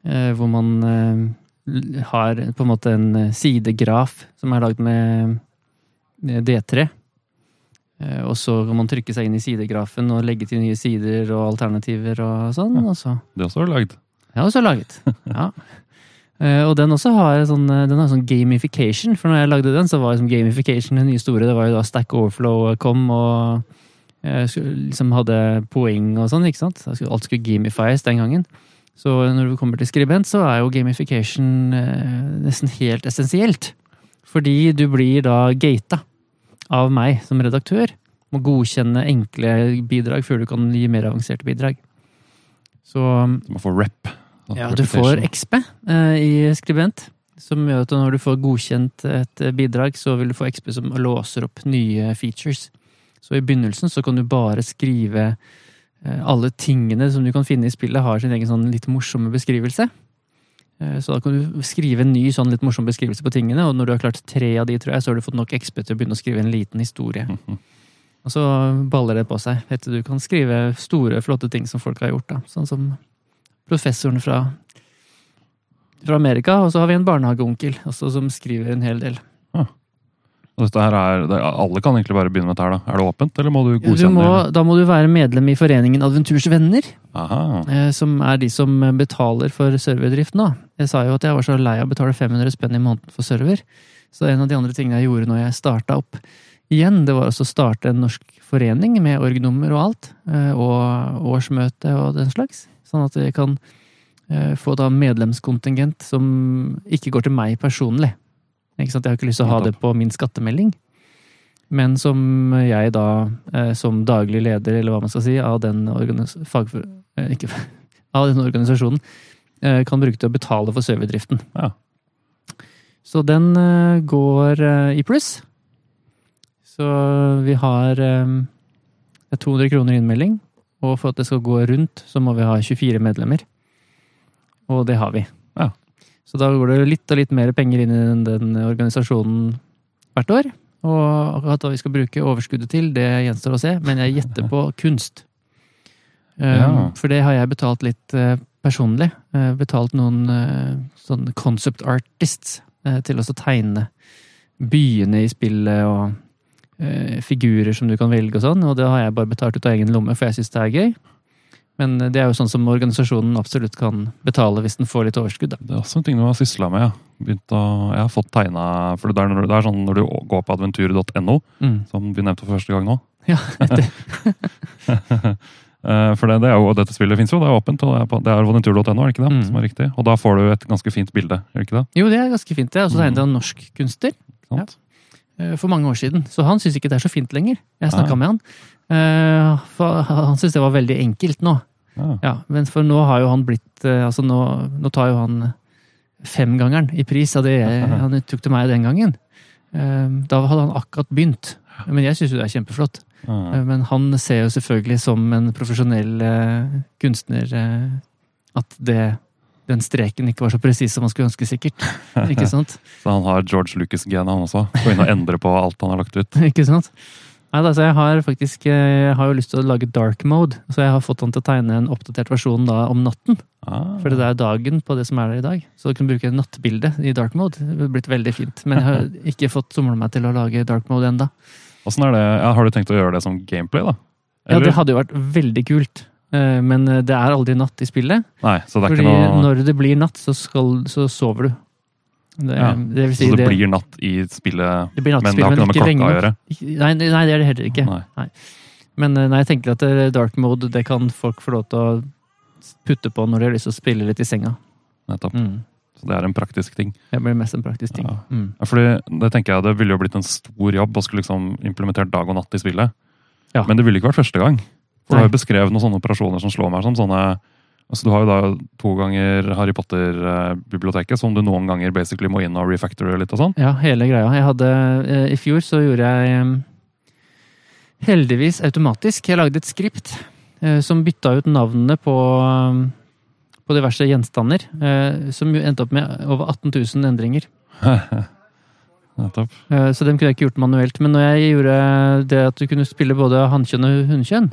Hvor man eh, har på en måte en sidegraf som er lagd med D3. Eh, Og så kan man trykke seg inn i sidegrafen og legge til nye sider og alternativer og sånn. Og så Det også har du lagd. ja, også laget. Ja. Eh, Og den også har sånn, eh, den har sånn gamification, for når jeg lagde den, så var liksom gamification den nye store. Det var jo da Stack Overflow kom og eh, liksom hadde poeng og sånn, ikke sant? Alt skulle gamifies den gangen. Så når du kommer til skribent, så er jo gamification eh, nesten helt essensielt. Fordi du blir da gata av meg som redaktør. Må godkjenne enkle bidrag før du kan gi mer avanserte bidrag. Så Du må få rep. ja, du får. XP eh, i skribent, som gjør at når du får godkjent et eh, bidrag, så vil du få XP som låser opp nye features. Så i begynnelsen så kan du bare skrive eh, alle tingene som du kan finne i spillet, har sin egen sånn litt morsomme beskrivelse. Eh, Så da kan du skrive en ny sånn litt morsom beskrivelse på tingene, og når du har klart tre av de, tror jeg, så har du fått nok XP til å begynne å skrive en liten historie. Mhm. Og så baller det på seg. Helt til du kan skrive store, flotte ting som folk har gjort. da. Sånn som professoren fra, fra Amerika, og så har vi en barnehageonkel også, som skriver en hel del. Og dette her er, det, alle kan egentlig bare begynne med dette her, da. Er det åpent, eller må du Du godkjenne må, det? da må du være medlem i foreningen Adventurs venner, Aha. eh, som er de som betaler for serverdriften. da. Jeg sa jo at jeg var så lei av å betale 500 spenn i måneden for server. Så en av de andre tingene jeg gjorde når jeg starta opp igjen, det var også å starte en norsk forening med orgnummer og alt. eh, Og årsmøte og den slags. Sånn at vi kan eh, få da medlemskontingent som ikke går til meg personlig. Ikke sant? Jeg har ikke lyst til å ha det på min skattemelding. Men som jeg da, eh, som daglig leder, eller hva man skal si, av den, fagfor eh, ikke, av den organisasjonen, eh, kan bruke til å betale for serverdriften. Ja. Så den går i pluss. Så vi har eh, det er 200 kroner innmelding, og for at det skal gå rundt, så må vi ha 24 medlemmer. Og det har vi. Så da går det litt og litt mer penger inn i den, den organisasjonen hvert år. Og akkurat hva vi skal bruke overskuddet til, det gjenstår å se, men jeg gjetter på kunst. Um, Ja. For det har jeg betalt litt eh, personlig. Eh, betalt noen uh, sånn concept artists eh, til å tegne byene i spillet og eh, figurer som du kan velge og sånn, og det har jeg bare betalt ut av egen lomme, for jeg syns det er gøy. Men det er jo sånn som organisasjonen absolutt kan betale hvis den får litt overskudd. Da. Det er også en ting du har sysla med. Ja. Å, jeg har fått tegna For det er, når- det er sånn når du går på adventur.no, Mm. som vi nevnte for første gang nå. Ja, det, Eh, For det, det er jo, dette spillet fins jo, det er åpent. og Det er, er adventur.no, er det ikke det? Mm. Som er riktig. Og da får du et ganske fint bilde, er det ikke det? jo, det er ganske fint. Det er også tegnet av en norsk kunstner. Sant? eh, for mange år siden. Så han syns ikke det er så fint lenger. Jeg snakka med han. Eh, han syns det var veldig enkelt nå. Ja. Ja, men for nå har jo han blitt eh, Altså, nå, nå tar jo han femgangeren i pris av det jeg, han tok til meg den gangen. Eh, Da hadde han akkurat begynt. Men jeg syns jo det er kjempeflott. Eh, Men han ser jo selvfølgelig som en profesjonell eh, kunstner eh, at det, den streken ikke var så presis som man skulle ønske, sikkert. Ikke sant? Så han har George Lucas-genet, han også. Gå inn og endre på alt han har lagt ut. Ikke sant? Altså jeg har faktisk eh, jeg har jo lyst til å lage dark mode, så jeg har fått han til å tegne en oppdatert versjon da om natten. Ah. For det er dagen på det som er der i dag. Så du kan bruke nattbilde i dark mode. Det har blitt veldig fint. Men jeg har ikke fått somla meg til å lage dark mode er det? Ja, har du tenkt å gjøre det som gameplay, da? Ja, det hadde jo vært veldig kult. Eh, Men eh, det er aldri natt i spillet. Nei, så det er Fordi ikke noe når det blir natt, så, skal, så sover du. Det, Ja, det vil si Så det det, blir natt i spillet, det blir men det har ikke noe med klokka lenge å gjøre? Nei, nei, det er det heller ikke. Nei. Men eh, nei, jeg tenker at eh, dark mode det kan folk få lov til å putte på når de har lyst til å spille litt i senga. Nettopp. Mm. Så det er en praktisk ting. Det blir mest en praktisk ting. Ja. Mm. Ja, fordi det tenker jeg det ville jo blitt en stor jobb å skulle liksom implementert dag og natt i spillet. Ja. Men det ville ikke vært første gang. For du har jo beskrevet noen sånne operasjoner som slår meg som sånne altså Du har jo da to ganger Harry Potter-biblioteket, som du noen ganger basically må inn og refactore litt og sånn. Ja, hele greia. Jeg hadde, eh, I fjor så gjorde jeg eh, heldigvis automatisk. Jeg lagde et skript eh, som bytta ut navnene på, på diverse gjenstander. Som endte opp med over 18 000 endringer. Nettopp. Så dem kunne jeg ikke gjort manuelt. Men når jeg gjorde det at du kunne spille både hannkjønn og hunnkjønn,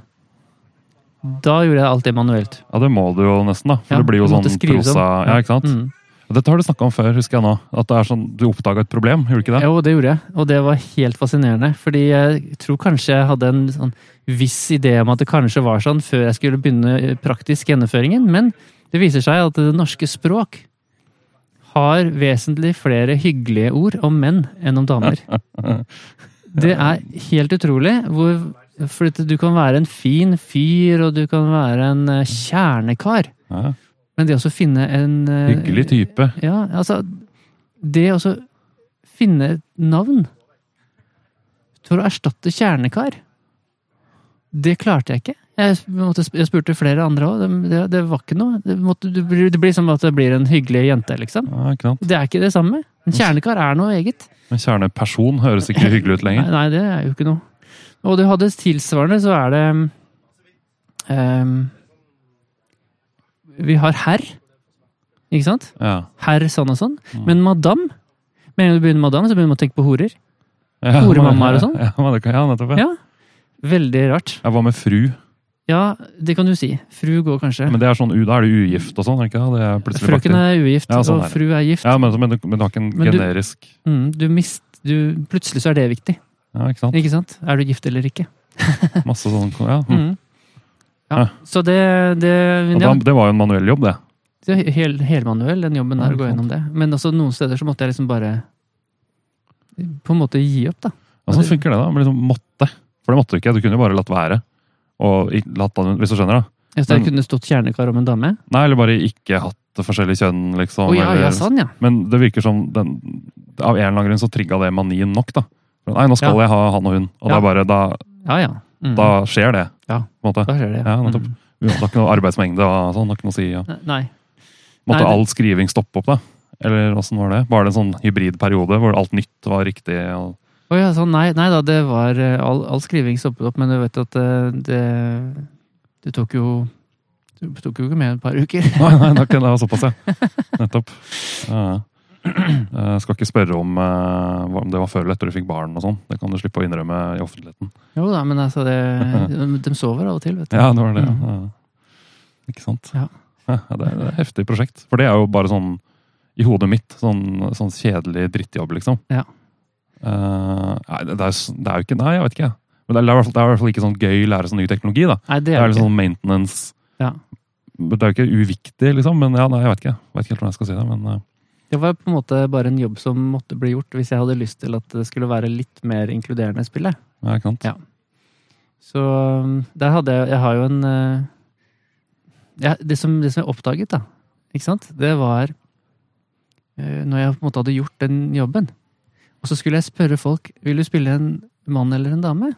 da gjorde jeg alt det manuelt. Ja, det må du jo nesten, da. For Ja, det blir jo sånn prosa sånn. Ja, ikke sant? Mm. Dette har du snakka om før, husker jeg nå. At det er sånn, du oppdaga et problem, gjorde du ikke det? Jo, det gjorde jeg, og det var helt fascinerende. Fordi jeg tror kanskje jeg hadde en sånn viss idé om at det kanskje var sånn før jeg skulle begynne praktisk gjennomføringen, men det viser seg at det norske språk har vesentlig flere hyggelige ord om menn enn om damer. Det er helt utrolig hvor For du kan være en fin fyr, og du kan være en eh, kjernekar, Ja, men det å finne en eh, hyggelig type. ja, altså Det å finne et navn for å erstatte kjernekar, det klarte jeg ikke. Jeg, måtte, jeg spurte flere andre òg. Det, det, det var ikke noe. Det, måtte, det, blir, det blir som at det blir en hyggelig jente, liksom. Ja. Det er ikke det samme. En kjernekar er noe eget. Men kjerneperson høres ikke hyggelig ut Nei, lenger. nei, det er jo ikke noe. Og du hadde tilsvarende, så er det um, Vi har herr, ikke sant? Ja. Herr sånn og sånn. Mm. Men madam Med en gang du begynner med madam, så begynner man å tenke på horer. Ja, Horemammaer og sånn? Ja, ja, nettopp. Ja. Veldig rart. Ja, Hva med fru? Ja, det kan du si. Fru går kanskje. Men det er sånn, Da er du ugift og sånn? ikke er Frøken er ugift, Ja, sånn er og fru er gift. Ja, men, men, du- men du har ikke en generisk du- Mm, du mist, du, plutselig så er det viktig. Ja, ikke sant? Ikke sant? Er du gift eller ikke? Masse sånn Ja. mm. Mm. Ja, Ja. så det, det, ja, det var jo en manuell jobb, det. det hel, helmanuell, den jobben der, Ja, å gå gjennom det. Men altså, noen steder så måtte jeg liksom bare på en måte gi opp, da. Hvordan funker det, da? Men liksom måtte. For det måtte du ikke. Du kunne jo bare latt være. Og latt den, hvis du skjønner, da. Hvis det kunne stått kjernekar om en dame. Nei, eller bare ikke hatt forskjellige kjønn, liksom. Å ja, ja, sånn, ja. Men det virker som den, Av en eller annen grunn så trigga det manien nok, da. Nei, nå skal Ja. jeg ha han og hun. Og Ja. det er bare, da, Ja, ja. Mm. da skjer det. Ja. På en måte. Da skjer det, Ja. Mm. Det har ikke noe arbeidsmengde og sånn. Har ikke noe å si. Ja. Nei. Måtte Nei, det- all skriving stoppe opp, da? Eller åssen var det? Var det en sånn hybridperiode hvor alt nytt var riktig? Og... Oh, ja, sånn, nei, nei da, det var eh, all, all skriving stoppet opp, men du vet at eh, det, det tok jo Det tok jo ikke mer enn et par uker. Nei, nei, det det var såpass, ja. Nettopp. Ja. Jeg skal ikke spørre om, eh, om det var før eller etter du fikk barn og sånn. Det kan du slippe å innrømme i offentligheten. Jo da, men altså, det, de, sover av og til, vet du. Ja, det var det. Ja. Ikke sant? Ja. Ja, det er et heftig prosjekt. For det er jo bare sånn i hodet mitt, sånn, sånn kjedelig drittjobb, liksom. Ja. Uh, nei, det, er, det er jo ikke Nei, jeg vet ikke. Men det er, i hvert fall, er ikke sånn gøy å lære sånn ny teknologi, da. Nei, det Det er er litt sånn maintenance Ja. Det er jo ikke uviktig, liksom, men ja, nei, jeg vet ikke. Jeg vet ikke helt hvordan jeg skal si det, men eh, Det var på en måte bare en jobb som måtte bli gjort hvis jeg hadde lyst til at det skulle være litt mer inkluderende spillet. ja, ikke. Ja. Så um, der hadde jeg Jeg har jo en eh, ja, det, som, det som jeg oppdaget, da, ikke sant, det var eh, Når jeg på en måte hadde gjort den jobben, og så skulle jeg spørre folk vil du spille en mann eller en dame.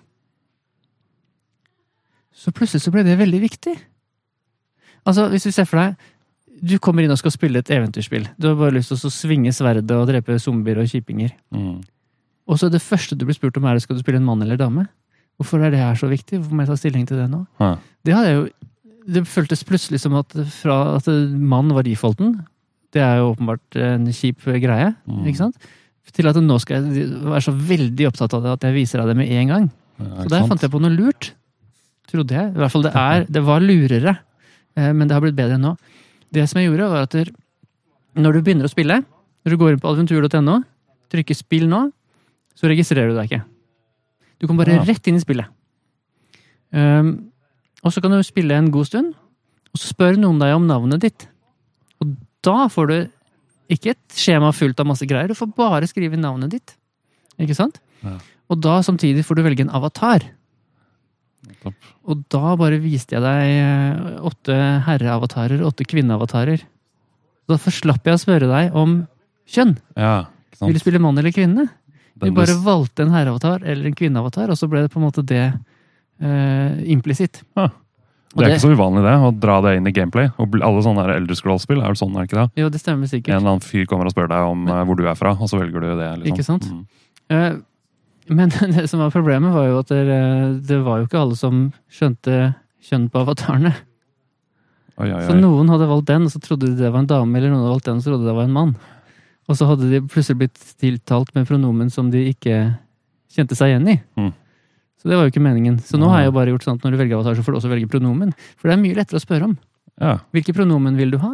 Så plutselig så ble det veldig viktig. Altså, hvis du ser for deg Du kommer inn og skal spille et eventyrspill. Du har bare lyst til å svinge sverdet og drepe zombier og kjipinger. Mm. Og så det første du blir spurt om, er skal du spille en mann eller dame. Hvorfor er det her så viktig? Hvorfor må jeg ta stilling til det nå? Ja. Det jo Det føltes plutselig som at fra at mann var defaulten, det er jo åpenbart en kjip greie, Mm. ikke sant? Til at nå skal jeg være så veldig opptatt av det at jeg viser deg det med en gang. Ja, Så der sant? fant jeg på noe lurt. Trodde jeg. I hvert fall det er Det var lurere, eh, men det har blitt bedre enn nå. Det som jeg gjorde, var at der, når du begynner å spille, når du går inn på adventur.no, trykker 'spill nå', så registrerer du deg ikke. Du kommer bare Ja. rett inn i spillet. Um, og så kan du spille en god stund, og så spør noen deg om navnet ditt. Og da får du ikke et skjema fullt av masse greier, du får bare skrive navnet ditt. Ikke sant? Ja. Og da samtidig får du velge en avatar. Og da bare viste jeg deg eh, åtte herreavatarer, åtte kvinneavatarer. Da slapp jeg å spørre deg om kjønn. Ja, Vil du spille mann eller kvinne? Du bare valgte en herreavatar eller en kvinneavatar, og så ble det på en måte det eh, implisitt. Ja. Det er ikke så uvanlig det, å dra det inn i gameplay. Og alle sånne Elder Scroll-spill er vel sånn, er det ikke det? Jo, det stemmer sikkert. En eller annen fyr kommer og spør deg om eh, hvor du er fra, og så velger du det. Liksom. Ikke sant? Mm. Men det som var problemet, var jo at det, det var jo ikke alle som skjønte kjønn på avatarene. Oi, oi, Så noen hadde valgt den, og så trodde de det var en dame, eller noen hadde valgt den, og så trodde de det var en mann. Og så hadde de plutselig blitt tiltalt med pronomen som de ikke kjente seg igjen i. Mm. Så det var jo ikke meningen. Så nå har jeg jo bare gjort sånn at når du velger avatar, så får du også velge pronomen. For det er mye lettere å spørre om. Ja. Hvilke pronomen vil du ha?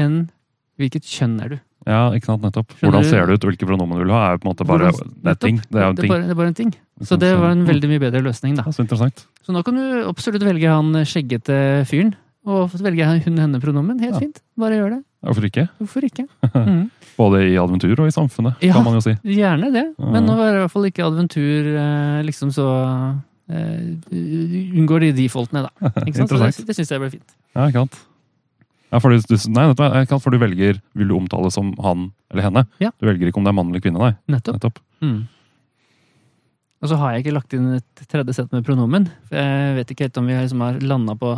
Enn hvilket kjønn er du? Ja, ikke sant, nettopp. Skjønner Hvordan ser det ut, hvilke pronomen du vil ha, er jo på en måte bare Hvordan- Det er ting. Det er jo en Det er ting. bare, det er bare en ting. Så det var en veldig mye bedre løsning, da. Ja, så interessant. Så nå kan du absolutt velge han skjeggete fyren. Og velge hun-henne-pronomen. Helt Ja. fint. Bare gjør det. Hvorfor ikke? Hvorfor ikke? Mm. Både i adventur og i samfunnet, Ja. kan man jo si. Gjerne det, men nå er det i hvert fall ikke adventur eh, liksom så uh, Unngår de defaultene, da. Ikke sant? Så det det syns jeg ble fint. Ja, ikke sant. Ja, for du, nei, jeg for du velger Vil du omtale som han eller henne? Ja. Du velger ikke om det er mann eller kvinne, nei. Nettopp. Nettopp. Mm. Og så har jeg ikke lagt inn et tredje sett med pronomen. For jeg vet ikke helt om vi liksom har landa på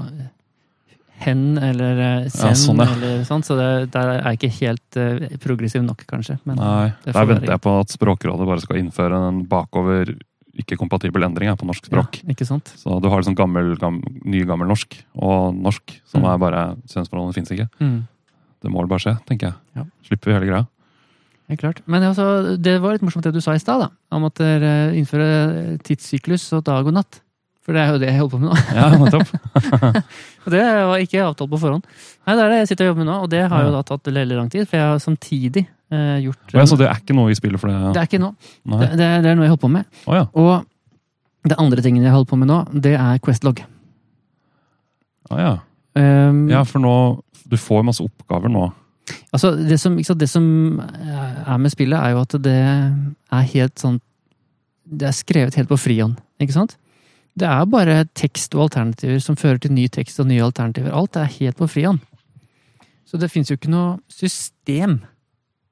hen eller eh, sen, Ja, sånn, ja. eller sånn, så det, der er jeg ikke helt uh, progressiv nok, kanskje. Men Nei, Der venter jeg på at Språkrådet bare skal innføre en bakover ikke-kompatibel endring på norsk språk. Ja, ikke sant? Så du har liksom gammel, gammel, ny gammel norsk og norsk, som Mm. er bare Kjønnsforholdene fins ikke. Mm. Det må vel bare skje, tenker jeg. Ja. Slipper vi hele greia. Ja, klart. Men altså, det var litt morsomt det du sa i stad. Om at dere innfører tidssyklus og dag og natt. For det er jo det jeg holder på med nå. Ja, nettopp. Og det var ikke avtalt på forhånd. Nei, det er det jeg sitter og jobber med nå, og det har jo da tatt veldig lang tid. For jeg har samtidig eh, gjort Å ja, så det er ikke noe i spillet for det? Det er ikke noe. Det, det, er- det er noe jeg holder på med. Oh, ja. Og det andre tingen jeg holder på med nå, det er Questlog. Å ja. Um, Ja, for nå Du får masse oppgaver nå. Altså, det som, sant, det som er med spillet, er jo at det er helt sånn Det er skrevet helt på frihånd, ikke sant? Det er bare tekst og alternativer som fører til ny tekst og nye alternativer. Alt er helt på frihånd. Så det fins jo ikke noe system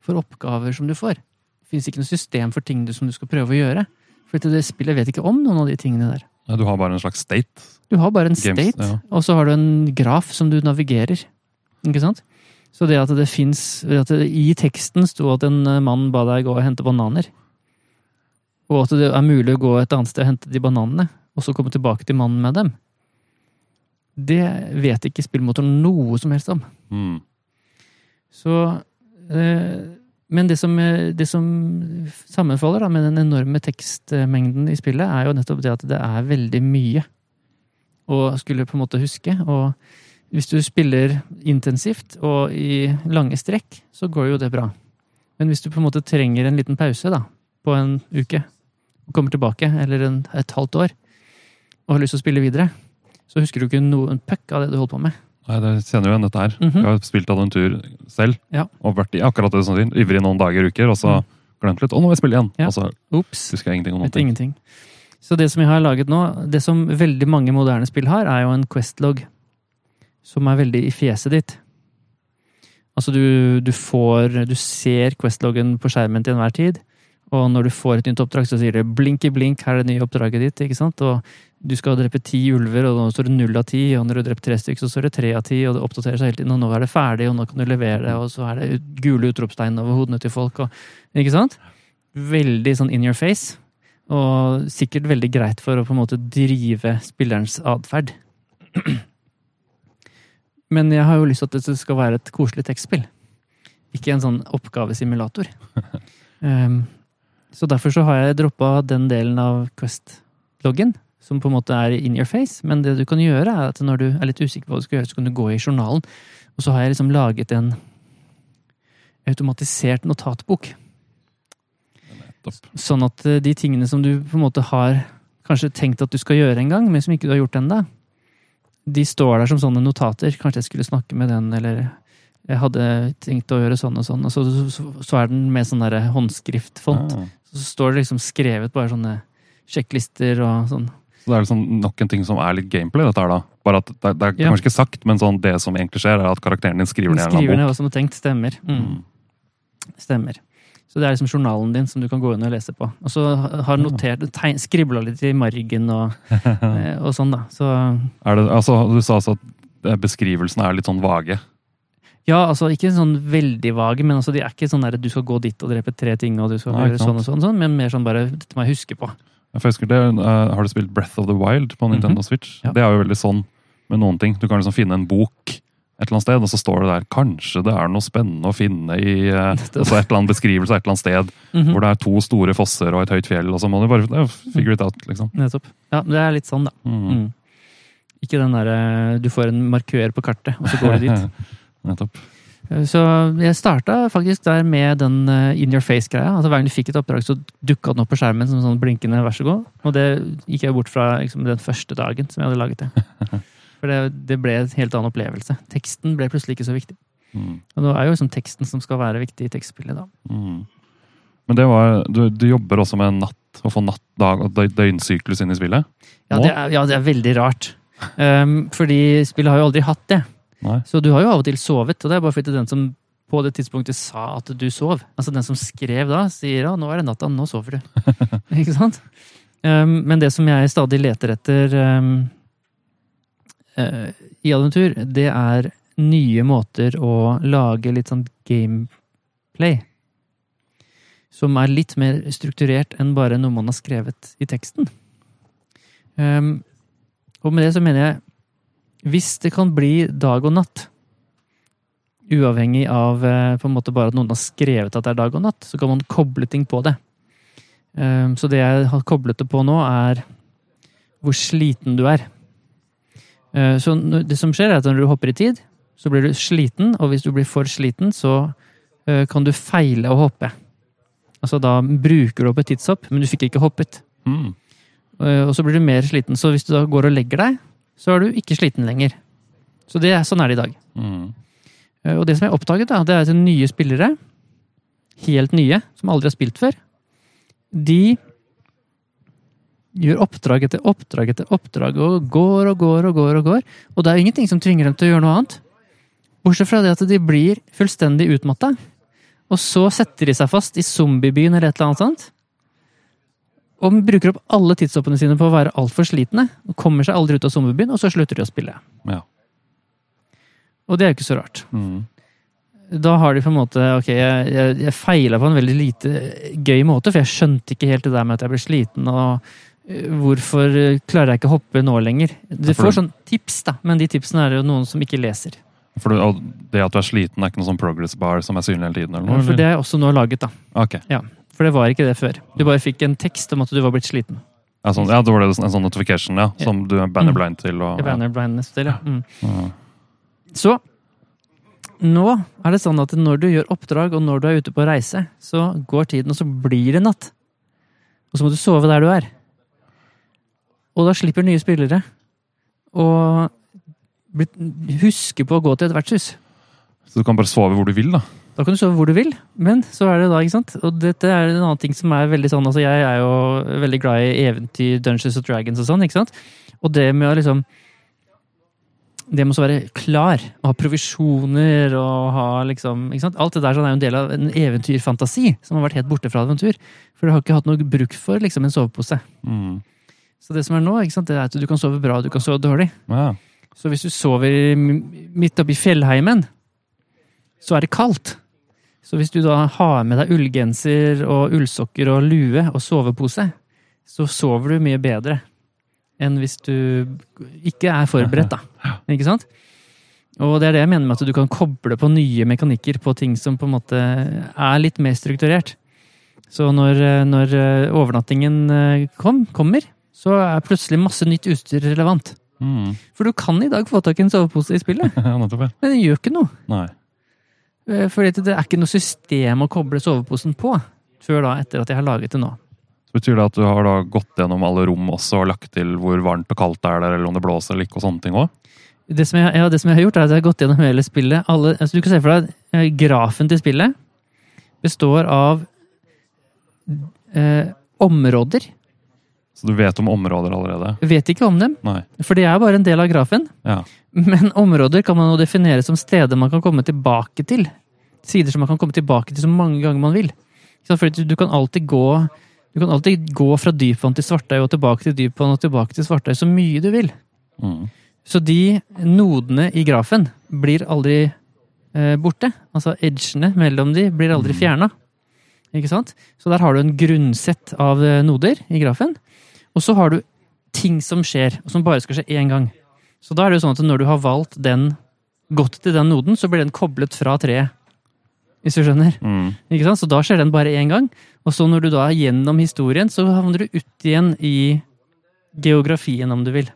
for oppgaver som du får. Det fins ikke noe system for ting du, som du skal prøve å gjøre. For det spillet vet ikke om noen av de tingene der. Ja, Du har bare en slags state. Du har bare en Games, state, ja. og så har du en graf som du navigerer. Ikke sant? Så det at det fins i teksten sto at en eh, mann ba deg gå og hente bananer, og at det er mulig å gå et annet sted og hente de bananene, og så komme tilbake til mannen med dem, det vet ikke spillmotoren noe som helst om. Mm. Så eh, Men det som, eh, det som sammenfaller da, med den enorme tekstmengden i spillet, er jo nettopp det at det er veldig mye å skulle på en måte huske. Og hvis du spiller intensivt og i lange strekk, så går jo det bra. Men hvis du på en måte trenger en liten pause da, på en uke, og kommer tilbake, eller en, et halvt år, og har lyst til å spille videre, så husker du ikke noen puck av det du holdt på med. Nei, det kjenner jo igjen dette her. Mhm. Jeg har spilt adventur selv, Ja. og vært i akkurat det sånn, ivrig noen dager uker, og så Mm. glemt litt. Å, nå må jeg spille igjen! Ja. Og så Ups. husker jeg ingenting om noe. ingenting. Så det som jeg har laget nå, det som veldig mange moderne spill har, er jo en Questlog. Som er veldig i fjeset ditt. Altså du, du får Du ser Questloggen på skjermen til enhver tid. Og når du får et nytt oppdrag, så sier det blink i blink, her er det nye oppdraget ditt. ikke sant? Og du skal drepe ti ulver, og nå står det null av ti. Og når du har drept tre stykker, så står det tre av ti, og det oppdaterer seg hele tiden. Og nå er det ferdig, og nå kan du levere det, og så er det gule utropstegn over hodene til folk. Og, ikke sant? Veldig sånn in your face. Og sikkert veldig greit for å på en måte drive spillerens atferd. Men jeg har jo lyst til at det skal være et koselig tekstspill. Ikke en sånn oppgavesimulator. Um, så derfor så har jeg droppa den delen av Quest-loggen, som på en måte er in your face. Men det du kan gjøre, er at når du er litt usikker på hva du skal gjøre, så kan du gå i journalen. Og så har jeg liksom laget en automatisert notatbok. Sånn at eh, de tingene som du på en måte har kanskje tenkt at du skal gjøre en gang, men som ikke du har gjort ennå, de står der som sånne notater. Kanskje jeg skulle snakke med den, eller jeg hadde tenkt å gjøre sånn og sånn. Og så, så, så er den med sånn håndskriftfont. Ah. Så står det liksom skrevet bare sånne sjekklister og sånn. Så det er liksom nok en ting som er litt gameplay, dette her, da. Bare at det, det er Ja. kanskje ikke sagt, men sånn det som egentlig skjer, er at karakteren din skriver ned en eller skriver ned bok. hva som er tenkt. Stemmer. Mm. Stemmer. Så det er liksom journalen din som du kan gå inn og lese på. Og så har notert, tegn, skribla litt i margen og, eh, og sånn, da. Så det, altså, du sa altså at beskrivelsen beskrivelsene er litt sånn vage. Ja, altså ikke sånn veldig vage, men altså de er ikke sånn der du skal gå dit og drepe tre ting, og du skal Nei, gjøre sånn og sånn, sånn, men mer sånn bare dette må jeg huske på. Jeg husker det, uh, Har du spilt Breath of the Wild på Nintendo Switch? Mhm. Ja. Det er jo veldig sånn med noen ting. Du kan liksom finne en bok et eller annet sted, og så står det der kanskje det er noe spennende å finne i uh, altså et eller annet beskrivelse et eller annet sted Mhm. hvor det er to store fosser og et høyt fjell, og så må du bare eh, figure it out, liksom. Nettopp. Ja, det er litt sånn, da. Mm. Mm. Ikke den derre du får en markør på kartet, og så går du dit. Nettopp. Så jeg starta faktisk der med den eh, in your face-greia. Altså Hver gang du fikk et oppdrag, så dukka den opp på skjermen som sånn blinkende 'vær så god'. Og det gikk jeg bort fra liksom, den første dagen som jeg hadde laget det. For det, det ble en helt annen opplevelse. Teksten ble plutselig ikke så viktig. Mm. Og det er jo liksom teksten som skal være viktig i tekstspillet, da. Mm. Men det var, du, du jobber også med natt, å få natt, dag og døgnsyklus inn i spillet? Ja, det er, ja, det er veldig rart. Um, fordi spillet har jo aldri hatt det. Nei. Så du har jo av og til sovet, og det er bare fordi den som på det tidspunktet sa at du sov. Altså den som skrev da, sier ja, nå er det natta, nå sover du. Ikke sant? Um, men det som jeg stadig leter etter um, uh, i Adventur, det er nye måter å lage litt sånn gameplay. Som er litt mer strukturert enn bare noe man har skrevet i teksten. Um, og med det så mener jeg hvis det kan bli dag og natt, uavhengig av eh, på en måte bare at noen har skrevet at det er dag og natt, så kan man koble ting på det. Um, Så det jeg har koblet det på nå, er hvor sliten du er. Eh, Så det som skjer, er at når du hopper i tid, så blir du sliten, og hvis du blir for sliten, så eh, kan du feile å hoppe. Altså da bruker du opp et tidshopp, men du fikk ikke hoppet. Mm. Eh, Og så blir du mer sliten. Så hvis du da går og legger deg, så er du ikke sliten lenger. Så det, sånn er det i dag. Mm. Eh, Og det som jeg oppdaget, da, det er at nye spillere, helt nye, som aldri har spilt før, de gjør oppdrag etter oppdrag etter oppdrag og går og går og går. Og går. Og det er ingenting som tvinger dem til å gjøre noe annet. Bortsett fra det at de blir fullstendig utmatta. Og så setter de seg fast i zombiebyen eller et eller annet sånt. Og bruker opp alle tidshoppene sine på å være altfor slitne. Og kommer seg aldri ut av sommerbyen, og så slutter de å spille. Ja. Og det er jo ikke så rart. Mm. Da har de på en måte Ok, jeg, jeg, jeg feila på en veldig lite gøy måte, for jeg skjønte ikke helt det der med at jeg ble sliten, og øh, hvorfor klarer jeg ikke å hoppe nå lenger? Du får sånn tips, da, men de tipsene er det jo noen som ikke leser. For det at du er sliten, er ikke noe sånn progress bar som er synlig hele tiden? eller noe? For det er også nå laget, da. Ok. For det var ikke det før. Du bare fikk en tekst om at du var blitt sliten. Ja, sånn, ja, da var det en sånn notification, ja, som du er banner blind til. Og, Det er banner blindness til, ja. Mm. Så nå er det sånn at når du gjør oppdrag, og når du er ute på reise, så går tiden, og så blir det natt. Og så må du sove der du er. Og da slipper nye spillere å huske på å gå til et vertshus. Så du kan bare sove hvor du vil, da? Da kan du sove hvor du vil, men så er det da, ikke sant? Og dette er en annen ting som er veldig sånn, altså jeg er jo veldig glad i eventyr, Dungeons and Dragons og sånn, ikke sant? Og det med å liksom det med å være klar, og ha provisjoner og ha liksom ikke sant? Alt det der sånn er jo en del av en eventyrfantasi som har vært helt borte fra Adventur. For du har ikke hatt noe bruk for liksom, en sovepose. Mm. Så det som er nå, ikke sant? det er at du kan sove bra, du kan sove dårlig. Ja. Så hvis du sover midt oppi fjellheimen, så er det kaldt. Så hvis du da har med deg ullgenser og ullsokker og lue og sovepose, så sover du mye bedre enn hvis du ikke er forberedt, da. Ikke sant? Og det er det jeg mener med at du kan koble på nye mekanikker på ting som på en måte er litt mer strukturert. Så når, når overnattingen eh, kom, kommer, så er plutselig masse nytt utstyr relevant. Mm. For du kan i dag få tak i en sovepose i spillet, ja, ja. men det gjør ikke noe. Nei. Eh, Fordi det er ikke noe system å koble soveposen på før da, etter at jeg har laget det nå. Så Betyr det at du har da gått gjennom alle rom også og lagt til hvor varmt og kaldt det er der, eller om det blåser eller ikke, og sånne ting også? Det som, jeg, ja, det som jeg har gjort, er at jeg har gått gjennom hele spillet. Alle, altså du kan se for deg at Grafen til spillet består av eh, områder. Så du vet om områder allerede? Vet ikke om dem, Nei. for det er bare en del av grafen. Ja. Men områder kan man jo definere som steder man kan komme tilbake til. Sider som man kan komme tilbake til så mange ganger man vil. Fordi du kan alltid gå du kan alltid gå fra dypvann til svartøy og tilbake til dypvann og tilbake til svartøy så mye du vil. Mm. Så de nodene i grafen blir aldri eh, borte. Altså edgene mellom de blir aldri fjerna. Ikke sant? Så der har du en grunnsett av eh, noder i grafen. Og så har du ting som skjer, og som bare skal skje én gang. Så da er det jo sånn at når du har valgt den, gått til den noden, så blir den koblet fra treet. Hvis du skjønner? Mm. Ikke sant? Så da skjer den bare én gang. Og så når du da er gjennom historien, så havner du ut igjen i geografien, om du vil.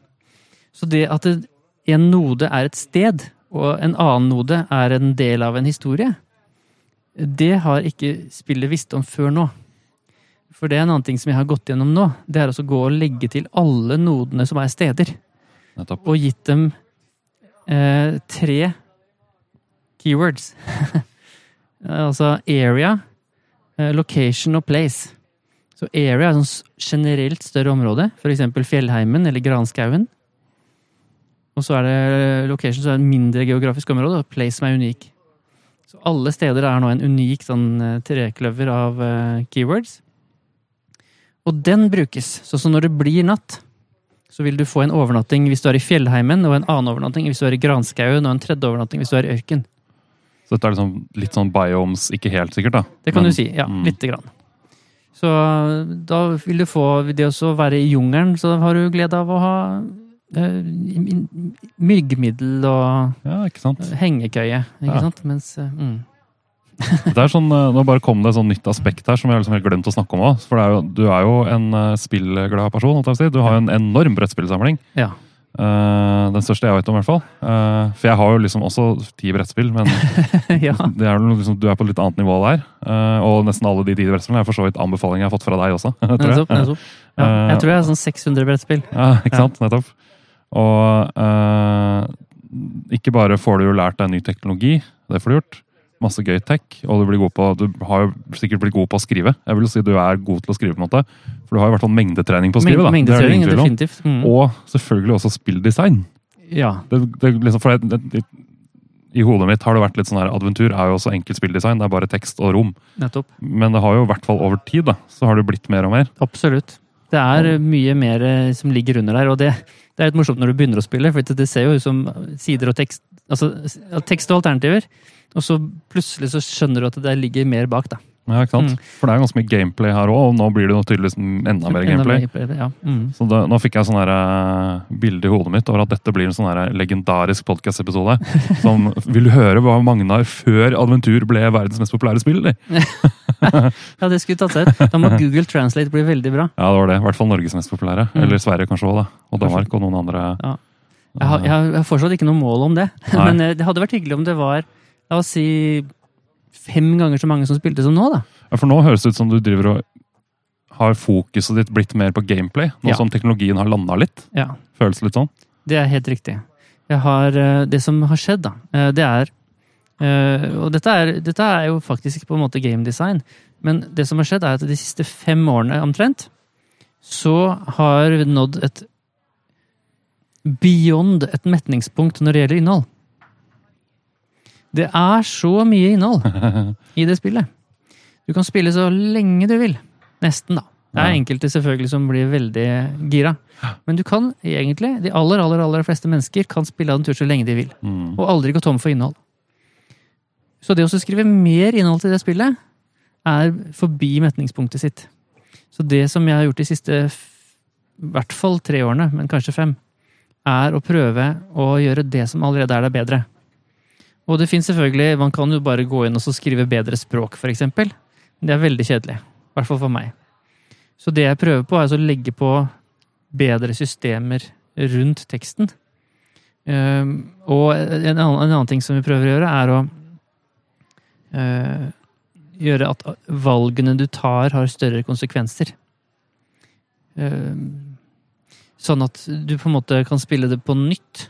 Så det at en node er et sted, og en annen node er en del av en historie, det har ikke spillet visst om før nå. For det er en annen ting som jeg har gått gjennom nå. Det er å gå og legge til alle nodene som er steder, Nettopp. og gitt dem eh, tre keywords. altså area, eh, location og place. Så area er et sånn generelt større område, f.eks. fjellheimen eller granskauen. Og så er det location, så er det et mindre geografisk område, og place som er unik. Så alle steder er nå en unik sånn eh, trekløver av eh, keywords. Og den brukes. Så, så når det blir natt, så vil du få en overnatting hvis du er i fjellheimen, og en annen overnatting hvis du er i granskauen, og en tredje overnatting hvis du er i ørken. Dette er liksom litt sånn biomes, ikke helt sikkert, da. Det kan Men- du si. Ja, mm. lite grann. Så da vil du få det å være i jungelen, så har du glede av å ha eh, myggmiddel og Ja, ikke sant? hengekøye, ikke Ja. sant? Mens eh, mm. Det er sånn, eh, Nå bare kom det et sånn nytt aspekt her som jeg har liksom helt glemt å snakke om Også, For det er jo, du er jo en spillglad person. Du har jo en enorm brettspillsamling. Ja. Eh, den største jeg vet om, i hvert fall. Uh, for jeg har jo liksom også ti brettspill, men ja. det er liksom, du er på et litt annet nivå der. Uh, og nesten alle de ti brettspillene er for så vidt anbefalinger jeg har fått fra deg også. tror jeg. Nettopp. nettopp. Ja, jeg tror jeg har sånn 600 brettspill. Ja, ikke sant? Nettopp. Og ikke bare får du jo lært deg ny teknologi, det får du gjort. Masse gøy tech, og du, blir god på, du har jo sikkert blitt god på å skrive. Jeg vil si du er god til å skrive, på en måte. For du har i hvert fall mengdetrening på å skrive. da. Det er det Mengdetrening, tvil om. definitivt. Mm. Og selvfølgelig også spilldesign. Ja. Det, det, liksom, det, det, I hodet mitt har det vært litt sånn her Adventur er jo også enkelt spilldesign. Det er bare tekst og rom. Nettopp. Men det har jo i hvert fall over tid da, så har det blitt mer og mer. Absolutt. Det er mye mer eh, som ligger under der, og det, det er litt morsomt når du begynner å spille, for det det ser jo ut som sider og tekst Altså tekst og alternativer, og så plutselig så skjønner du at det ligger mer bak, da. Ja, ikke sant? Mm. For det er ganske mye gameplay her òg, og nå blir det tydeligvis enda mer gameplay. Ja. Mm. Så da, nå fikk jeg sånn eh, bilde i hodet mitt over at dette blir en sånn legendarisk podcast-episode. Som Vil du høre hva Magnar før Adventur ble verdens mest populære spill? eller? ja, det skulle tatt seg ut. Da må Google Translate bli veldig bra. Ja, det var det. I hvert fall Norges mest populære. Mm. Eller Sverige kanskje òg, da. Og Danmark og noen andre. Ja. Jeg har, jeg har fortsatt ikke noe mål om det, Nei. men eh, det hadde vært hyggelig om det var la oss si fem ganger så mange som spilte som nå, da. Ja, For nå høres det ut som du driver og har fokuset ditt blitt mer på gameplay. Nå Ja. som teknologien har landa litt. Ja, Føles det litt sånn? Det er helt riktig. Har, eh, det som har skjedd, da, eh, det er eh, Og dette er, dette er jo faktisk på en måte game design, men det som har skjedd, er at de siste fem årene omtrent, så har vi nådd et beyond et metningspunkt når det gjelder innhold. Det er så mye innhold i det spillet. Du kan spille så lenge du vil. Nesten, da. Det er enkelte selvfølgelig som blir veldig gira. Men du kan egentlig, de aller, aller, aller fleste mennesker kan spille av en tur så lenge de vil. Mm. Og aldri gå tom for innhold. Så det å skrive mer innhold til det spillet, er forbi metningspunktet sitt. Så det som jeg har gjort de siste i hvert fall tre årene, men kanskje fem, er å prøve å gjøre det som allerede er der, bedre. Og det fins selvfølgelig Man kan jo bare gå inn og skrive bedre språk, f.eks. Det er veldig kjedelig. I hvert fall for meg. Så det jeg prøver på, er altså å legge på bedre systemer rundt teksten. Um, og en annen, en annen ting som vi prøver å gjøre, er å eh, gjøre at valgene du tar, har større konsekvenser. Um, sånn at du på en måte kan spille det på nytt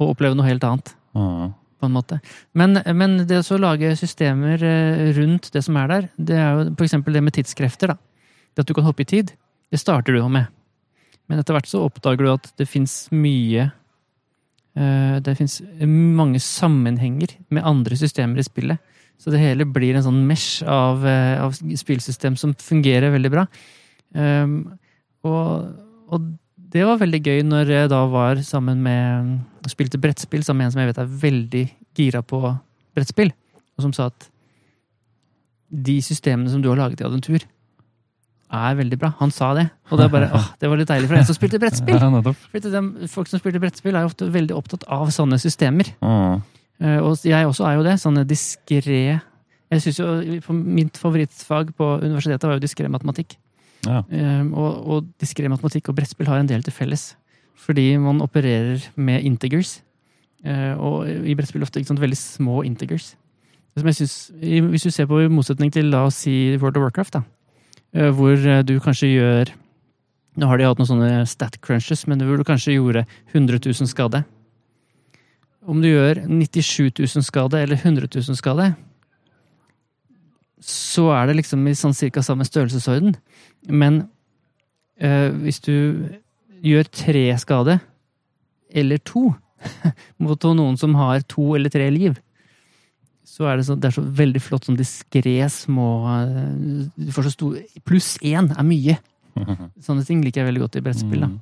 og oppleve noe helt annet. Ja. På en måte. Men, men det å lage systemer eh, rundt det som er der, det er jo eksempel det med tidskrefter. da. Det at du kan hoppe i tid, det starter du jo med. Men etter hvert så oppdager du at det fins mye eh, Det fins mange sammenhenger med andre systemer i spillet. Så det hele blir en sånn mesh av, eh, av spillsystem som fungerer veldig bra. Um, og, og det var veldig gøy når jeg da var sammen med og spilte brettspill sammen med en som jeg vet er veldig gira på brettspill, og som sa at de systemene som du har laget i Adventur, er veldig bra. Han sa det. Og det, bare, åh, det var litt deilig for en som spilte brettspill. Ja, de, folk som spilte brettspill, er ofte veldig opptatt av sånne systemer. Ja. Eh, Og jeg også er jo det. Sånne diskré Jeg synes jo Mitt favorittfag på universitetet var jo diskré matematikk. Ja. Um, og, og diskré matematikk og brettspill har en del til felles. Fordi man opererer med integers. Uh, og i brettspill ofte sant, veldig små integers. Som jeg synes, hvis du ser på i motsetning til la oss si World of Warcraft, da, uh, hvor uh, du kanskje gjør Nå har de hatt noen sånne stat crunches, men hvor du kanskje gjorde 100 000 skade. Om du gjør 97 000 skade eller 100 000 skade, så er det liksom i sånn cirka samme størrelsesorden. Men eh, hvis du gjør tre skade, eller to, mot noen som har to eller tre liv, så er det, så, det er så veldig flott sånn diskré små eh, Du får så stor Pluss én er mye! Sånne ting liker jeg veldig godt i brettspill. da. Mm.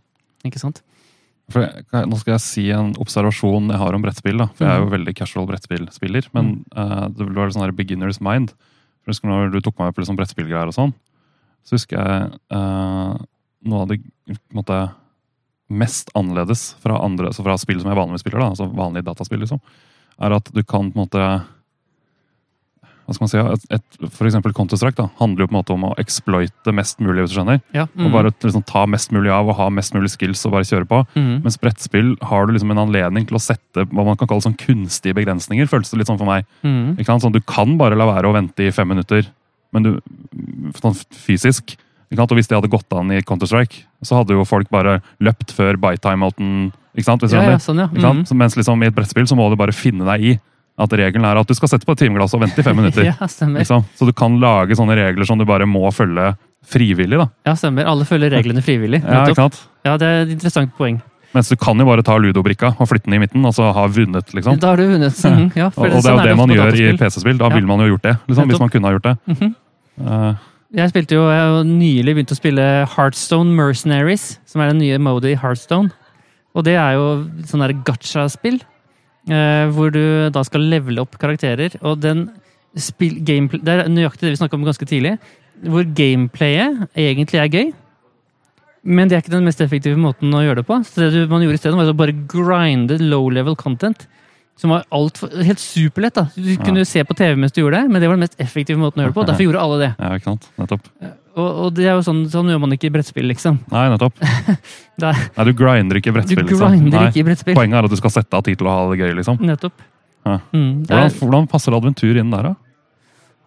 Ikke sant? Jeg, nå skal jeg si en observasjon jeg har om brettspill. da, for Jeg er jo Mhm. veldig casual brettspillspiller. Men uh, det var sånn her beginner's mind. For jeg når du tok meg med på liksom brettspillgreier og sånn, så husker jeg uh, noe av det måte, mest annerledes fra, andre, så fra spill som jeg vanligvis spiller, da, altså vanlige dataspill, liksom, er at du kan på en måte hva skal man si, et, et, For eksempel Counter-Strike handler jo på en måte om å exploite mest mulig. hvis du skjønner, Ja. og bare liksom, Ta mest mulig av og ha mest mulig skills og bare kjøre på. Mm. Mens brettspill har du liksom en anledning til å sette hva man kan kalle sånn kunstige begrensninger. føles det litt sånn for meg. Mm. Sånn, du kan bare la være å vente i fem minutter, men du, sånn fysisk. Og Hvis det hadde gått an i Counter-Strike, så hadde jo folk bare løpt før by-time-outen, Ikke sant? Ja, ja, sånn, ja. Sant? Mhm. Mens liksom i et brettspill så må du bare finne deg i at regelen er at du skal sette på et timeglass og vente i fem minutter. Ja, stemmer. Liksom. Så du kan lage sånne regler som du bare må følge frivillig. da. Ja, stemmer. Alle følger reglene frivillig. Ja, ikke sant? Ja, det er et interessant poeng. Mens du kan jo bare ta ludobrikka og flytte den i midten, og så ha vunnet. liksom. Da har du vunnet. Mhm, Ja, for Og, og det er sånn jo det man gjør i. PC-spill. Da ville man jo gjort det. liksom, Hvis man kunne ha gjort det. Mhm. Eh, Jeg spilte jo, jeg har nylig begynt å spille Heartstone Mercenaries, som er den nye modet i Heartstone. Og det er jo sånn der gacha-spill, eh, hvor du da skal levele opp karakterer. Og den spill, gameplay, det er nøyaktig det vi snakka om ganske tidlig, hvor gameplayet egentlig er gøy. Men det er ikke den mest effektive måten å gjøre det på. Så det man gjorde i stedet, var å bare grinde low level content. Som var alt for, helt superlett. da. Du kunne se på TV mens du gjorde det, men det var den mest effektive måten å gjøre det på. Derfor gjorde alle det. ja, ikke sant? Nettopp. Og, og det er jo sånn, sånn gjør man ikke i brettspill, liksom. Nei, nettopp. Er, Nei, Du grinder ikke i brettspill. liksom. grinder liksom. ikke i brettspill. Poenget er at du skal sette av tid til å ha det gøy. liksom. Nettopp. Ja. Mm, det Hvordan, er, hvordan passer adventur inn der, da?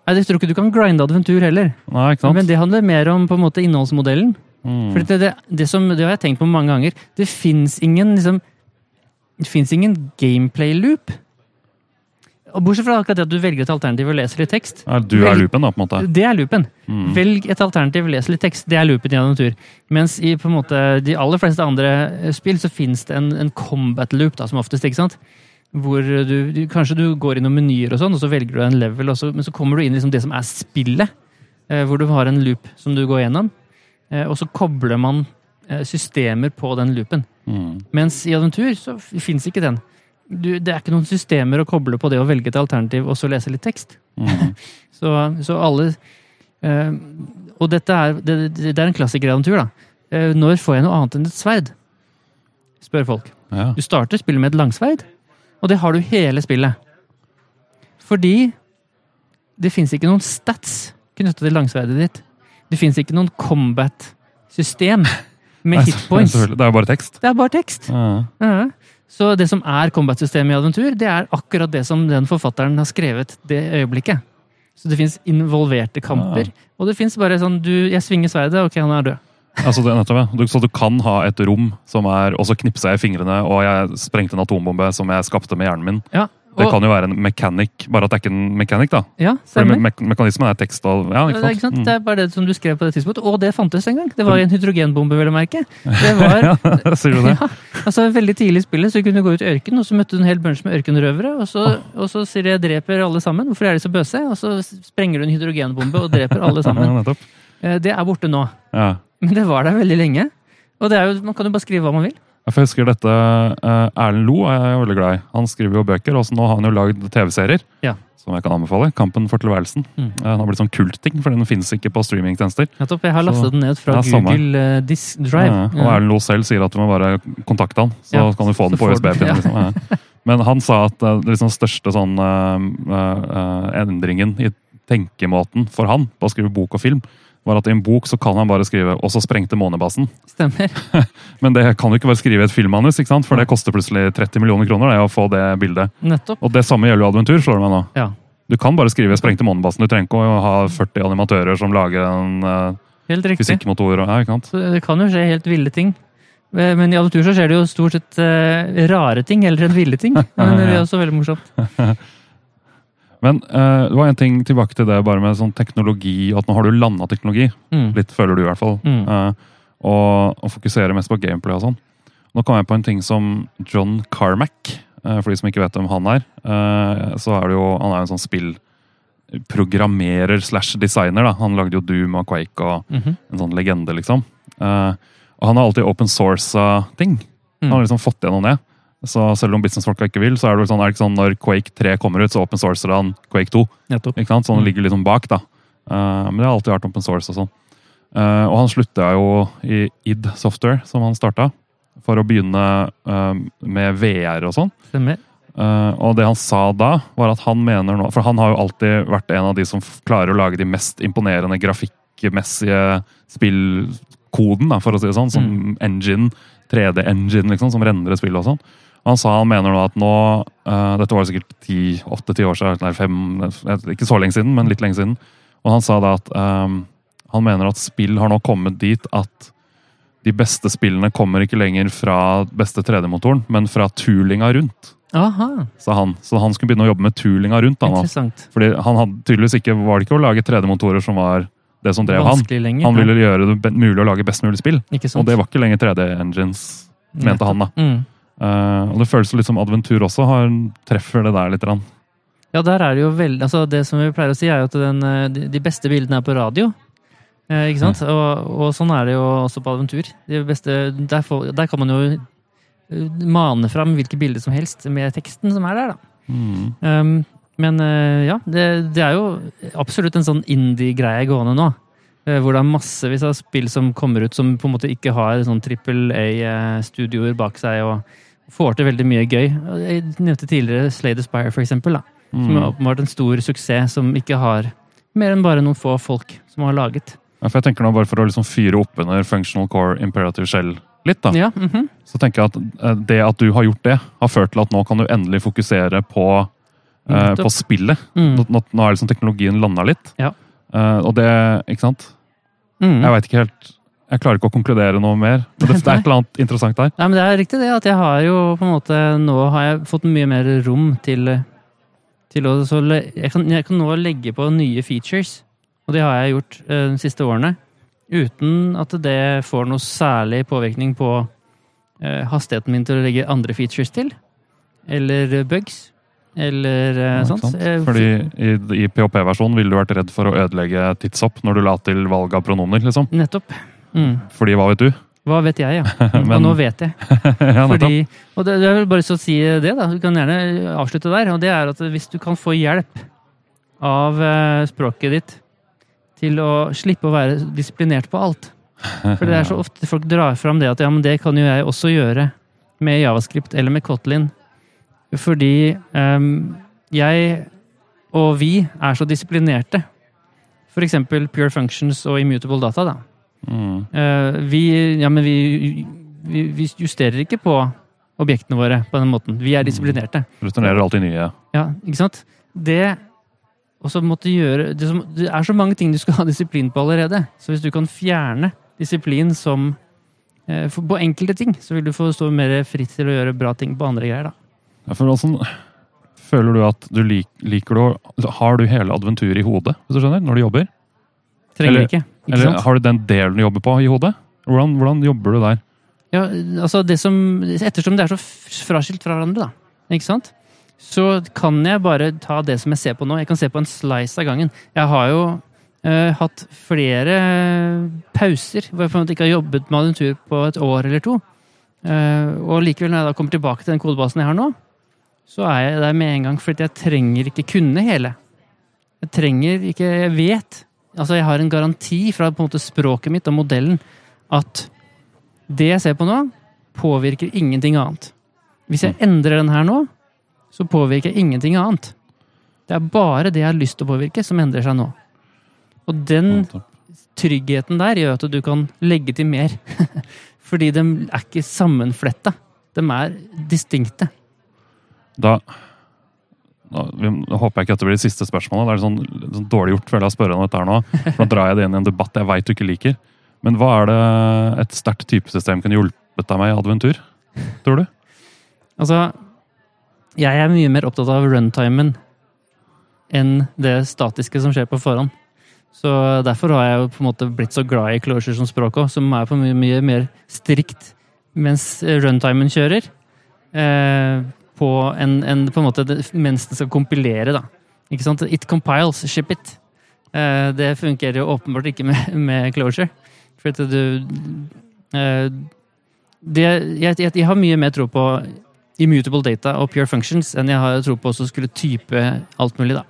nei, jeg tror ikke du kan grinde adventur heller. Nei, ikke sant? Men det handler mer om på en måte innholdsmodellen. Mm. For det, det, det, som, det har jeg tenkt på mange ganger. Det fins ingen liksom, Det fins ingen gameplay-loop. Bortsett fra akkurat det at du velger et alternativ og leser litt tekst. Ja, Du er loopen, da, på en måte. Det er loopen. Mm. Velg et alternativ, les litt tekst. Det er loopen i en natur. Mens i på en måte, de aller fleste andre eh, spill så fins det en, en combat loop, da, som oftest. ikke sant? Hvor du, du, Kanskje du går inn noen menyer, og sånn, og så velger du en level, og så, men så kommer du inn i liksom det som er spillet. eh, Hvor du har en loop som du går gjennom. eh, Og så kobler man systemer på den loopen. Mm. Mens i Adventur så fins ikke den. Du, det er ikke noen systemer å koble på det å velge et alternativ og så lese litt tekst. Mm. Så, så alle eh, Og dette er, det, det er en klassiker i Adventur, da. Eh, når får jeg noe annet enn et sverd? Spør folk. Ja. Du starter spillet med et langsverd, og det har du hele spillet. Fordi det fins ikke noen stats knyttet til langsverdet ditt. Det fins ikke noen combat-system med hitpoints. Det er jo bare tekst. Det er bare tekst. Ja. Ja. Så det som er combat-systemet i Adventur, det er akkurat det som den forfatteren har skrevet det øyeblikket. Så det fins involverte kamper, og det fins bare sånn du, Jeg svinger sverdet, ok, han er død. Altså, det, nettopp, ja. du, så du kan ha et rom som er Og så knipsa jeg i fingrene, og jeg sprengte en atombombe som jeg skapte med hjernen min. Ja, Det kan jo være en mechanic, bare at det er ikke en mechanic, da. ja stemmer. me me mekanismen er tekst og Ja, Det ikke er, sant? ikke sant? Mm. det er bare det som du skrev på det tidspunktet, og det fantes en gang. Det var en hydrogenbombe, vel å merke. Det var ja, sier du det? ja, altså Veldig tidlig i spillet så kunne du gå ut i ørkenen, og så møtte du en hel bunch med ørkenrøvere. Og så, og så sier de 'jeg dreper alle sammen'. Hvorfor er de så bøse? Og så sprenger du en hydrogenbombe og dreper alle sammen. nettopp. Eh, Det er borte nå. Ja. Men det var der veldig lenge. Og det er jo, man kan jo bare skrive hva man vil. For jeg husker dette eh, Erlend Lo er jeg veldig glad i. Han skriver jo bøker, og så nå har han jo lagd TV-serier. Ja. Som jeg kan anbefale. 'Kampen for tilværelsen'. Mm. Eh, Den har blitt sånn kultting, for den finnes ikke på streamingtjenester. Nettopp, Jeg har Så- lastet den ned fra samme. Google eh, Disk Drive. Ja, og Erlend Lo selv sier at du må bare kontakte han, så Ja, kan du få den så på får du- USB-pinnen. ja. Liksom. Ja. Men han sa at eh, det liksom største sånn eh, eh, endringen i tenkemåten for han på å skrive bok og film, var at i en bok så kan han bare skrive 'og så sprengte månebasen'. Stemmer. Men det kan jo ikke bare skrive i et filmmanus, ikke sant? for det koster plutselig 30 millioner kroner det, å få det bildet. Nettopp. Og det samme gjelder jo Adventur, slår det meg nå. Ja. Du kan bare skrive 'sprengte månebasen'. Du trenger ikke å ha 40 animatører som lager en uh, Helt riktig. fysikkmotor. og- Ja? Det kan jo skje helt ville ting. Eh, Men i Adventur så skjer det jo stort sett uh, rare ting heller enn ville ting. Men det er også veldig morsomt. Men eh, det var en ting tilbake til det bare med sånn teknologi, og at nå har du landa teknologi. Mm. Litt føler du i hvert fall. Mm. Eh, og, og fokusere mest på gameplay og sånn. Nå kom jeg på en ting som John Carmack. eh, for de som ikke vet hvem han er. eh, så er det jo, Han er en sånn spillprogrammerer slash designer. da. Han lagde jo Doom og Quake og Mhm. en sånn legende, liksom. Eh, og han har alltid open source ting. Han har Mm. liksom fått gjennom det. Så selv om businessfolka ikke vil, så er det, sånn, er det ikke sånn når Quake 3 kommer ut, så open sourcer han Quake 2. Nettopp. Ikke sant? Så han Mm. ligger liksom bak, da. Uh, men det har alltid vært open source og sånn. Uh, og han slutta jo i id Software, som han starta, for å begynne uh, med VR og sånn. Stemmer. Og det han sa da, var at han mener nå For han har jo alltid vært en av de som klarer å lage de mest imponerende grafikkmessige spillkoden, da, for å si det sånn. Som engine, 3D-engine, liksom, som rendrer spill og sånn. Han sa han mener nå at nå uh, Dette var sikkert åtte-ti år siden, nei, fem, ikke så lenge siden, men litt lenge siden. Og han sa da at um, han mener at spill har nå kommet dit at de beste spillene kommer ikke lenger fra beste 3D-motoren, men fra toolinga rundt Aha, sa han. Så han skulle begynne å jobbe med toolinga rundt. Da, nå. Fordi han hadde tydeligvis ikke, var det ikke å lage 3D-motorer som var det som drev han. Lenger. Han ville gjøre det mulig å lage best mulig spill. Og det var ikke lenger 3D-engines, mente han. da. Mm. Eh, og det føles litt som Adventur også har, treffer det der litt. Ja, der er det jo veldig altså Det som vi pleier å si, er jo at den, eh, de beste bildene er på radio. Eh, ikke sant? Og, og sånn er det jo også på Adventur. De beste, der, får, der kan man jo eh, mane fram hvilke bilder som helst med teksten som er der, da. Mm. Um, men ja, det, det er jo absolutt en sånn indie-greie gående nå. Eh, hvor det er massevis av spill som kommer ut som på en måte ikke har sånn trippel A-studioer bak seg og får til veldig mye gøy. Jeg nevnte tidligere Slay the Spire, for eksempel. Da, som er Mm. åpenbart en stor suksess som ikke har mer enn bare noen få folk som har laget. Ja, for jeg tenker nå Bare for å liksom fyre opp under Functional Core Imperative Shell litt, da, Ja, mhm. så tenker jeg at eh, det at du har gjort det, har ført til at nå kan du endelig fokusere på, eh, på spillet. Mm. Nå, nå, nå er liksom teknologien landa litt. Ja. Eh, og det, ikke sant? Mm. Jeg veit ikke helt Jeg klarer ikke å konkludere noe mer. Men det, det er et eller annet interessant der. Nei, men det er riktig det, at jeg har jo på en måte Nå har jeg fått mye mer rom til, til å så jeg, kan, jeg kan nå legge på nye features, og det har jeg gjort uh, de siste årene, uten at det får noe særlig påvirkning på uh, hastigheten min til å legge andre features til. Eller bugs. Eller eh, Ja, sånt. Eh, Fordi i, i PHP-versjonen ville du vært redd for å ødelegge tidshopp når du la til valg av pronomer, liksom. Nettopp. Mm. Fordi hva vet du? Hva vet jeg, ja. Men- og nå vet jeg. ja. Fordi, og det, er vel bare så å si det, da. Du kan gjerne avslutte der. Og det er at hvis du kan få hjelp av eh, språket ditt til å slippe å være disiplinert på alt. For det er så ofte folk drar fram det at ja, men det kan jo jeg også gjøre med Javascript eller med Kotlin. Fordi um, jeg og vi er så disiplinerte. For eksempel Pure Functions og Immutable Data. da. Mm. Uh, vi, ja, men vi, vi, vi justerer ikke på objektene våre på den måten. Vi er disiplinerte. Returnerer alltid nye. Ja, ikke sant? Det gjøre det, som, det er så mange ting du skal ha disiplin på allerede. Så hvis du kan fjerne disiplin som uh, for, På enkelte ting, så vil du få stå mer fritt til å gjøre bra ting på andre greier. da. Hvordan føler du at du lik, liker du Har du hele adventuret i hodet, hvis du skjønner, når du jobber? Trenger Eller- ikke. ikke Eller sant? har du den delen du jobber på, i hodet? Hvordan, hvordan jobber du der? Ja, altså det som, Ettersom det er så fraskilt fra hverandre, da, ikke sant? så kan jeg bare ta det som jeg ser på nå. Jeg kan se på en slice av gangen. Jeg har jo eh, hatt flere pauser hvor jeg på en måte ikke har jobbet med adventur på et år eller to. Eh, og likevel, når jeg da kommer tilbake til den kodebasen jeg har nå, så er jeg der med en gang, fordi jeg trenger ikke kunne hele. Jeg trenger ikke Jeg vet Altså, jeg har en garanti fra på en måte språket mitt og modellen at det jeg ser på nå, påvirker ingenting annet. Hvis jeg endrer den her nå, så påvirker jeg ingenting annet. Det er bare det jeg har lyst til å påvirke, som endrer seg nå. Og den tryggheten der gjør at du kan legge til mer. Fordi de er ikke sammenfletta. De er distinkte. Da, da vi- håper jeg ikke at det blir det siste spørsmålet. Det er sånn, sånn dårlig gjort føler jeg å spørre om dette her nå. For da drar jeg det inn i en debatt jeg veit du ikke liker. Men hva er det et sterkt typesystem kunne hjulpet deg med i Adventur? Tror du? Altså, jeg er mye mer opptatt av runtimen enn det statiske som skjer på forhånd. Så derfor har jeg jo på en måte blitt så glad i closure som språk òg, som er på mye, mye mer strikt mens runtimen kjører. Eh, på en, en, på en måte mens den skal kompilere, da. Ikke sant? It compiles, ship it. Eh, det fungerer jo åpenbart ikke med, med closure. For at du eh, det, jeg, jeg, jeg har mye mer tro på immutable data og pure functions enn jeg har tro på å skulle type alt mulig, da.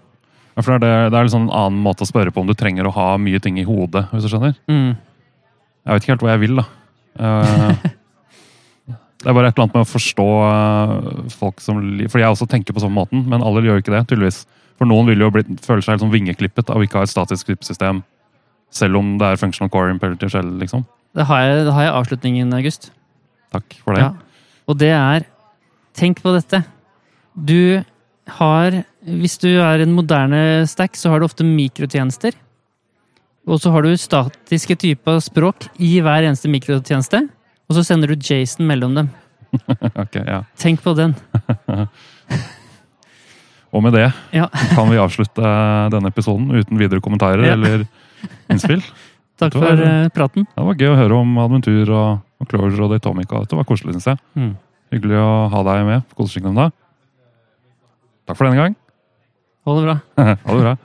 Ja, for det er, det er liksom en annen måte å spørre på om du trenger å ha mye ting i hodet. hvis du skjønner. Mm. Jeg vet ikke helt hva jeg vil, da. Eh, det er bare et eller annet med å forstå eh, folk som Fordi For jeg også tenker på sånn måten, men alle gjør ikke det, tydeligvis. For noen vil jo bli, føle seg sånn vingeklippet av ikke å ha et statisk klippesystem, selv om det er functional core imperative shell, liksom. Da har jeg, da har jeg avslutningen, August. Takk for det. Ja. Og det er Tenk på dette. Du har Hvis du er en moderne stack, så har du ofte mikrotjenester. Og så har du statiske typer språk i hver eneste mikrotjeneste. Og så sender du Jason mellom dem. Ok, ja. Tenk på den. Og med det Ja. kan vi avslutte denne episoden uten videre kommentarer Ja. eller innspill. Takk Det var- for eh, praten. Det var gøy å høre om Adventur og, og Closure og Datomica. Dette var koselig, syns jeg. Mm. Hyggelig å ha deg med på Koseskikknemnda. Takk for denne gang. Ha det bra. ha det bra.